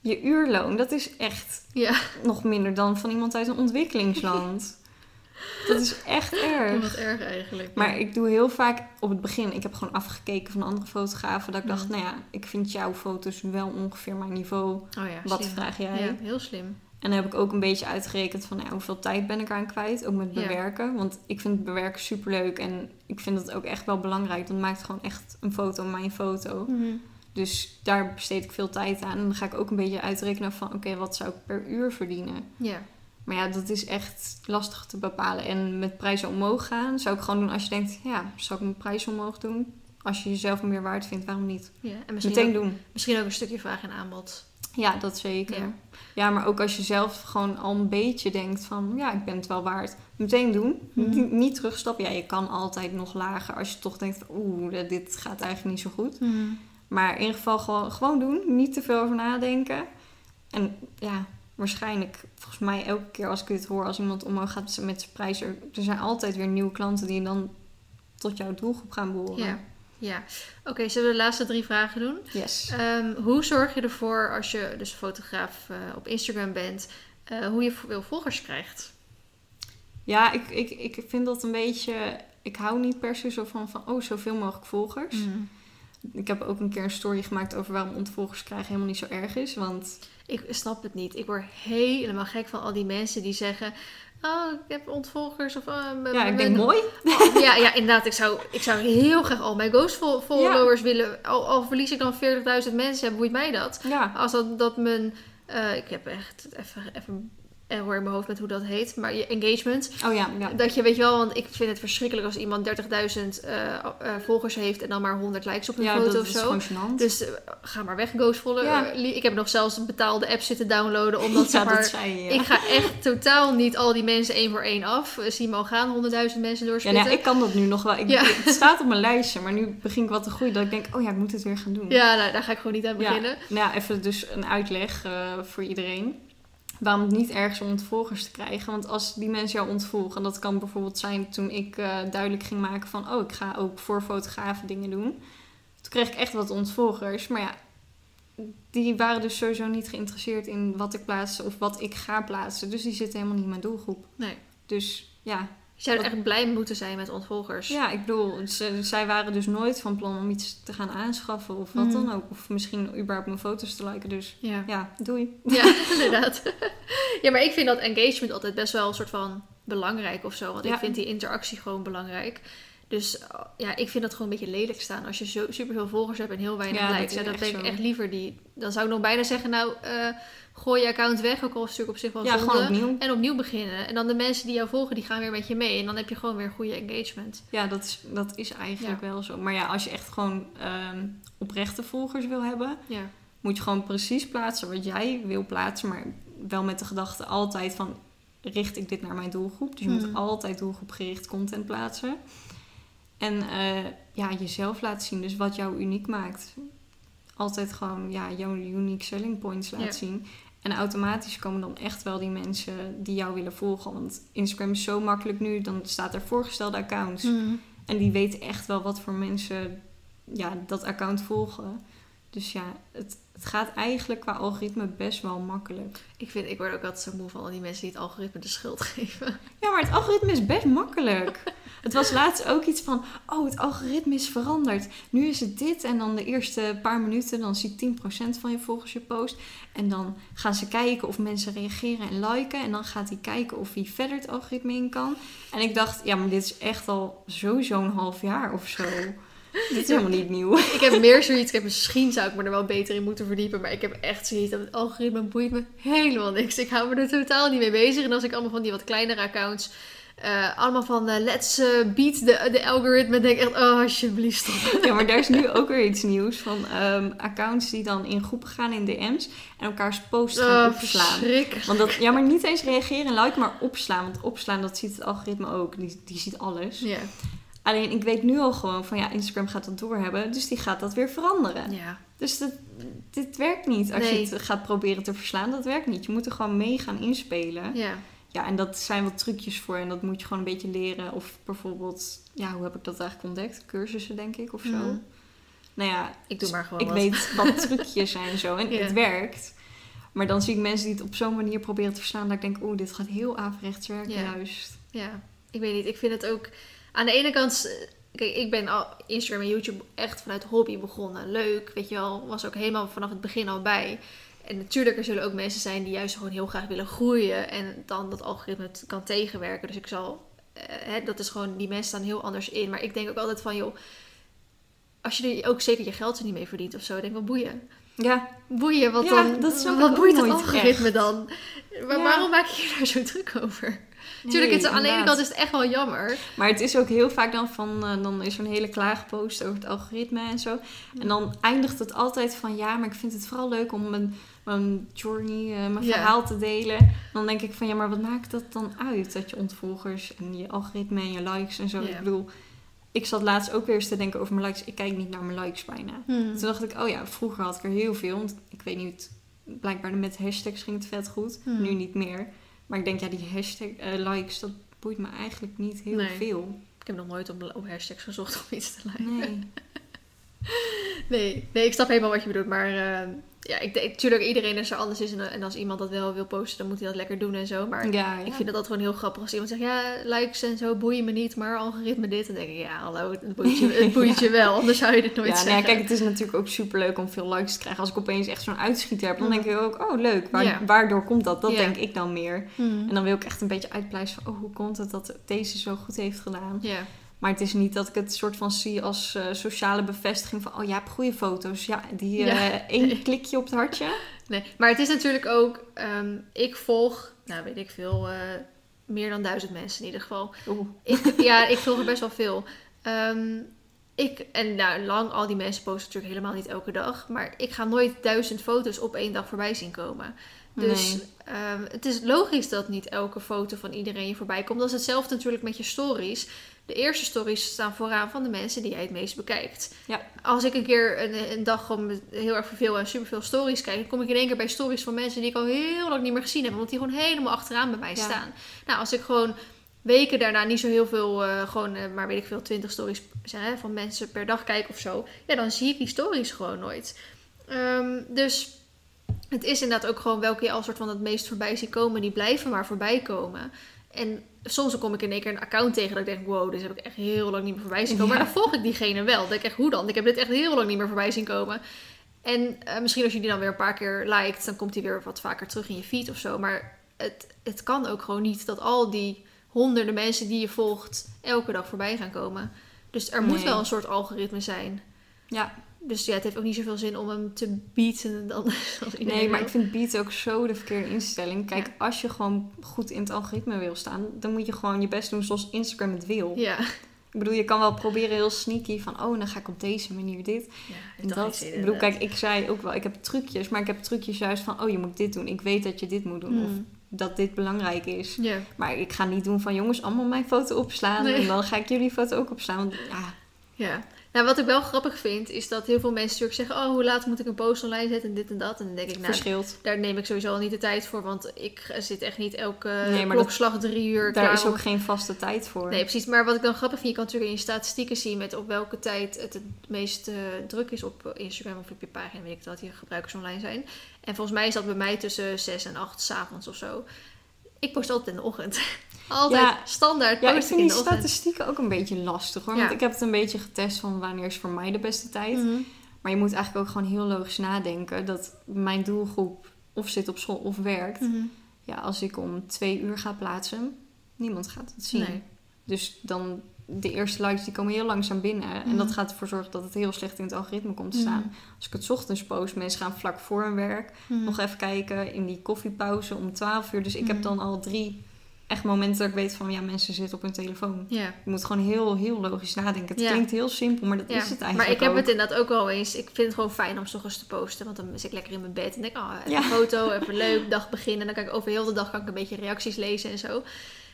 Speaker 1: je uurloon, dat is echt
Speaker 2: Ja.
Speaker 1: nog minder dan van iemand uit een ontwikkelingsland. Dat is echt erg.
Speaker 2: Wat erg eigenlijk.
Speaker 1: Maar ik doe heel vaak op het begin, ik heb gewoon afgekeken van andere fotografen, dat ik dacht,
Speaker 2: Mhm.
Speaker 1: nou ja, ik vind jouw foto's wel ongeveer mijn niveau.
Speaker 2: Oh
Speaker 1: Wat
Speaker 2: slim.
Speaker 1: vraag jij?
Speaker 2: Ja, heel slim.
Speaker 1: En dan heb ik ook een beetje uitgerekend van nou, hoeveel tijd ben ik eraan kwijt, ook met
Speaker 2: Ja.
Speaker 1: bewerken. Want ik vind bewerken superleuk en ik vind het ook echt wel belangrijk. Dan maakt gewoon echt een foto mijn foto. Dus daar besteed ik veel tijd aan. En dan ga ik ook een beetje uitrekenen van oké, wat zou ik per uur verdienen?
Speaker 2: Ja.
Speaker 1: Maar ja, dat is echt lastig te bepalen. En met prijzen omhoog gaan, zou ik gewoon doen als je denkt, ja, zou ik mijn prijs omhoog doen? Als je jezelf meer waard vindt, waarom niet?
Speaker 2: ja. En misschien
Speaker 1: Meteen
Speaker 2: ook,
Speaker 1: doen.
Speaker 2: misschien ook een stukje vraag en aanbod.
Speaker 1: Ja, dat zeker.
Speaker 2: Ja.
Speaker 1: Ja. maar ook als je zelf gewoon al een beetje denkt van, ja, ik ben het wel waard. Meteen doen.
Speaker 2: Mhm.
Speaker 1: Niet, niet terugstappen. Ja, je kan altijd nog lager als je toch denkt, oeh, dit gaat eigenlijk niet zo goed. Maar in ieder geval gewoon, gewoon doen. Niet te veel over nadenken. En ja, waarschijnlijk, volgens mij elke keer als ik dit hoor, als iemand omhoog gaat met zijn prijs, er, er zijn altijd weer nieuwe klanten die dan tot jouw doelgroep gaan behoren.
Speaker 2: Ja. Ja. Oké, zullen we de laatste drie vragen doen?
Speaker 1: Yes.
Speaker 2: Ehm, hoe zorg je ervoor als je dus fotograaf eh, op Instagram bent, eh, hoe je veel volgers krijgt?
Speaker 1: Ja, ik, ik, ik vind dat een beetje. Ik hou niet per se zo van, van oh, zoveel mogelijk volgers. Ik heb ook een keer een story gemaakt over waarom ontvolgers krijgen helemaal niet zo erg is. Want
Speaker 2: Ik snap het niet. Ik word helemaal gek van al die mensen die zeggen... Oh, ik heb ontvolgers of... oh,
Speaker 1: ja, ik
Speaker 2: ben-
Speaker 1: denk mooi.
Speaker 2: Oh, ja, ja, inderdaad. Ik zou, ik zou heel graag al mijn ghost fol- followers willen. Al, al verlies ik dan 40.000 mensen, boeit mij dat?
Speaker 1: Ja,
Speaker 2: Als dat, dat mijn... eh, ik heb echt even, even error in mijn hoofd met hoe dat heet. Maar je engagement.
Speaker 1: oh ja, ja.
Speaker 2: Dat je, weet je wel, want ik vind het verschrikkelijk als iemand 30.000 eh, eh, volgers heeft en dan maar 100 likes op een
Speaker 1: ja
Speaker 2: foto
Speaker 1: dat
Speaker 2: of
Speaker 1: is
Speaker 2: zo.
Speaker 1: gênant.
Speaker 2: Dus eh, ga maar weg, Ghost follow.
Speaker 1: Ja.
Speaker 2: Eh, Ik heb nog zelfs een betaalde app zitten downloaden. Omdat
Speaker 1: ja,
Speaker 2: zeg maar,
Speaker 1: dat zei je. Ja.
Speaker 2: ik ga echt totaal niet al die mensen één voor één af. Eh, Zie al gaan, 100.000 mensen
Speaker 1: Ja,
Speaker 2: doorspitten.
Speaker 1: nou, ik kan dat nu nog wel. Ik,
Speaker 2: Ja.
Speaker 1: Het staat op mijn lijstje, maar nu begin ik wat te groeien. Dat ik denk, oh ja, ik moet het weer gaan doen.
Speaker 2: Ja, nou, daar ga ik gewoon niet aan
Speaker 1: Ja.
Speaker 2: beginnen.
Speaker 1: Nou ja, even dus een uitleg eh, voor iedereen. Waarom niet erg is om ontvolgers te krijgen. Want als die mensen jou ontvolgen, en dat kan bijvoorbeeld zijn toen ik eh, duidelijk ging maken van... oh, ik ga ook voor fotografen dingen doen. Toen kreeg ik echt wat ontvolgers. Maar ja, die waren dus sowieso niet geïnteresseerd in wat ik plaatste of wat ik ga plaatsen. Dus die zitten helemaal niet in mijn doelgroep.
Speaker 2: Nee.
Speaker 1: Dus ja,
Speaker 2: Je zou echt blij moeten zijn met ontvolgers.
Speaker 1: ja, ik bedoel, ze- zij waren dus nooit van plan om iets te gaan aanschaffen of wat
Speaker 2: Mm.
Speaker 1: dan ook. Of misschien überhaupt mijn foto's te liken. Dus
Speaker 2: Ja.
Speaker 1: ja, doei.
Speaker 2: Ja, inderdaad. Ja, maar ik vind dat engagement altijd best wel een soort van belangrijk of zo. Want ik vind die interactie gewoon belangrijk. Dus uh, ja, ik vind dat gewoon een beetje lelijk staan. Als je zo superveel volgers hebt en heel weinig
Speaker 1: Ja, dat
Speaker 2: likes. Ja, dan ik echt liever die... Dan zou ik nog bijna zeggen, nou, eh, gooi je account weg. Ook al is het natuurlijk op zich wel
Speaker 1: Ja,
Speaker 2: zonde.
Speaker 1: gewoon opnieuw.
Speaker 2: En opnieuw beginnen. En dan de mensen die jou volgen, die gaan weer met je mee. En dan heb je gewoon weer goede engagement.
Speaker 1: Ja, dat is, dat is eigenlijk wel zo. Maar ja, als je echt gewoon ehm, oprechte volgers wil hebben,
Speaker 2: Ja.
Speaker 1: moet je gewoon precies plaatsen wat jij wil plaatsen. Maar wel met de gedachte altijd van, richt ik dit naar mijn doelgroep? Dus je
Speaker 2: Hmm.
Speaker 1: moet altijd doelgroepgericht content plaatsen. En eh, ja, jezelf laten zien. Dus wat jou uniek maakt. Altijd gewoon ja, jouw unique selling points laten
Speaker 2: Ja.
Speaker 1: zien. En automatisch komen dan echt wel die mensen die jou willen volgen. Want Instagram is zo makkelijk nu. Dan staat er voorgestelde accounts. En die weten echt wel wat voor mensen ja, dat account volgen. Dus ja, het, het gaat eigenlijk qua algoritme best wel makkelijk.
Speaker 2: Ik, vind, ik word ook altijd zo moe van al die mensen die het algoritme de schuld geven.
Speaker 1: Ja, maar het algoritme is best makkelijk. Het was laatst ook iets van, oh, het algoritme is veranderd. Nu is het dit en dan de eerste paar minuten, dan ziet 10% van je volgers je post. En dan gaan ze kijken of mensen reageren en liken. En dan gaat hij kijken of hij verder het algoritme in kan. En ik dacht, ja, maar dit is echt al sowieso een half jaar of zo. dit is helemaal niet nieuw.
Speaker 2: Ik heb meer zoiets. Ik heb misschien zou ik me er wel beter in moeten verdiepen. Maar ik heb echt zoiets. Dat het algoritme boeit me helemaal niks. Ik hou me er totaal niet mee bezig. En als ik allemaal van die wat kleinere accounts. Eh, allemaal van eh, let's eh, beat de, de algoritme. Denk echt, oh alsjeblieft stop.
Speaker 1: Ja, maar daar is nu ook weer iets nieuws van ehm, accounts die dan in groepen gaan in DM's en elkaars posts gaan
Speaker 2: Oh,
Speaker 1: opslaan. Want dat, ja, maar niet eens reageren en liken, maar opslaan. Want opslaan, dat ziet het algoritme ook. Die, die ziet alles.
Speaker 2: Ja,
Speaker 1: Alleen ik weet nu al gewoon van ja, Instagram gaat dat doorhebben. Dus die gaat dat weer veranderen.
Speaker 2: ja.
Speaker 1: Dus dat, dit werkt niet. Als
Speaker 2: Nee.
Speaker 1: je het gaat proberen te verslaan, dat werkt niet. Je moet er gewoon mee gaan inspelen.
Speaker 2: ja.
Speaker 1: Ja, en dat zijn wat trucjes voor. En dat moet je gewoon een beetje leren. Of bijvoorbeeld, ja, hoe heb ik dat eigenlijk ontdekt? Cursussen, denk ik, of zo.
Speaker 2: Mhm.
Speaker 1: Nou ja,
Speaker 2: Ik doe maar gewoon
Speaker 1: ik
Speaker 2: wat.
Speaker 1: weet wat trucjes zijn en zo. En het werkt. Maar dan zie ik mensen die het op zo'n manier proberen te verslaan. Dat ik denk, oeh, dit gaat heel averechts werken juist.
Speaker 2: Ja, ik weet niet. Ik vind het ook... Aan de ene kant... Kijk, ik ben al Instagram en YouTube echt vanuit hobby begonnen. Leuk, weet je wel. Was ook helemaal vanaf het begin al bij. En natuurlijk, er zullen ook mensen zijn die juist gewoon heel graag willen groeien. En dan dat algoritme kan tegenwerken. Dus ik zal... eh, hè, dat is gewoon... Die mensen staan heel anders in. Maar ik denk ook altijd van, joh... Als je er ook zeker je geld er niet mee verdient of zo. Denk ik, wat boeien.
Speaker 1: Ja,
Speaker 2: Boeien, wat
Speaker 1: Ja,
Speaker 2: dan...
Speaker 1: dat
Speaker 2: wat boeit het algoritme dan? Maar
Speaker 1: Ja.
Speaker 2: waarom maak je je daar zo druk over? Tuurlijk, het is, aan de ene kant is het echt wel jammer.
Speaker 1: Maar het is ook heel vaak dan van, eh, dan is er een hele klaagpost over het algoritme en zo. En dan eindigt het altijd van, ja, maar ik vind het vooral leuk om mijn, mijn journey, eh, mijn verhaal te delen. Dan denk ik van, ja, maar wat maakt dat dan uit? Dat je ontvolgers en je algoritme en je likes en zo. Ik bedoel, ik zat laatst ook weer eens te denken over mijn likes. Ik kijk niet naar mijn likes bijna. Toen dacht ik, oh ja, vroeger had ik er heel veel. Want ik weet niet, blijkbaar met hashtags ging het vet goed.
Speaker 2: Hmm.
Speaker 1: Nu niet meer. Maar ik denk, ja, die hashtag eh, likes, dat boeit me eigenlijk niet heel
Speaker 2: Nee.
Speaker 1: veel.
Speaker 2: Ik heb nog nooit op, op hashtags gezocht om iets te liken.
Speaker 1: Nee.
Speaker 2: Nee, nee, ik snap helemaal wat je bedoelt. Maar eh, ja, ik denk, tuurlijk, iedereen is er anders is. En, en als iemand dat wel wil posten, dan moet hij dat lekker doen en zo. Maar
Speaker 1: Ja, ja.
Speaker 2: ik vind dat altijd gewoon heel grappig. Als iemand zegt, ja, likes en zo boeien me niet, maar algoritme dit. Dan denk ik, ja, hallo, het boeit je, het boeit je wel. Anders zou je dit nooit
Speaker 1: ja, nou ja,
Speaker 2: zeggen.
Speaker 1: kijk, het is natuurlijk ook super leuk om veel likes te krijgen. Als ik opeens echt zo'n uitschieter heb, dan
Speaker 2: Mm.
Speaker 1: denk ik ook, oh leuk, waar- waardoor komt dat? Dat denk ik dan meer.
Speaker 2: Hmm.
Speaker 1: En dan wil ik echt een beetje uitpluizen van, oh, hoe komt het dat deze zo goed heeft gedaan?
Speaker 2: Ja,
Speaker 1: Maar het is niet dat ik het soort van zie als eh, sociale bevestiging van, oh, je hebt goede foto's. Ja, die
Speaker 2: Ja.
Speaker 1: eh, één klikje op het hartje.
Speaker 2: nee. Maar het is natuurlijk ook, ehm, ik volg, nou weet ik veel, eh, meer dan duizend mensen in ieder geval.
Speaker 1: Oeh.
Speaker 2: Ik, ja, ik volg er best wel veel. Ehm, ik, en nou, lang, al die mensen posten natuurlijk helemaal niet elke dag. Maar ik ga nooit duizend foto's op één dag voorbij zien komen. Dus
Speaker 1: Nee.
Speaker 2: ehm, het is logisch dat niet elke foto van iedereen je voorbij komt. Dat is hetzelfde natuurlijk met je stories. De eerste stories staan vooraan van de mensen die jij het meest bekijkt.
Speaker 1: Ja.
Speaker 2: Als ik een keer een, een dag gewoon heel erg veel en superveel stories kijk, dan kom ik in één keer bij stories van mensen die ik al heel lang niet meer gezien heb. Want die gewoon helemaal achteraan bij mij
Speaker 1: Ja.
Speaker 2: staan. Nou, als ik gewoon weken daarna niet zo heel veel, eh, gewoon eh, maar weet ik veel, 20 stories zijn, hè, van mensen per dag kijk of zo. Ja, dan zie ik die stories gewoon nooit. Ehm, dus het is inderdaad ook gewoon welke je al soort van het meest voorbij ziet komen. Die blijven maar voorbij komen. En soms dan kom ik in één keer een account tegen dat ik denk, wow, dit heb ik echt heel lang niet meer voorbij zien komen.
Speaker 1: Ja.
Speaker 2: Maar dan volg ik diegene wel. Dan denk ik echt, hoe dan? Ik heb dit echt heel lang niet meer voorbij zien komen. En eh, misschien als je die dan weer een paar keer liked, dan komt die weer wat vaker terug in je feed of zo. Maar het, het kan ook gewoon niet dat al die honderden mensen die je volgt elke dag voorbij gaan komen. Dus er moet
Speaker 1: Nee.
Speaker 2: wel een soort algoritme zijn.
Speaker 1: Ja,
Speaker 2: Dus ja, het heeft ook niet zoveel zin om hem te bieden dan
Speaker 1: nee, maar
Speaker 2: wil.
Speaker 1: ik vind beat ook zo de verkeerde instelling. Kijk, als je gewoon goed in het algoritme wil staan, dan moet je gewoon je best doen zoals Instagram het wil.
Speaker 2: Ja,
Speaker 1: Ik bedoel, je kan wel proberen heel sneaky van, oh, dan ga ik op deze manier dit.
Speaker 2: ja
Speaker 1: En dat, ik bedoel, kijk, ik zei ook wel, ik heb trucjes, maar ik heb trucjes juist van, oh, je moet dit doen. Ik weet dat je dit moet doen. Of
Speaker 2: Hmm.
Speaker 1: dat dit belangrijk is.
Speaker 2: Ja.
Speaker 1: Maar ik ga niet doen van, jongens, allemaal mijn foto opslaan.
Speaker 2: Nee.
Speaker 1: En dan ga ik jullie foto ook opslaan. Want ja,
Speaker 2: ja. Nou, wat ik wel grappig vind, is dat heel veel mensen natuurlijk zeggen... oh, hoe laat moet ik een post online zetten en dit en dat. En dan denk ik, nou,
Speaker 1: verschilt.
Speaker 2: daar neem ik sowieso al niet de tijd voor. Want ik zit echt niet elke
Speaker 1: Nee, maar
Speaker 2: klokslag drie uur
Speaker 1: Daar is
Speaker 2: om-
Speaker 1: ook geen vaste tijd voor.
Speaker 2: Nee, precies. Maar wat ik dan grappig vind, je kan natuurlijk in je statistieken zien met op welke tijd het het meest eh, druk is op Instagram of op je pagina. Weet ik dat die gebruikers online zijn. En volgens mij is dat bij mij tussen 6 en 8 's avonds of zo. Ik post altijd in de ochtend. altijd
Speaker 1: Ja.
Speaker 2: standaard
Speaker 1: Ja, ik vind
Speaker 2: in
Speaker 1: die statistieken ook een beetje lastig hoor.
Speaker 2: Ja.
Speaker 1: Want ik heb het een beetje getest van wanneer is voor mij de beste tijd.
Speaker 2: Mhm.
Speaker 1: Maar je moet eigenlijk ook gewoon heel logisch nadenken dat mijn doelgroep of zit op school of werkt.
Speaker 2: Mhm.
Speaker 1: Ja, als ik om twee uur ga plaatsen, niemand gaat het zien.
Speaker 2: Nee.
Speaker 1: Dus dan de eerste likes die komen heel langzaam binnen. En
Speaker 2: Mhm.
Speaker 1: dat gaat ervoor zorgen dat het heel slecht in het algoritme komt te staan. Als ik het 's ochtends post, mensen gaan vlak voor hun werk
Speaker 2: Mhm.
Speaker 1: nog even kijken in die koffiepauze om 12 uur. Dus ik
Speaker 2: Mhm.
Speaker 1: heb dan al drie echt momenten dat ik weet van ja, mensen zitten op hun telefoon.
Speaker 2: Ja.
Speaker 1: Je moet gewoon heel, heel logisch nadenken. Het
Speaker 2: Ja.
Speaker 1: klinkt heel simpel, maar dat
Speaker 2: Ja,
Speaker 1: is het eigenlijk
Speaker 2: maar ik heb
Speaker 1: ook.
Speaker 2: het inderdaad ook wel eens. Ik vind het gewoon fijn om 's ochtends te posten. Want dan zit ik lekker in mijn bed en denk, oh, een foto, even leuk, dag beginnen. En dan kan ik over heel de dag kan ik een beetje reacties lezen en zo.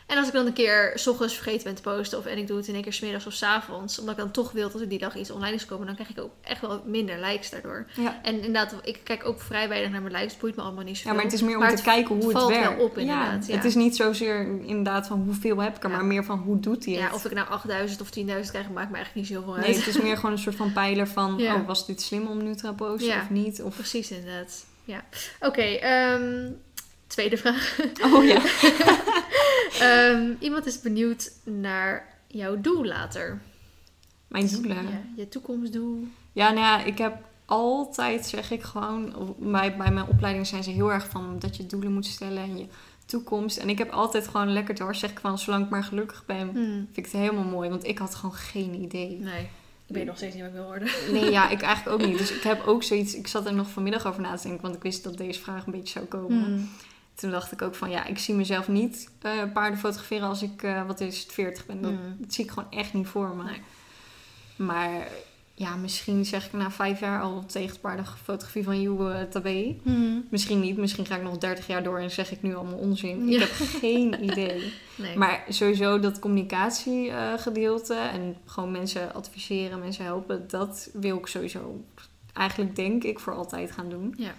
Speaker 2: En als ik dan een keer 's ochtends vergeten ben te posten, of en ik doe het in één keer 's middags of 's avonds, omdat ik dan toch wil dat er die dag iets online is komen, dan krijg ik ook echt wel minder likes daardoor.
Speaker 1: Ja.
Speaker 2: En inderdaad, ik kijk ook vrij weinig naar mijn likes. Het boeit me allemaal niet zoveel.
Speaker 1: ja, maar het is meer om te
Speaker 2: het
Speaker 1: kijken hoe het
Speaker 2: valt wel
Speaker 1: werkt.
Speaker 2: op, inderdaad, ja.
Speaker 1: Het is niet zozeer inderdaad van hoeveel heb ik er, maar meer van hoe doet hij het.
Speaker 2: Ja, of ik nou 8000 of 10.000 krijg, maakt me eigenlijk niet zoveel uit.
Speaker 1: Nee, het is meer gewoon een soort van pijler van... Oh, was dit slim om nu te posten of niet? Of...
Speaker 2: Precies, inderdaad. Ja. Oké, ehm, tweede vraag.
Speaker 1: Oh ja.
Speaker 2: Ehm, iemand is benieuwd naar jouw doel later.
Speaker 1: Mijn doelen.
Speaker 2: Ja, je toekomstdoel.
Speaker 1: Ja, nou ja, ik heb altijd, zeg ik gewoon, bij, bij mijn opleiding zijn ze heel erg van dat je doelen moet stellen en je toekomst. En ik heb altijd gewoon lekker door, zeg ik van, zolang ik maar gelukkig ben,
Speaker 2: Hmm.
Speaker 1: vind ik het helemaal mooi. Want ik had gewoon geen idee.
Speaker 2: Nee, ik weet nog steeds niet wat ik wil worden.
Speaker 1: Nee, ja, ik eigenlijk ook niet. Dus ik heb ook zoiets, ik zat er nog vanmiddag over na te denken, want ik wist dat deze vraag een beetje zou komen.
Speaker 2: Hmm.
Speaker 1: Toen dacht ik ook van, ja, ik zie mezelf niet eh, paarden fotograferen als ik, eh, wat is het, 40 ben. Dat,
Speaker 2: Hmm.
Speaker 1: dat zie ik gewoon echt niet voor me.
Speaker 2: Nee.
Speaker 1: Maar ja, misschien zeg ik na vijf jaar al tegen het paardenfotografie van Joe Tabé.
Speaker 2: Hmm.
Speaker 1: Misschien niet, misschien ga ik nog 30 jaar door en zeg ik nu allemaal onzin.
Speaker 2: Ja.
Speaker 1: Ik heb geen idee.
Speaker 2: Nee.
Speaker 1: Maar sowieso dat communicatiegedeelte en gewoon mensen adviseren, mensen helpen, dat wil ik sowieso eigenlijk denk ik voor altijd gaan doen.
Speaker 2: Ja.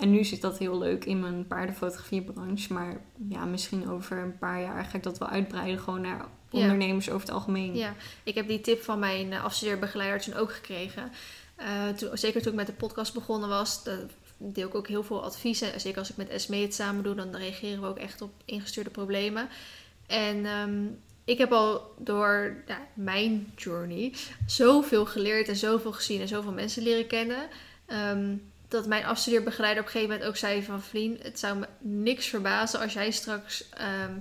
Speaker 1: En nu zit dat heel leuk in mijn paardenfotografiebranche. Maar ja, misschien over een paar jaar ga ik dat wel uitbreiden gewoon naar
Speaker 2: Ja.
Speaker 1: ondernemers over het algemeen.
Speaker 2: Ja, ik heb die tip van mijn eh, afstudeerbegeleider toen ook gekregen. Eh, toen, zeker toen ik met de podcast begonnen was, da- deel ik ook heel veel adviezen. Zeker als ik met Esme het samen doe, dan reageren we ook echt op ingestuurde problemen. En ehm, ik heb al door ja, mijn journey zoveel geleerd en zoveel gezien en zoveel mensen leren kennen. ehm, dat mijn afstudeerbegeleider op een gegeven moment ook zei van... Vlien, het zou me niks verbazen als jij straks ehm,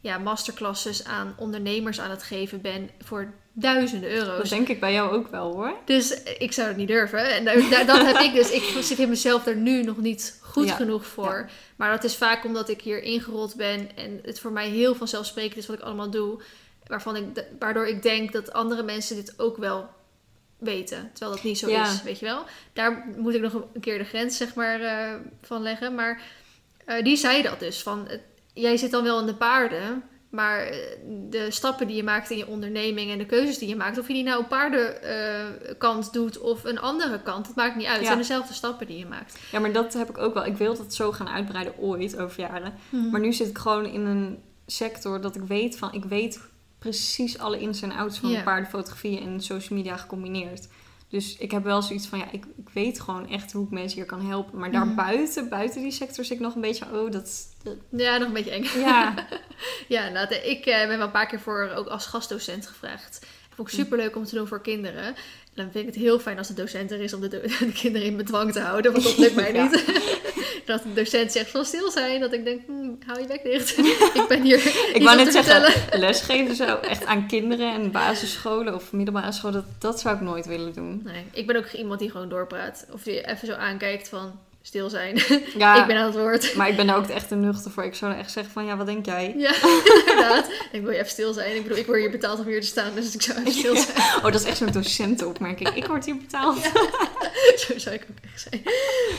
Speaker 2: ja, masterclasses aan ondernemers aan het geven bent voor duizenden
Speaker 1: Dat
Speaker 2: euro's.
Speaker 1: denk ik bij jou ook wel hoor.
Speaker 2: Dus eh, ik zou het niet durven. En dat heb ik dus. Ik zit in mezelf er nu nog niet goed
Speaker 1: Ja.
Speaker 2: genoeg voor. Maar dat is vaak omdat ik hier ingerold ben en het voor mij heel vanzelfsprekend is wat ik allemaal doe. Waarvan ik, waardoor ik denk dat andere mensen dit ook wel weten. Terwijl dat niet zo
Speaker 1: Ja.
Speaker 2: is, weet je wel. Daar moet ik nog een keer de grens zeg maar eh, van leggen. Maar eh, die zei dat dus. Van, jij zit dan wel in de paarden. Maar eh, de stappen die je maakt in je onderneming en de keuzes die je maakt, of je die nou paardenkant doet of een andere kant, het maakt niet uit. Het
Speaker 1: Ja.
Speaker 2: zijn dezelfde stappen die je maakt.
Speaker 1: Ja, maar dat heb ik ook wel. Ik wil dat zo gaan uitbreiden ooit, over jaren. Maar nu zit ik gewoon in een sector dat ik weet van... Ik weet precies alle ins en outs van
Speaker 2: Ja.
Speaker 1: paardenfotografie en social media gecombineerd. Dus ik heb wel zoiets van, ja, ik, ik weet gewoon echt hoe ik mensen hier kan helpen. Maar
Speaker 2: Mhm.
Speaker 1: daarbuiten, buiten die sector, zit ik nog een beetje, oh, dat... dat-
Speaker 2: Ja, nog een beetje eng.
Speaker 1: ja,
Speaker 2: Ja, nou, ik eh, ben wel een paar keer voor ook als gastdocent gevraagd. Dat vond ik super leuk om te doen voor kinderen. En dan vind ik het heel fijn als de docent er is om de, kinderen in bedwang te houden, want dat lukt mij
Speaker 1: Ja.
Speaker 2: niet. Dat de docent zegt van stil zijn, dat ik denk, hm, hou je bek dicht. ik ben hier
Speaker 1: ik wou net zeggen, lesgeven zo echt aan kinderen en basisscholen of middelbare scholen, dat, dat zou ik nooit willen doen.
Speaker 2: Nee, ik ben ook iemand die gewoon doorpraat. Of die even zo aankijkt van stil zijn.
Speaker 1: Ja,
Speaker 2: ik ben aan het woord.
Speaker 1: maar ik ben daar ook echt te nuchter voor. Ik zou echt zeggen van, ja, wat denk jij?
Speaker 2: Ja, inderdaad. Ik wil je even stil zijn. Ik bedoel, ik word hier betaald om hier te staan, dus ik zou even stil zijn.
Speaker 1: Oh, dat is echt zo'n docentenopmerking. Ik word hier betaald.
Speaker 2: Zo zou ik ook echt zijn.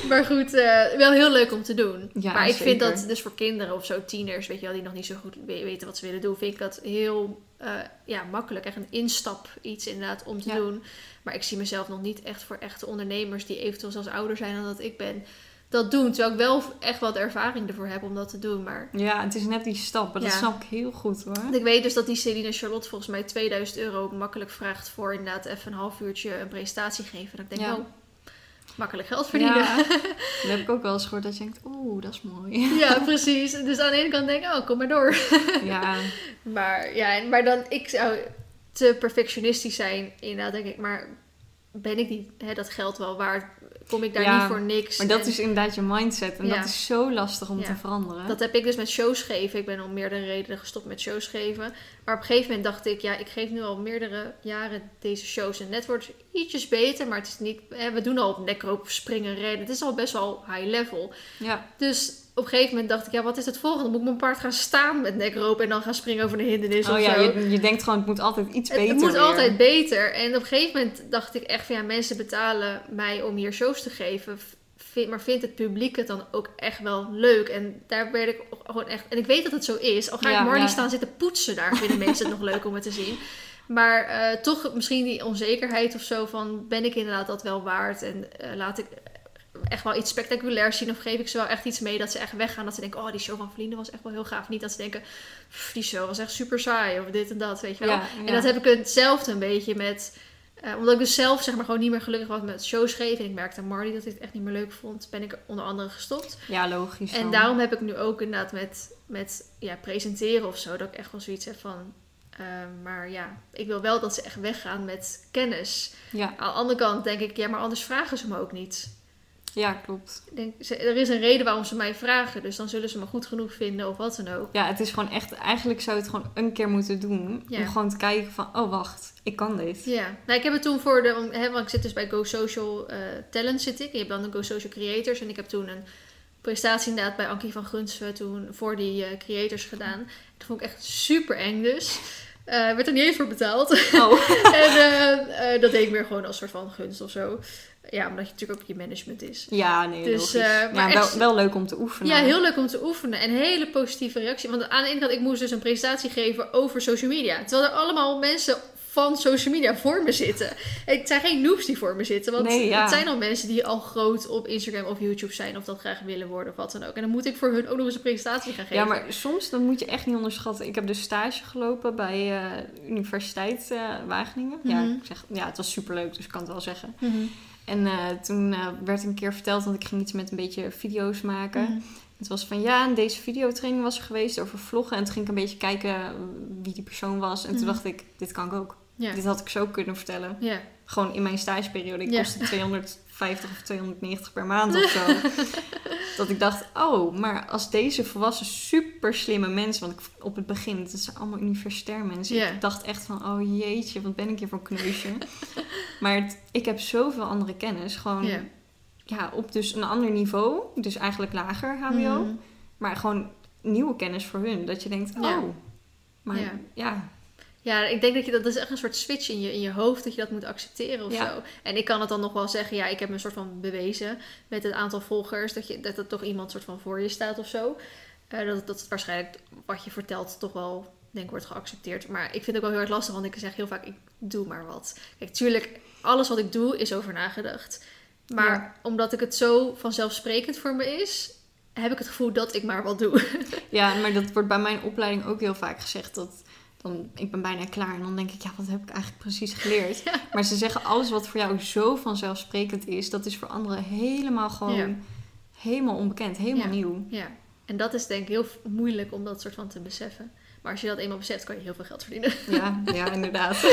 Speaker 2: Maar goed, eh, wel heel leuk om te doen.
Speaker 1: Ja,
Speaker 2: maar ik vind dat dus voor kinderen of zo, tieners, weet je wel, die nog niet zo goed we- weten wat ze willen doen, vind ik dat heel eh, ja, makkelijk. Echt een instap iets inderdaad om te
Speaker 1: Ja.
Speaker 2: doen. Maar ik zie mezelf nog niet echt voor echte ondernemers die eventueel zelfs ouder zijn dan dat ik ben, dat doen. Terwijl ik wel echt wat ervaring ervoor heb om dat te doen. Maar
Speaker 1: Ja, het is net die stap. maar Dat snap ik heel goed hoor.
Speaker 2: want ik weet dus dat die Celine Charlotte volgens mij 2000 euro makkelijk vraagt voor inderdaad even een half uurtje een presentatie geven. En ik denk,
Speaker 1: Ja.
Speaker 2: oh, makkelijk geld verdienen.
Speaker 1: Ja, dat heb ik ook wel eens gehoord dat je denkt, oeh, dat is mooi.
Speaker 2: Ja, precies. Dus aan de ene kant denk ik, oh, kom maar door.
Speaker 1: Ja,
Speaker 2: Maar ja, maar dan, ik zou te perfectionistisch zijn. Inderdaad, denk ik, maar ben ik niet hè, dat geld wel waard? Kom ik daar
Speaker 1: Ja,
Speaker 2: niet voor niks?
Speaker 1: maar dat
Speaker 2: En
Speaker 1: is inderdaad je mindset. En
Speaker 2: Ja.
Speaker 1: dat is zo lastig om
Speaker 2: Ja.
Speaker 1: te veranderen.
Speaker 2: Dat heb ik dus met shows geven. Ik ben om meerdere redenen gestopt met shows geven. Maar op een gegeven moment dacht ik, ja, ik geef nu al meerdere jaren deze shows. En net wordt het ietsjes beter, maar het is niet... Hè, we doen al op nekroop, springen, rennen. Het is al best wel high level.
Speaker 1: Ja,
Speaker 2: Dus op een gegeven moment dacht ik, ja, wat is het volgende? Moet ik mijn paard gaan staan met nekroop en dan gaan springen over een hindernis
Speaker 1: oh
Speaker 2: of
Speaker 1: ja,
Speaker 2: zo?
Speaker 1: je, je denkt gewoon, het moet altijd iets
Speaker 2: Het,
Speaker 1: beter
Speaker 2: het moet
Speaker 1: weer.
Speaker 2: altijd beter. En op een gegeven moment dacht ik echt van ja, mensen betalen mij om hier shows te geven. Vind, maar vindt het publiek het dan ook echt wel leuk? En daar werd ik gewoon echt. En ik weet dat het zo is. Al ga
Speaker 1: Ja,
Speaker 2: ik
Speaker 1: ja.
Speaker 2: staan zitten poetsen daar, vinden mensen het nog leuk om het te zien. Maar eh, toch misschien die onzekerheid of zo van ben ik inderdaad dat wel waard? En eh, laat ik echt wel iets spectaculairs zien? Of geef ik ze wel echt iets mee dat ze echt weggaan? Dat ze denken, oh die show van Vrienden was echt wel heel gaaf. Niet dat ze denken, "Pff, die show was echt super saai of dit en dat, weet je wel.
Speaker 1: Ja,
Speaker 2: En dat heb ik hetzelfde een beetje met Eh, omdat ik dus zelf zeg maar gewoon niet meer gelukkig was met shows geven. En ik merkte aan Marty dat ik het echt niet meer leuk vond. Ben ik onder andere gestopt.
Speaker 1: Ja, logisch.
Speaker 2: En daarom heb ik nu ook inderdaad met, met ja, presenteren of zo. Dat ik echt wel zoiets heb van... eh, maar ja, ik wil wel dat ze echt weggaan met kennis.
Speaker 1: Ja,
Speaker 2: Aan de andere kant denk ik, ja, maar anders vragen ze me ook niet.
Speaker 1: Ja, klopt.
Speaker 2: Ik denk, ze- er is een reden waarom ze mij vragen. Dus dan zullen ze me goed genoeg vinden of wat dan ook.
Speaker 1: Ja, het is gewoon echt... Eigenlijk zou je het gewoon een keer moeten doen.
Speaker 2: Ja.
Speaker 1: Om gewoon te kijken van... Oh, wacht. Ik kan dit.
Speaker 2: Ja, nou, ik heb het toen voor de, want, hè, want ik zit dus bij Go Social eh, Talent zit ik. En je hebt dan de Go Social Creators. En ik heb toen een prestatie inderdaad bij Ankie van Gunsven toen voor die eh, creators gedaan. Dat vond ik echt super eng dus. Eh werd er niet eens voor betaald.
Speaker 1: Oh.
Speaker 2: en eh, eh, dat deed ik meer gewoon als soort van gunst of zo. Ja, omdat je natuurlijk ook je management is.
Speaker 1: Ja, nee,
Speaker 2: Dus, maar
Speaker 1: ja, wel,
Speaker 2: echt-
Speaker 1: wel leuk om te oefenen.
Speaker 2: Ja, heel leuk om te oefenen. En hele positieve reactie. Want aan de ene kant, ik moest dus een presentatie geven over social media. Terwijl er allemaal mensen van social media voor me zitten. Het zijn geen noobs die voor me zitten. Want
Speaker 1: Nee, ja.
Speaker 2: het zijn al mensen die al groot op Instagram of YouTube zijn. Of dat graag willen worden of wat dan ook. En dan moet ik voor hun ook nog eens een presentatie gaan geven.
Speaker 1: Ja, maar soms dan moet je echt niet onderschatten. Ik heb dus stage gelopen bij eh, Universiteit eh, Wageningen. Ja,
Speaker 2: Mhm.
Speaker 1: ik zeg, ja, het was superleuk, dus ik kan het wel zeggen.
Speaker 2: Mhm.
Speaker 1: En eh, toen werd een keer verteld, want ik ging iets met een beetje video's maken.
Speaker 2: Mhm.
Speaker 1: Het was van ja, en deze videotraining was er geweest over vloggen. En toen ging ik een beetje kijken wie die persoon was. En toen dacht ik, dit kan ik ook.
Speaker 2: Ja.
Speaker 1: Dit had ik zo kunnen vertellen.
Speaker 2: Ja.
Speaker 1: Gewoon in mijn stageperiode. Ik kostte 250 of 290 per maand of zo. dat ik dacht, oh, maar als deze volwassen super slimme mensen... Want ik, op het begin, het zijn allemaal universitair mensen. Ik dacht echt van, oh jeetje, wat ben ik hier voor een kneusje. maar het- ik heb zoveel andere kennis. Gewoon
Speaker 2: Ja.
Speaker 1: ja, op dus een ander niveau. Dus eigenlijk lager HBO.
Speaker 2: Mhm.
Speaker 1: Maar gewoon nieuwe kennis voor hun. Dat je denkt, oh, maar
Speaker 2: Ja.
Speaker 1: ja,
Speaker 2: Ja, ik denk dat je dat, dat is echt een soort switch in je, in je hoofd dat je dat moet accepteren of
Speaker 1: Ja.
Speaker 2: zo. En ik kan het dan nog wel zeggen, ja, ik heb me een soort van bewezen met het aantal volgers dat, je, dat er toch iemand soort van voor je staat of zo. Eh, dat, dat het waarschijnlijk wat je vertelt toch wel, denk ik, wordt geaccepteerd. Maar ik vind het ook wel heel erg lastig, want ik zeg heel vaak, ik doe maar wat. Kijk, tuurlijk, alles wat ik doe is over nagedacht. Maar
Speaker 1: Ja.
Speaker 2: omdat ik het zo vanzelfsprekend voor me is, heb ik het gevoel dat ik maar wat doe.
Speaker 1: Ja, maar dat wordt bij mijn opleiding ook heel vaak gezegd. Dat dan, ik ben bijna klaar en dan denk ik, ja, wat heb ik eigenlijk precies geleerd?
Speaker 2: Ja.
Speaker 1: Maar ze zeggen, alles wat voor jou zo vanzelfsprekend is, dat is voor anderen helemaal gewoon
Speaker 2: Ja.
Speaker 1: helemaal onbekend, helemaal
Speaker 2: Ja.
Speaker 1: nieuw.
Speaker 2: Ja, en dat is denk ik heel moeilijk om dat soort van te beseffen. Maar als je dat eenmaal beseft, kan je heel veel geld verdienen.
Speaker 1: Ja, ja, inderdaad.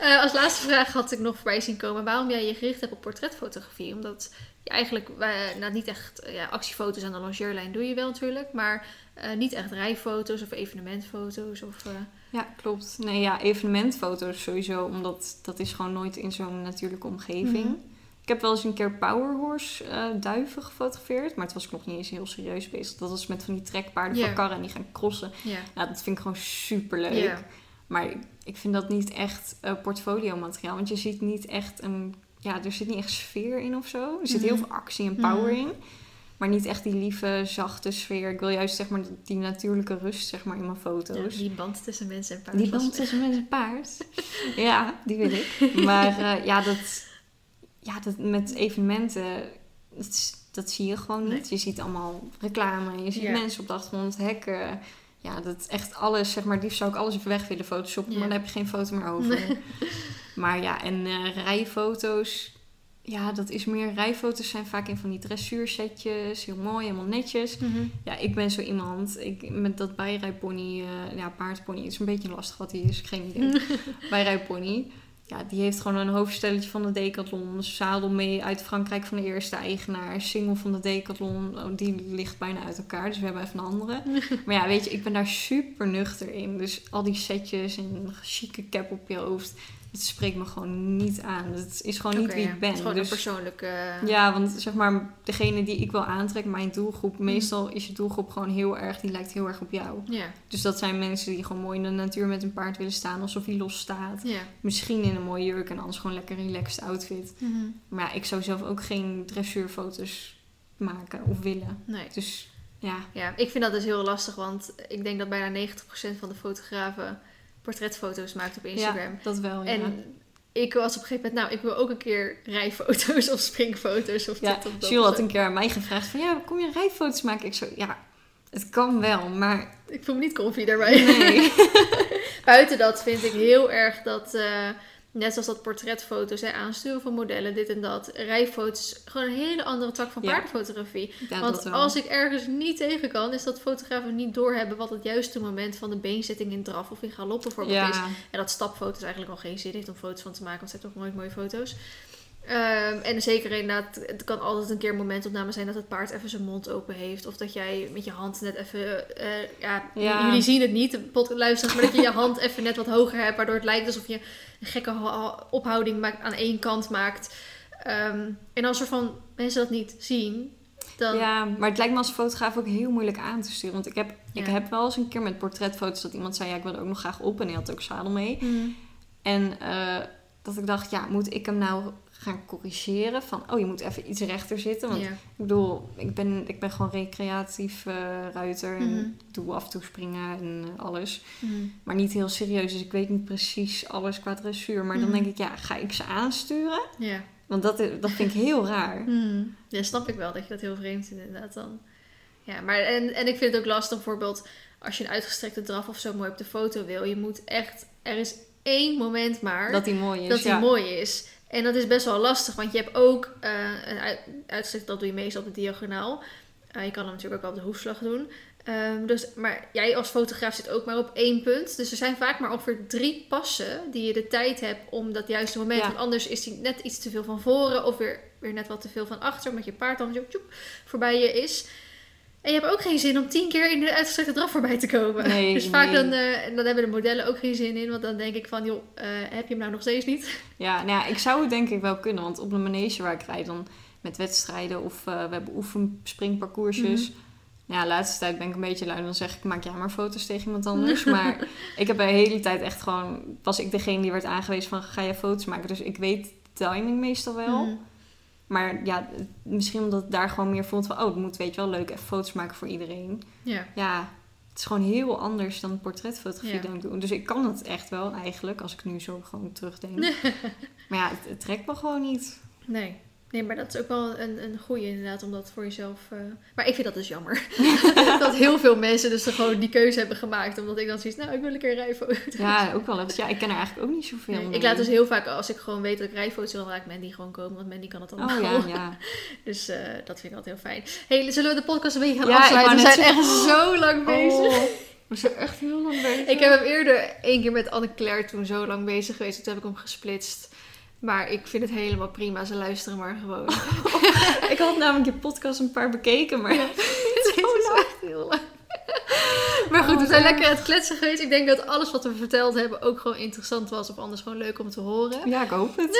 Speaker 2: Eh, als laatste vraag had ik nog voorbij zien komen waarom jij je gericht hebt op portretfotografie. Omdat je eigenlijk eh, nou, niet echt eh, ja, actiefoto's aan de longeerlijn doe je wel natuurlijk, maar eh, niet echt rijfoto's of evenementfoto's. Of, eh,
Speaker 1: Ja, klopt. Nee, ja, evenementfoto's sowieso, omdat dat is gewoon nooit in zo'n natuurlijke omgeving.
Speaker 2: Mhm.
Speaker 1: Ik heb wel eens een keer powerhorse eh, duiven gefotografeerd, maar het was ik nog niet eens heel serieus bezig. Dat was met van die trekpaarden van karren en die gaan crossen.
Speaker 2: ja.
Speaker 1: Nou, dat vind ik gewoon super leuk. Maar ik vind dat niet echt portfolio materiaal. Want je ziet niet echt een... Ja, er zit niet echt sfeer in of zo. Er zit heel
Speaker 2: Mhm.
Speaker 1: veel actie en power
Speaker 2: Mhm.
Speaker 1: in. Maar niet echt die lieve, zachte sfeer. Ik wil juist zeg maar die natuurlijke rust zeg maar in mijn foto's.
Speaker 2: Ja, die band tussen mensen en paard.
Speaker 1: Die band tussen mens en paard. ja, die wil ik. Maar eh, ja, dat, ja, dat met evenementen, dat, dat zie je gewoon niet.
Speaker 2: Nee.
Speaker 1: Je ziet allemaal reclame, je ziet
Speaker 2: Ja.
Speaker 1: mensen op de achtergrond, hekken. Ja, dat echt alles, zeg maar, liefst zou ik alles even weg willen photoshoppen,
Speaker 2: Ja.
Speaker 1: maar dan heb je geen foto meer over.
Speaker 2: Nee.
Speaker 1: Maar ja, en eh, rijfoto's, ja, dat is meer, rijfoto's zijn vaak in van die dressuursetjes, heel mooi, helemaal netjes.
Speaker 2: Mhm.
Speaker 1: Ja, ik ben zo iemand. Ik, met dat bijrijpony, eh ja, paardpony, het is een beetje lastig wat hij is, geen idee. bijrijpony. Ja, die heeft gewoon een hoofdstelletje van de Decathlon. Zadel mee uit Frankrijk van de eerste eigenaar. Single van de Decathlon. Oh, die ligt bijna uit elkaar, dus we hebben even een andere. Maar ja, weet je, ik ben daar super nuchter in. Dus al die setjes en een chique cap op je hoofd. Het spreekt me gewoon niet aan. Het is gewoon niet wie
Speaker 2: ja.
Speaker 1: ik ben.
Speaker 2: Het is gewoon
Speaker 1: dus,
Speaker 2: een persoonlijke...
Speaker 1: ja, want zeg maar, degene die ik wil aantrekken, mijn doelgroep,
Speaker 2: Mhm.
Speaker 1: meestal is je doelgroep gewoon heel erg, die lijkt heel erg op jou.
Speaker 2: Ja,
Speaker 1: Dus dat zijn mensen die gewoon mooi in de natuur met een paard willen staan, alsof hij los staat. Misschien in een mooie jurk en anders gewoon lekker relaxed outfit.
Speaker 2: Mhm.
Speaker 1: Maar ja, ik zou zelf ook geen dressuurfoto's maken of willen.
Speaker 2: Nee.
Speaker 1: Dus ja,
Speaker 2: Ja, ik vind dat dus heel lastig, want ik denk dat bijna 90% van de fotografen portretfoto's maakt op Instagram.
Speaker 1: ja dat wel. Ja.
Speaker 2: En ik was op een gegeven moment, nou, ik wil ook een keer rijfoto's of springfoto's of
Speaker 1: ja,
Speaker 2: dit of dat.
Speaker 1: Jules had een keer aan mij gevraagd van ja, kom je rijfoto's maken? Ik zo, ja, het kan wel, maar
Speaker 2: Ik voel me niet comfy daarbij.
Speaker 1: nee.
Speaker 2: Buiten dat vind ik heel erg dat, eh, Net zoals dat portretfoto's, hè, aansturen van modellen, dit en dat. Rijfoto's, gewoon een hele andere tak van
Speaker 1: Ja.
Speaker 2: paardenfotografie.
Speaker 1: Ja,
Speaker 2: Want als ik ergens niet tegen kan, is dat fotografen niet doorhebben wat het juiste moment van de beenzetting in draf of in galop bijvoorbeeld is. En dat stapfoto's eigenlijk al geen zin heeft om foto's van te maken, want ze hebben toch nooit mooie foto's. Ehm, en zeker inderdaad, het kan altijd een keer een momentopname zijn dat het paard even zijn mond open heeft. Of dat jij met je hand net even, eh, ja,
Speaker 1: Ja.
Speaker 2: jullie zien het niet, de podcast, maar dat je je hand even net wat hoger hebt, waardoor het lijkt alsof je een gekke ophouding maakt, aan één kant maakt. Ehm, en als er van mensen dat niet zien, dan...
Speaker 1: ja, maar het lijkt me als fotograaf ook heel moeilijk aan te sturen. Want ik heb, ik heb wel eens een keer met portretfoto's dat iemand zei... ja, ik wil er ook nog graag op en die had ook zadel mee.
Speaker 2: Hmm.
Speaker 1: En eh, dat ik dacht, ja, moet ik hem nou gaan corrigeren? Van, oh, je moet even iets rechter zitten. Want
Speaker 2: Ja.
Speaker 1: ik bedoel, ik ben, ik ben gewoon recreatief eh, ruiter. En
Speaker 2: Mhm.
Speaker 1: doe af en toe springen en alles.
Speaker 2: Hmm.
Speaker 1: Maar niet heel serieus, dus ik weet niet precies alles qua dressuur. Maar dan
Speaker 2: Mhm.
Speaker 1: denk ik, ja, ga ik ze aansturen?
Speaker 2: Ja.
Speaker 1: Want dat, dat vind ik heel raar.
Speaker 2: Ja, snap ik wel dat je dat heel vreemd vindt inderdaad dan. Ja, maar en, en ik vind het ook lastig bijvoorbeeld als je een uitgestrekte draf of zo mooi op de foto wil. Je moet echt, er is één moment maar
Speaker 1: Dat die mooi is.
Speaker 2: dat die
Speaker 1: ja.
Speaker 2: mooi is. En dat is best wel lastig, want je hebt ook eh, een uit, uitgestrekte, dat doe je meestal op de diagonaal. Eh, je kan hem natuurlijk ook op de hoefslag doen. Ehm, dus, maar jij als fotograaf zit ook maar op één punt. Dus er zijn vaak maar ongeveer drie passen die je de tijd hebt om dat juiste moment.
Speaker 1: Ja.
Speaker 2: Want anders is hij net iets te veel van voren of weer, weer net wat te veel van achter. Omdat je paard dan tjoep, voorbij je is. En je hebt ook geen zin om tien keer in de uitgestrekte draf voorbij te komen.
Speaker 1: Nee,
Speaker 2: dus vaak
Speaker 1: nee.
Speaker 2: dan, eh, dan hebben de modellen ook geen zin in. Want dan denk ik van, joh, eh, heb je hem nou nog steeds niet?
Speaker 1: Ja, nou ja, ik zou het denk ik wel kunnen. Want op een manege waar ik rijd dan met wedstrijden of eh, we hebben oefenspringparcoursjes.
Speaker 2: Mhm.
Speaker 1: Ja, de laatste tijd ben ik een beetje lui. Dan zeg ik, maak jij maar foto's tegen iemand anders. maar ik heb de hele tijd echt gewoon... Was ik degene die werd aangewezen van, ga je foto's maken? Dus ik weet de timing meestal wel.
Speaker 2: Mhm.
Speaker 1: Maar ja, misschien omdat ik daar gewoon meer vond van... Oh, het moet weet je wel leuk even foto's maken voor iedereen.
Speaker 2: Ja.
Speaker 1: Ja, het is gewoon heel anders dan portretfotografie
Speaker 2: Ja.
Speaker 1: dan ik doe. Dus ik kan het echt wel eigenlijk, als ik nu zo gewoon terugdenk. maar ja, het, het trekt me gewoon niet.
Speaker 2: Nee. Nee, maar dat is ook wel een, een goeie inderdaad, om dat voor jezelf... eh, Maar ik vind dat dus jammer. dat heel veel mensen dus gewoon die keuze hebben gemaakt. Omdat ik dan zoiets, nou, ik wil een keer rijfoto.
Speaker 1: Ja, ook wel eens. Ja, ik ken er eigenlijk ook niet zoveel
Speaker 2: Nee, ik laat dus heel vaak, als ik gewoon weet dat ik rijfoto's wil, dan laat ik Mandy gewoon komen. Want Mandy kan het dan
Speaker 1: Oh ja, ja.
Speaker 2: Dus eh, dat vind ik altijd heel fijn. hey, zullen we de podcast een beetje gaan
Speaker 1: Ja,
Speaker 2: afsluiten? We zijn
Speaker 1: net
Speaker 2: echt zo lang bezig.
Speaker 1: Oh, we zijn echt heel lang bezig.
Speaker 2: Ik heb hem eerder één keer met Anne-Claire toen zo lang bezig geweest. Toen heb ik hem gesplitst. Maar ik vind het helemaal prima. Ze luisteren maar gewoon.
Speaker 1: Ik had namelijk je podcast een paar bekeken, maar...
Speaker 2: Het is echt heel lang. Maar goed,
Speaker 1: Oh,
Speaker 2: we zijn
Speaker 1: erg.
Speaker 2: lekker aan het kletsen geweest. Ik denk dat alles wat we verteld hebben ook gewoon interessant was. Of anders gewoon leuk om te horen.
Speaker 1: Ja, ik hoop het.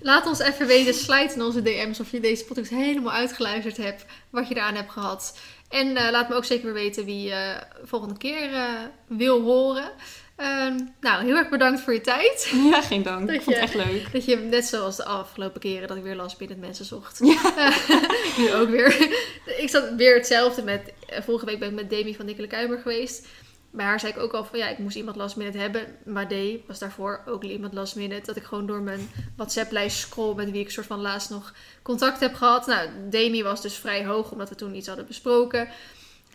Speaker 2: Laat ons even weten, slijt in onze DM's of je deze podcast helemaal uitgeluisterd hebt. Wat je eraan hebt gehad. En eh, laat me ook zeker weer weten wie je volgende keer eh, wil horen. Ehm, nou, heel erg bedankt voor je tijd.
Speaker 1: Ja, geen dank.
Speaker 2: Dat
Speaker 1: Ik vond
Speaker 2: je-
Speaker 1: het echt leuk.
Speaker 2: Dat je net zoals de afgelopen keren dat ik weer last binnen mensen zocht. nu ook weer. ik zat weer hetzelfde met... eh, Vorige week ben ik met Demi van Nikkele Kuimer geweest. Bij haar zei ik ook al van ja, ik moest iemand last minute hebben. Maar D was daarvoor ook iemand last minute. Dat ik gewoon door mijn WhatsApp-lijst scroll met wie ik soort van laatst nog contact heb gehad. Nou, Demi was dus vrij hoog omdat we toen iets hadden besproken.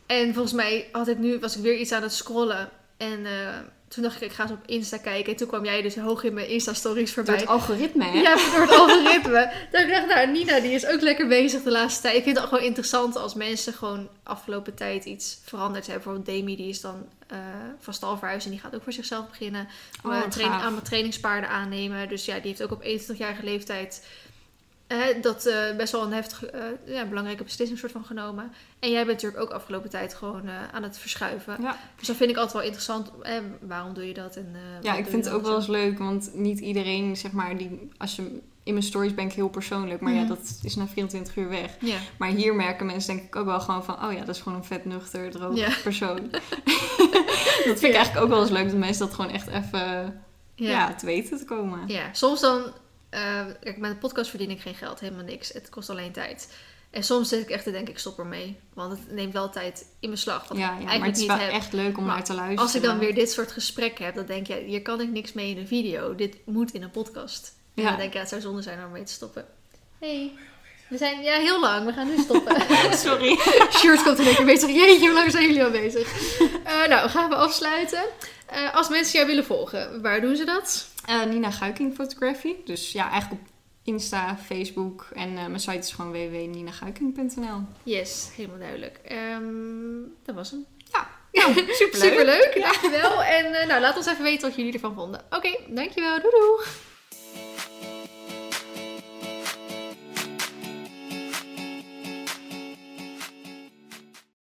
Speaker 2: En volgens mij had ik nu, was ik weer iets aan het scrollen. En eh, toen dacht ik, ik ga eens op Insta kijken. En toen kwam jij dus hoog in mijn Insta-stories
Speaker 1: Door
Speaker 2: voorbij.
Speaker 1: het algoritme, hè?
Speaker 2: Ja, door het algoritme. Dan dacht ik, nou, Nina die is ook lekker bezig de laatste tijd. Ik vind het gewoon interessant als mensen gewoon afgelopen tijd iets veranderd hebben. Bijvoorbeeld Demi, die is dan eh, van stal verhuisd en die gaat ook voor zichzelf beginnen.
Speaker 1: Oh,
Speaker 2: Eh, aan mijn trainingspaarden aannemen. Dus ja, die heeft ook op 21-jarige leeftijd dat eh, best wel een heftige, eh, ja, belangrijke beslissing soort van genomen. En jij bent natuurlijk ook afgelopen tijd gewoon eh, aan het verschuiven.
Speaker 1: Ja.
Speaker 2: Dus dat vind ik altijd wel interessant. Eh, waarom doe je dat? En,
Speaker 1: Ja, ik vind het ook wel eens leuk, want niet iedereen, zeg maar, die, als je in mijn stories ben ik heel persoonlijk, maar
Speaker 2: Mhm.
Speaker 1: ja, dat is na 24 uur weg. Maar hier merken mensen denk ik ook wel gewoon van, oh ja, dat is gewoon een vet nuchter, droog persoon. dat vind ik eigenlijk ook wel eens leuk, dat mensen dat gewoon echt even, ja,
Speaker 2: Ja.
Speaker 1: te weten te komen.
Speaker 2: Ja, soms dan... eh, kijk, met een podcast verdien ik geen geld, helemaal niks. Het kost alleen tijd. En soms zit ik echt te denken, ik stop ermee. Want het neemt wel tijd in beslag. Wat
Speaker 1: Ja,
Speaker 2: ik
Speaker 1: maar het is
Speaker 2: niet
Speaker 1: wel
Speaker 2: heb.
Speaker 1: echt leuk om
Speaker 2: Maar
Speaker 1: naar te luisteren.
Speaker 2: Als ik dan weer dit soort gesprekken heb, dan denk je, hier kan ik niks mee in een video. Dit moet in een podcast. En
Speaker 1: Ja.
Speaker 2: dan denk ik, ja, het zou zonde zijn om mee te stoppen. hey, we zijn ja, heel lang. We gaan nu stoppen.
Speaker 1: Sorry.
Speaker 2: Shirt komt in één keer bezig. Jeetje, hoe lang zijn jullie al bezig? Eh, nou, gaan we afsluiten. Eh, als mensen jou willen volgen, waar doen ze dat?
Speaker 1: Eh, Nina Guiking Photography. Dus ja, eigenlijk op Insta, Facebook en uh, mijn site is gewoon www.ninaguiking.nl.
Speaker 2: Yes, helemaal duidelijk. Um, dat was hem.
Speaker 1: Ja, nou, superleuk.
Speaker 2: superleuk. Dankjewel. En uh, nou, laat ons even weten wat jullie ervan vonden. Oké, okay, dankjewel. Doei doei.